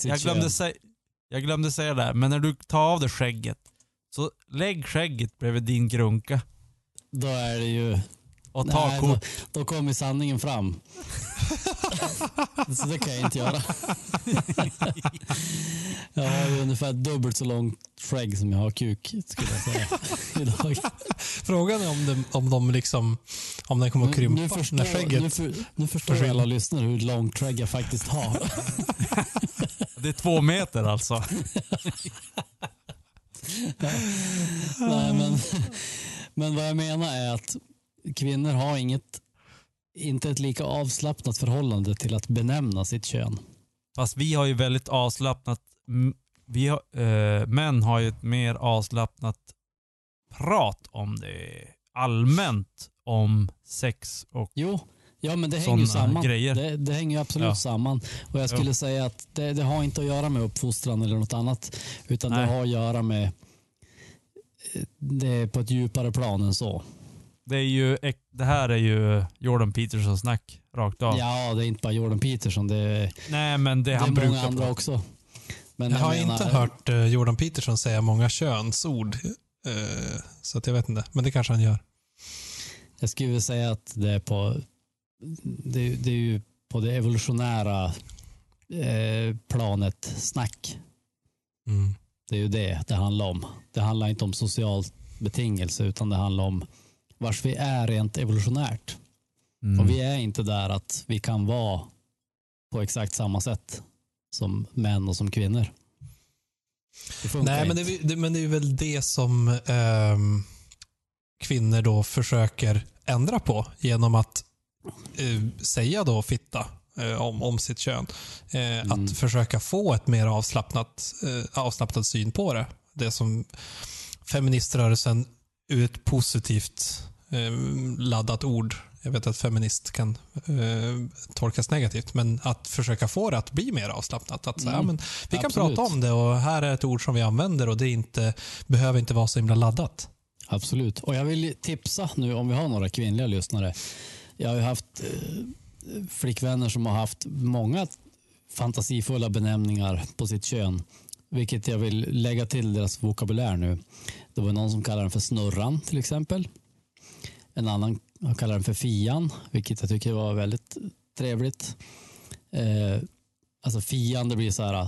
Jag glömde, säga, jag glömde säga det, här, men när du tar av dig skägget, så lägg skägget bredvid din grunka
Då är det ju...
och ta
Nej, då,
kort.
då kommer sanningen fram. så det kan jag inte göra. jag har ju ungefär dubbelt så långt skägg som jag har kuk, skulle jag säga. Idag.
Frågan är om, det, om de liksom, om den kommer att krympa
nu förstår,
när skägget...
nu, för, nu förstår
försvinner.
alla lyssnare hur långt skägg jag faktiskt har.
Det är två meter alltså.
Nej, men, men vad jag menar är att kvinnor har inget, inte ett lika avslappnat förhållande till att benämna sitt kön.
Fast vi har ju väldigt avslappnat, vi har, eh, män har ju ett mer avslappnat prat om det allmänt om sex och
Jo, ja men det hänger ju samman.
grejer.
Det, det hänger ju absolut
Ja.
samman. Och jag skulle säga att det, det har inte att göra med uppfostran eller något annat. Utan det
Nej.
har att göra med eh, det på ett djupare plan än så.
Det är ju, det här är ju Jordan Peterson snack rakt av.
Ja, det är inte bara Jordan Peterson. Det är,
Nej men det,
det är
han
många
brukar
andra också. Men
Jag har
menar-
inte hört eh, Jordan Peterson säga många könsord. eh, Så att jag vet inte. Men det kanske han gör.
Jag skulle vilja säga att det är på det, det är ju på det evolutionära eh, planet snack.
Mm.
Det är ju det det handlar om. Det handlar inte om social betingelse utan det handlar om vars vi är rent evolutionärt.
Mm.
Och vi är inte där att vi kan vara på exakt samma sätt som män och som kvinnor.
Nej, men det, det, men det är väl det som ehm, kvinnor då försöker ändra på genom att eh, säga då fitta eh, om, om sitt kön. Eh,
Mm.
Att försöka få ett mer avslappnat, eh, avslappnad syn på det. Det som feministrörelsen ur ett positivt eh, laddat ord. Jag vet att feminist kan eh, tolkas negativt, men att försöka få det att bli mer avslappnat. Att säga,
Mm.
ja, men vi kan
Absolut.
prata om det och här är ett ord som vi använder och det inte, behöver inte vara så himla laddat.
Absolut. Och jag vill tipsa nu om vi har några kvinnliga lyssnare. Jag har haft eh, flickvänner som har haft många fantasifulla benämningar på sitt kön. Vilket jag vill lägga till deras vokabulär nu. Det var någon som kallar den för snurran till exempel. En annan kallar den för fian, vilket jag tycker var väldigt trevligt. Eh, alltså fian, det blir så här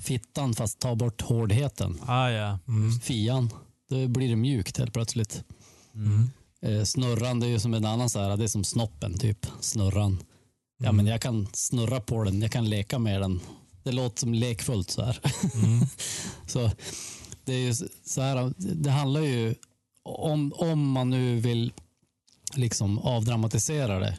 fittan fast ta bort hårdheten.
Ah, ja.
Mm.
Fian, då blir det mjukt helt plötsligt.
Mm.
Eh, snurran, det är ju som en annan så här, det är som snoppen typ. Snurran. Ja, men jag kan snurra på den, jag kan leka med den. Det låter som lekfullt så här.
Mm.
så det är ju så här, det handlar ju om, om man nu vill liksom avdramatisera det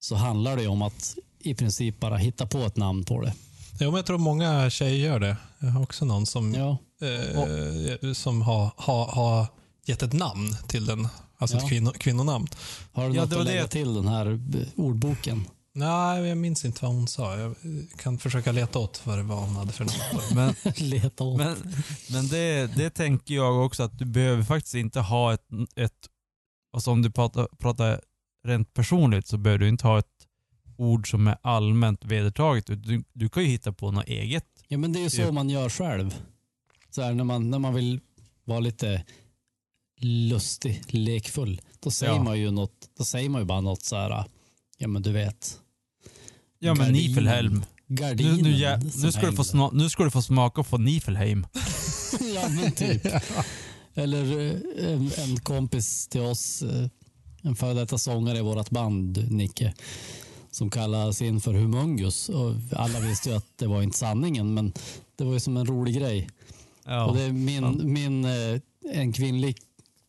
så handlar det ju om att i princip bara hitta på ett namn på det.
Ja, men jag tror många tjejer gör det. Jag har också någon som,
Ja,
eh, som har, har, har gett ett namn till den. Alltså
Ja.
ett kvinno, kvinnonamn.
har du
Ja,
något att lägga
det.
till den här ordboken?
Nej, jag minns inte vad hon sa. Jag kan försöka leta åt vad det var hon hade för namn.
Men,
Leta åt.
men, men det, det tänker jag också att du behöver faktiskt inte ha ett, ett alltså om du pratar, pratar rent personligt så behöver du inte ha ett ord som är allmänt vedertaget. Du, du kan ju hitta på något eget.
Ja, men det är ju så man gör själv. Så här, när, man, när man vill vara lite lustig, lekfull, då säger
Ja.
man ju något, då säger man ju bara något så här, ja men du vet,
Ja men
Gardinen.
Nifelhelm. Nu,
gardinen
nu, jä-
som
nu, ska du få sma, nu ska du få smaka på Nifelheim.
ja men typ. Eller eh, en, en kompis till oss, eh, en före detta sångare i vårt band, Nicke, som kallas in för Humungus. Och alla visste ju att det var inte sanningen, men det var ju som en rolig grej.
Ja.
Och det är min, min, eh, en kvinnlig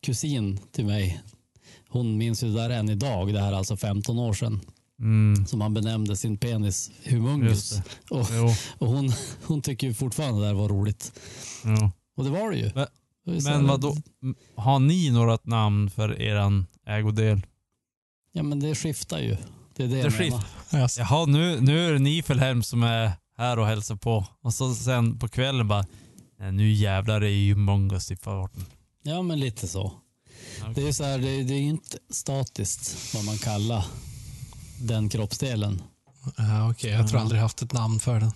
kusin till mig. Hon minns ju det där än idag. Det här är alltså 15 år sedan.
Mm,
Som han benämnde sin penis humungus. Och, och hon, hon tycker ju fortfarande det där var roligt.
jo.
Och det var det ju.
Men- Men vad då? Har ni något namn för eran ägodel?
Ja men det skiftar ju. Det är det,
Det
jag
skiftar.
menar.
Alltså,
Jaha, nu, nu är det Nifelheim som är här och hälsar på. Och så sen på kvällen bara, "Nej, nu jävlar är ju Mongus i farten.
Ja men lite så. Det är ju så här, det, det är ju inte statiskt vad man kallar den kroppsdelen.
ja, okej, jag tror aldrig haft ett namn för den.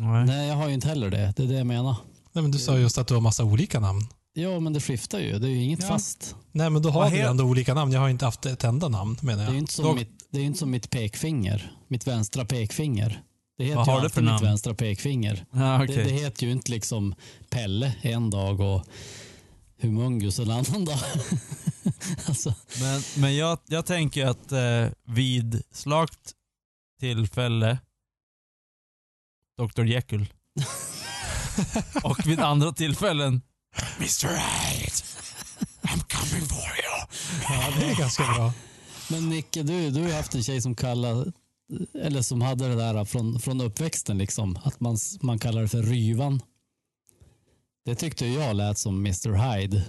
Nej.
Nej, jag har ju inte heller det. Det är det jag menar.
Nej, men du sa just att du har massa olika namn.
Ja, men det skiftar ju. Det är ju inget
Ja.
fast.
Nej, men då har du ändå olika namn. Jag har inte haft ett enda namn menar
Det är
jag.
ju inte som,
Dock-
mitt, det är inte som mitt pekfinger. Mitt vänstra pekfinger. Det heter
Vad
ju
har du
alltid
för
mitt
namn?
vänstra pekfinger.
Ja, okej.
Det, det heter ju inte liksom Pelle en dag och Humungus en annan dag. alltså,
Men, men jag, jag tänker att eh, vid slakt tillfälle Dr. Jekyll. och vid andra tillfällen Mr. Hyde, I'm coming for you.
Ja, det är ganska bra.
men Nicke, du, du har haft en tjej som kallar eller som hade det där från, från uppväxten, liksom, att man, man kallar det för Ryvan. Det tyckte jag lät som Mr Hyde.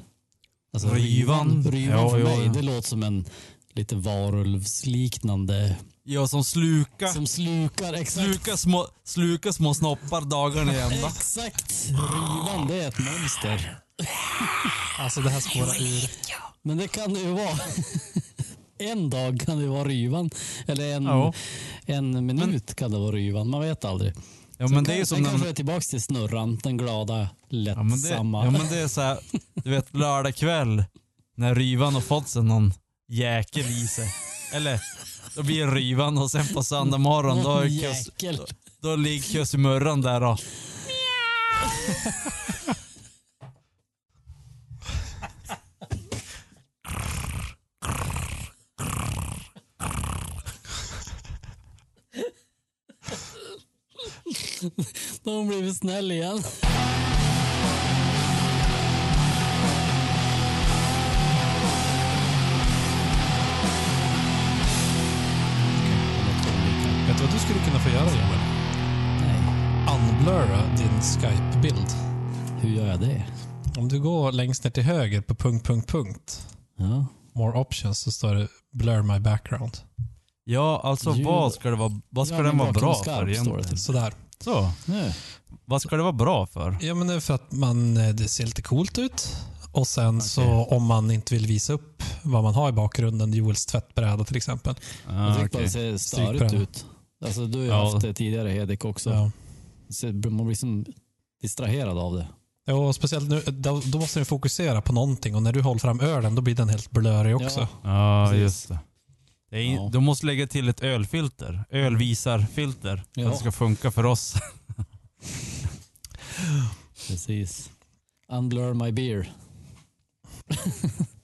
Alltså,
Ryvan?
Ryvan
Ja,
för
ja,
mig,
ja.
det låter som en lite varulvsliknande,
Ja, som sluka,
som slukar, exakt.
sluka, små, sluka små snoppar dagarna i ända.
Exakt! Ryvan, det är ett monster.
Alltså det här spårar ur.
Men det kan det ju vara. En dag kan det vara Ryvan. Eller en,
Ja.
en minut kan det vara Ryvan. Man vet aldrig.
Ja, men det är ju som när
kanske är tillbaka till snurran, den glada,
ja, men det,
lättsamma.
ja, men det är så här, du vet lördag kväll när Ryvan har fått sig någon jäkel i sig. Eller, då blir det Ryvan och sen på söndag morgon då, är kus,
Jäkel.
då ligger kussimurran där och
Då har hon blivit snäll igen.
Vet du vad du skulle kunna få göra Joel?
Nej,
Unblurra din Skype-bild.
hur gör jag det?
Om du går längst ner till höger på punkt, punkt, punkt.
Ja.
More options så står det blur my background.
Ja, alltså
Jo.
vad ska det vara, vad ska
Ja,
den vara bra för egentligen?
till.
Sådär.
Så,
Nu.
vad ska det vara bra för?
Ja, men det är för att man, eh, det ser lite coolt ut. Och sen så om man inte vill visa upp vad man har i bakgrunden, Joels tvättbräda till exempel.
Jag
Ah,
tycker bara
okej.
det ser störigt ut. Alltså, du har ju
Ja.
haft det tidigare Hedik också.
Ja.
Så Man blir som distraherad av det.
Ja, och speciellt nu, då, då måste den fokusera på någonting och när du håller fram ölen då blir den helt blurrig också.
Ja.
Ja, just det. In-
Ja.
Du måste lägga till ett ölfilter. Ölvisarfilter. För
Ja.
att det ska funka för oss.
Precis. Unblur my beer.